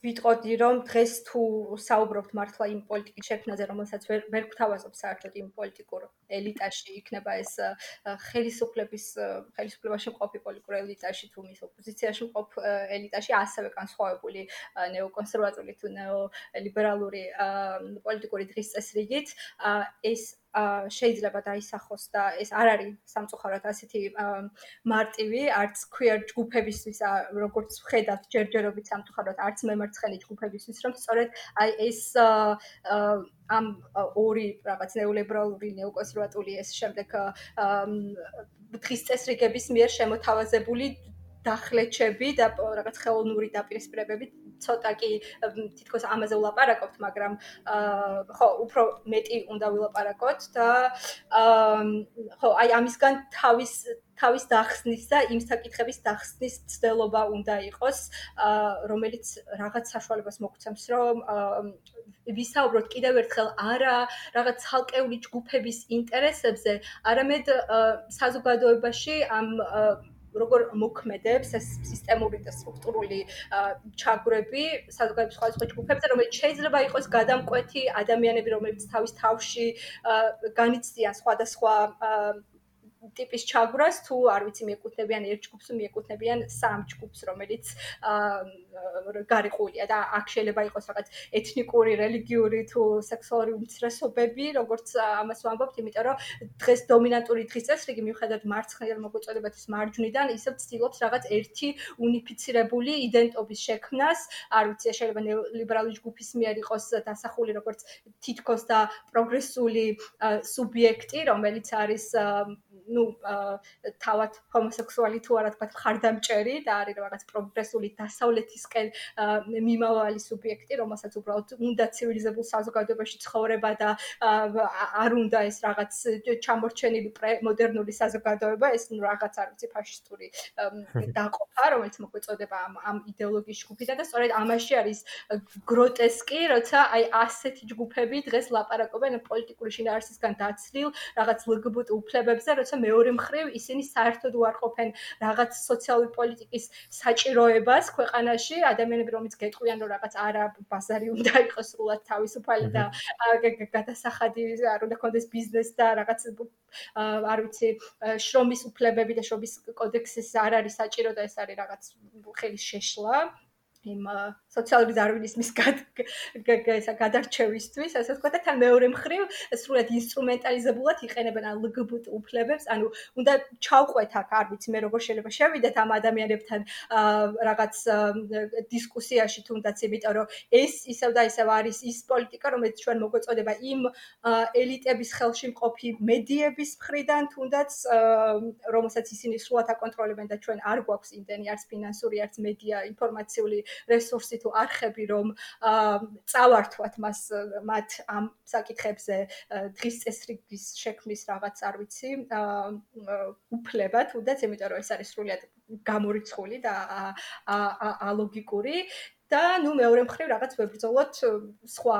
ვიტყოდი რომ დღეს თუ საუბრობთ მართლა იმ პოლიტიკის შექმნაზე რომელსაც ვერ ვერ გვთავაზობ საერთოდ იმ პოლიტიკურ ელიტაში იქნება ეს ხელისუფლების ხელისუფლებაში მყოფი პოლიტიკურ ელიტაში თუ მის ოპოზიციაში მყოფ ელიტაში ასევე განსხვავებული ნეოკონსერვატული თუ ნეოლიბერალური პოლიტიკური დღის წესრიგით ეს შეიძლება დაისახოს და ეს არ არის სამწუხაროდ ასეთი მარტივი არც queer ჯგუფებისთვის როგორც ვხედავთ ჯერჯერობით სამწუხაროდ არც მემარცხენე ჯგუფებისთვის რომ სწორედ აი ეს ამ ორი რაღაც ნეოლიბერალური ნეოკონსერვატული ეს შემდეგ დღის წესრიგების მიერ შემოთავაზებული დახლეჩები და რაღაც ხელოვნური დაპირისპირებები ცოტა კი თითქოს ამაზე ვლაპარაკობთ, მაგრამ ხო, უფრო მეტი უნდა ვილაპარაკოთ და ხო, აი ამისგან თავის თავის დახსნის და იმ საკითხების დახსნის ცდელობა უნდა იყოს, რომელიც რაღაც საშუალებას მოგცემს, რომ ვისაუბროთ კიდევ ერთხელ არა რაღაც ცალკეული ჯგუფების ინტერესებზე, არამედ საზოგადოებაში ამ როგორ მოქმედებს ეს სისტემური და სტრუქტურული ჩაგვრები საზოგადოების სხვადასხვა ჯგუფებზე, რომელიც შეიძლება იყოს გადამკვეთი ადამიანები, რომლებიც თავის თავში განიცდიან სხვადასხვა ტიპის ჩაგვრას თუ არ ვიცი მიეკუთვნებიან ერთ ჯგუფს თუ მიეკუთვნებიან სამ ჯგუფს რომელიც აა გარიყულია და აქ შეიძლება იყოს რაღაც ეთნიკური, რელიგიური თუ სექსუალური უმცირესობები, როგორც ამას ვამბობთ, იმიტომ რომ დღეს დომინანტური დღის წესრიგი მიუხედავად მარცხნიდან მოგვიწოდებათ ის მარჯვნიდან, ისევ ცდილობს რაღაც ერთი უნიფიცირებული იდენტობის შექმნას. არ ვიცი, შეიძლება ლიბერალური ჯგუფის მიერ იყოს დასახული როგორც თითქოს და პროგრესული სუბიექტი, რომელიც არის ну თავად ჰომოსექსუალი თუ არა თქვა ხარდამჭერი და არის რაღაც პროგრესული დასავლეთისკენ მიმავალი სუბიექტი, რომელსაც უბრალოდ უნდა ცივილიზებულ საზოგადოებაში ცხოვრება და არ უნდა ეს რაღაც ჩამორჩენილი მოდერნული საზოგადოება, ეს ნუ რაღაც არ ვიცი ფაშისტური დაყოფა, რომელიც მოგვეწოდება ამ ამ იდეოლოგიის ჯგუფიდან და სწორედ ამაში არის გროტესკი, როცა აი ასეთი ჯგუფები დღეს ლაპარაკობენ პოლიტიკური შინაარსისგან დაცლილ რაღაც ლგბტ უფლებებზე, როცა როცა მეორე მხრივ ისინი საერთოდ უარყოფენ რაღაც სოციალური პოლიტიკის საჭიროებას ქვეყანაში, ადამიანები რომიც გეტყვიან რომ რაღაც არა ბაზარი უნდა იყოს სრულად თავისუფალი და გადასახადი არ უნდა კონდეს ბიზნეს და რაღაც არ ვიცი შრომის უფლებები და შრომის კოდექსის არ არის საჭირო და ეს არის რაღაც ხელის შეშლა. იმ სოციალური დარვინიზმის გადარჩევისთვის, ასე ვთქვა და თან მეორე მხრივ სრულად ინსტრუმენტალიზებულად იყენებენ ან ლგბტ უფლებებს, ანუ უნდა ჩავყვეთ აქ, არ ვიცი მე როგორ შეიძლება შევიდეთ ამ ადამიანებთან რაღაც დისკუსიაში თუნდაც, იმიტომ რომ ეს ისევ და ისევ არის ის პოლიტიკა, რომელიც ჩვენ მოგვეწოდება იმ ელიტების ხელში მყოფი მედიების მხრიდან თუნდაც, რომელსაც ისინი სრულად აკონტროლებენ და ჩვენ არ გვაქვს იმდენი არც ფინანსური, არც მედია ინფორმაციული რესურსი თუ არხები რომ წავართვათ მას მათ ამ საკითხებზე დღის წესრიგის შექმნის რაღაც არ ვიცი უფლება თუნდაც იმიტომ რომ ეს არის სრულიად გამორიცხული და ალოგიკური და ნუ მეორე მხრივ რაღაც ვებრძოლოთ სხვა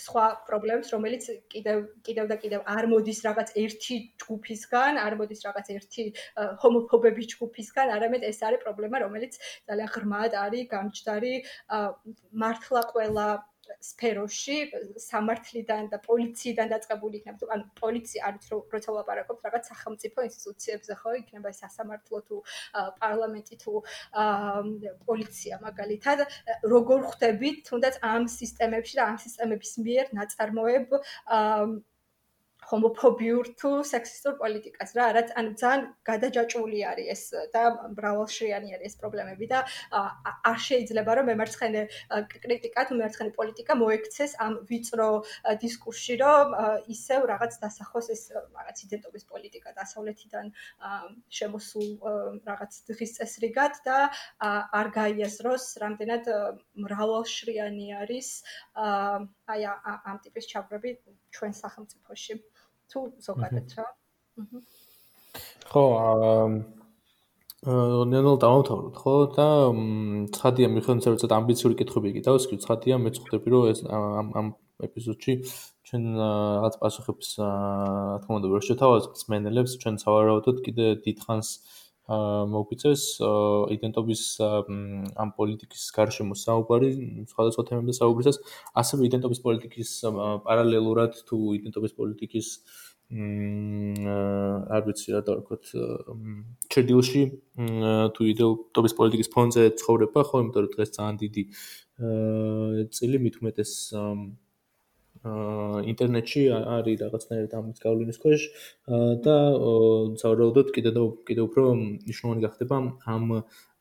სხვა პრობლემებს, რომელიც კიდევ კიდევ და კიდევ არ მოდის რაღაც ერთი ჯგუფისგან, არ მოდის რაღაც ერთი ჰომოფობების ჯგუფისგან, არამედ ეს არის პრობლემა, რომელიც ძალიან ღრმად არის გამჭდარი მართლა ყველა სფეროში სამართლიდან და პოლიციიდან დაწყებული იქნება. ანუ პოლიცია არის როცა ვლაპარაკობთ რაღაც სახელმწიფო ინსტიტუციებზე, ხო, იქნება სასამართლო თუ პარლამენტი თუ პოლიცია მაგალითად, როგორ ხვდებით თუნდაც ამ სისტემებში და ამ სისტემების მიერ ნაწარმოებ ჰომოფობიურ თუ სექსისტურ პოლიტიკას რა, რაც ანუ ძალიან გადაჯაჭვული არის ეს და მრავალშრიანი არის ეს პრობლემები და არ შეიძლება რომ მემარცხენე კრიტიკა თუ მემარცხენე პოლიტიკა მოექცეს ამ ვიწრო დისკურსში, რომ ისევ რაღაც დასახოს ეს რაღაც იდენტობის პოლიტიკა დასავლეთიდან შემოსულ რაღაც დღის წესრიგად და არ გაიაზროს რამდენად მრავალშრიანი არის აი ამ ტიპის ჩაგვები ჩვენ სახელმწიფოში. თუ ზოგადად რა. ხო, აა ნელ-ნელა დავთავროთ, ხო და ცხადია მიხედავთ ცოტა ამბიციური კითხვები კი დავსკი, ცხადია მეც ხვდები რომ ეს ამ ამ ეპიზოდში ჩვენ რაღაც პასუხებს რა თქმა უნდა ვერ შეთავაზებთ მენელებს, ჩვენ სავარაუდოდ კიდე დიდხანს აა მოგვიწეს იდენტობის ამ პოლიტიკის გარშემო საუბარი, სხვადასხვა თემებზე საუბრისას, ასევე იდენტობის პოლიტიკის პარალელურად თუ იდენტობის პოლიტიკის მ არ ვიცი რა დავქოთ ჩერდილში თუ იდენტობის პოლიტიკის ფონზე ცხოვრება ხო, იმიტომ რომ დღეს ძალიან დიდი წილი მით უმეტეს ინტერნეტში არის რაღაცნაირად ამის გავლენის ქვეშ და საერთოდ კიდე და კიდე უფრო მნიშვნელოვანი გახდება ამ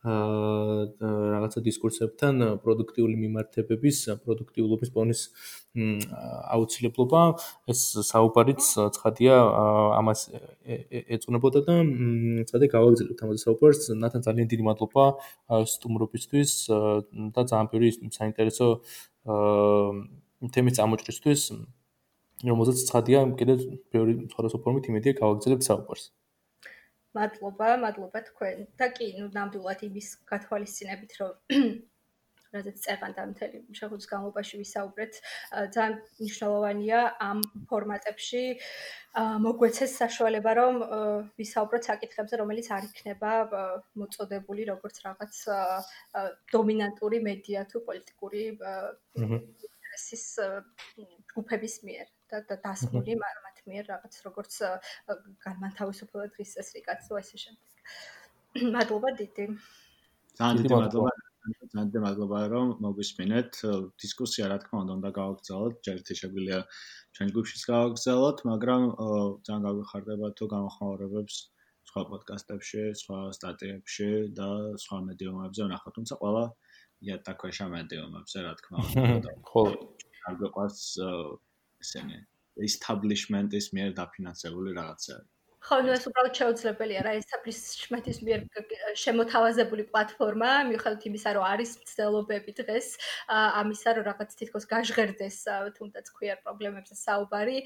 რაღაცა დისკურსებთან პროდუქტიული მიმართებების, პროდუქტიულობის პონის აუცილებლობა, ეს საუბარიც ცხადია ამას ეწუნებოდა და ცხადია გავაგზავნებთ ამაზე საუბარს. ნათან ძალიან დიდი მადლობა სტუმრობისთვის და ძალიან ბევრი საინტერესო თემის წამოჭრისთვის, რომელზეც ცხადია კიდევ ბევრი სხვადასხვა ფორმით იმედია გავაგრძელებთ საუბარს. მადლობა, მადლობა თქვენ. და კი, ნუ ნამდვილად იმის გათვალისწინებით, რომ რადგან წერან და მთელი შეხვედრის განმავლობაში ვისაუბრეთ, ძალიან მნიშვნელოვანია ამ ფორმატებში მოგვეცეს საშუალება, რომ ვისაუბროთ საკითხებზე, რომელიც არ იქნება მოწოდებული როგორც რაღაც დომინანტური მედია თუ პოლიტიკური ინტერესის ჯგუფების მიერ და დასმული მათ მიერ რაღაც როგორც განმანთავისუფლებლად დღის წესრიგად თუ ესე შემდეგ. მადლობა დიდი. ძალიან დიდი მადლობა. ძალიან დიდი მადლობა რომ მოგვისმინეთ. დისკუსია რა თქმა უნდა უნდა გავაგზავნოთ, ჯერ შეგვიძლია ჩვენ ჯგუფშიც გავაგზავნოთ, მაგრამ ძალიან გავიხარდება თუ გამოხმაურებებს სხვა პოდკასტებში, სხვა სტატიებში და სხვა მედიუმებზე ვნახოთ, თუმცა ყველა იატაკქვეშა მედიუმებზე, რა თქმა უნდა. ხოლო არ გვიყვარს ესენი establishment-ის მიერ დაფინანსებული რაღაცაა. ხო, ნუ ეს უბრალოდ შეუძლებელია რა, establishment-ის მიერ შემოთავაზებული პლატფორმა, მიუხედავად იმისა, რომ არის მცდელობები დღეს, ამისა, რომ რაღაც თითქოს გაჟღერდეს, თუნდაც ქვიარ პრობლემებზე საუბარი,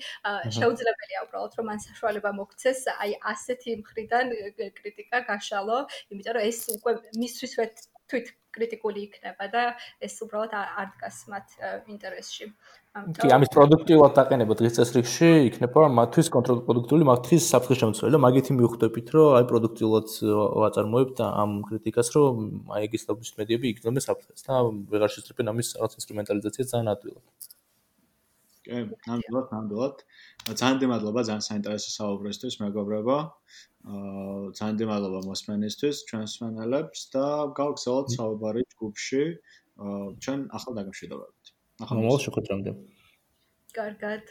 შეუძლებელია უბრალოდ რომ ან საშუალება მოგცეს, აი ასეთი მხრიდან კრიტიკა გაშალო, იმიტომ რომ ეს უკვე მისთვის ვეთ თვით კრიტიკული იქნება და ეს უბრალოდ არ დგას მათ ინტერესში. კი, ამის პროდუქტიულად დაყენება დღის წესრიგში იქნება მათთვის კონტრპროდუქტიული, მათთვის საფრთხე-შემცველი და მაგითი მივხვდებით, რომ აი პროდუქტიულად ვაწარმოებთ ამ კრიტიკას, რომ აი ეგის ლოგის მედიები იგრძნობენ საფრთხეს და ვეღარ შეძლებენ ამის რაღაც ინსტრუმენტალიზაციას ძალიან ადვილად. კი, ნამდვილად, ნამდვილად. ძალიან დიდი მადლობა ძალიან საინტერესო საუბრისთვის, მეგობრებო. აა ძალიან დიდი მადლობა მოსმენისთვის, ჩვენს მენელებს და გავგზავნოთ საუბარი ჯგუფში. აა ჩვენ ახალ დაგამშვიდობებით. ახალ მოვალ შეხვედრამდე. კარგად.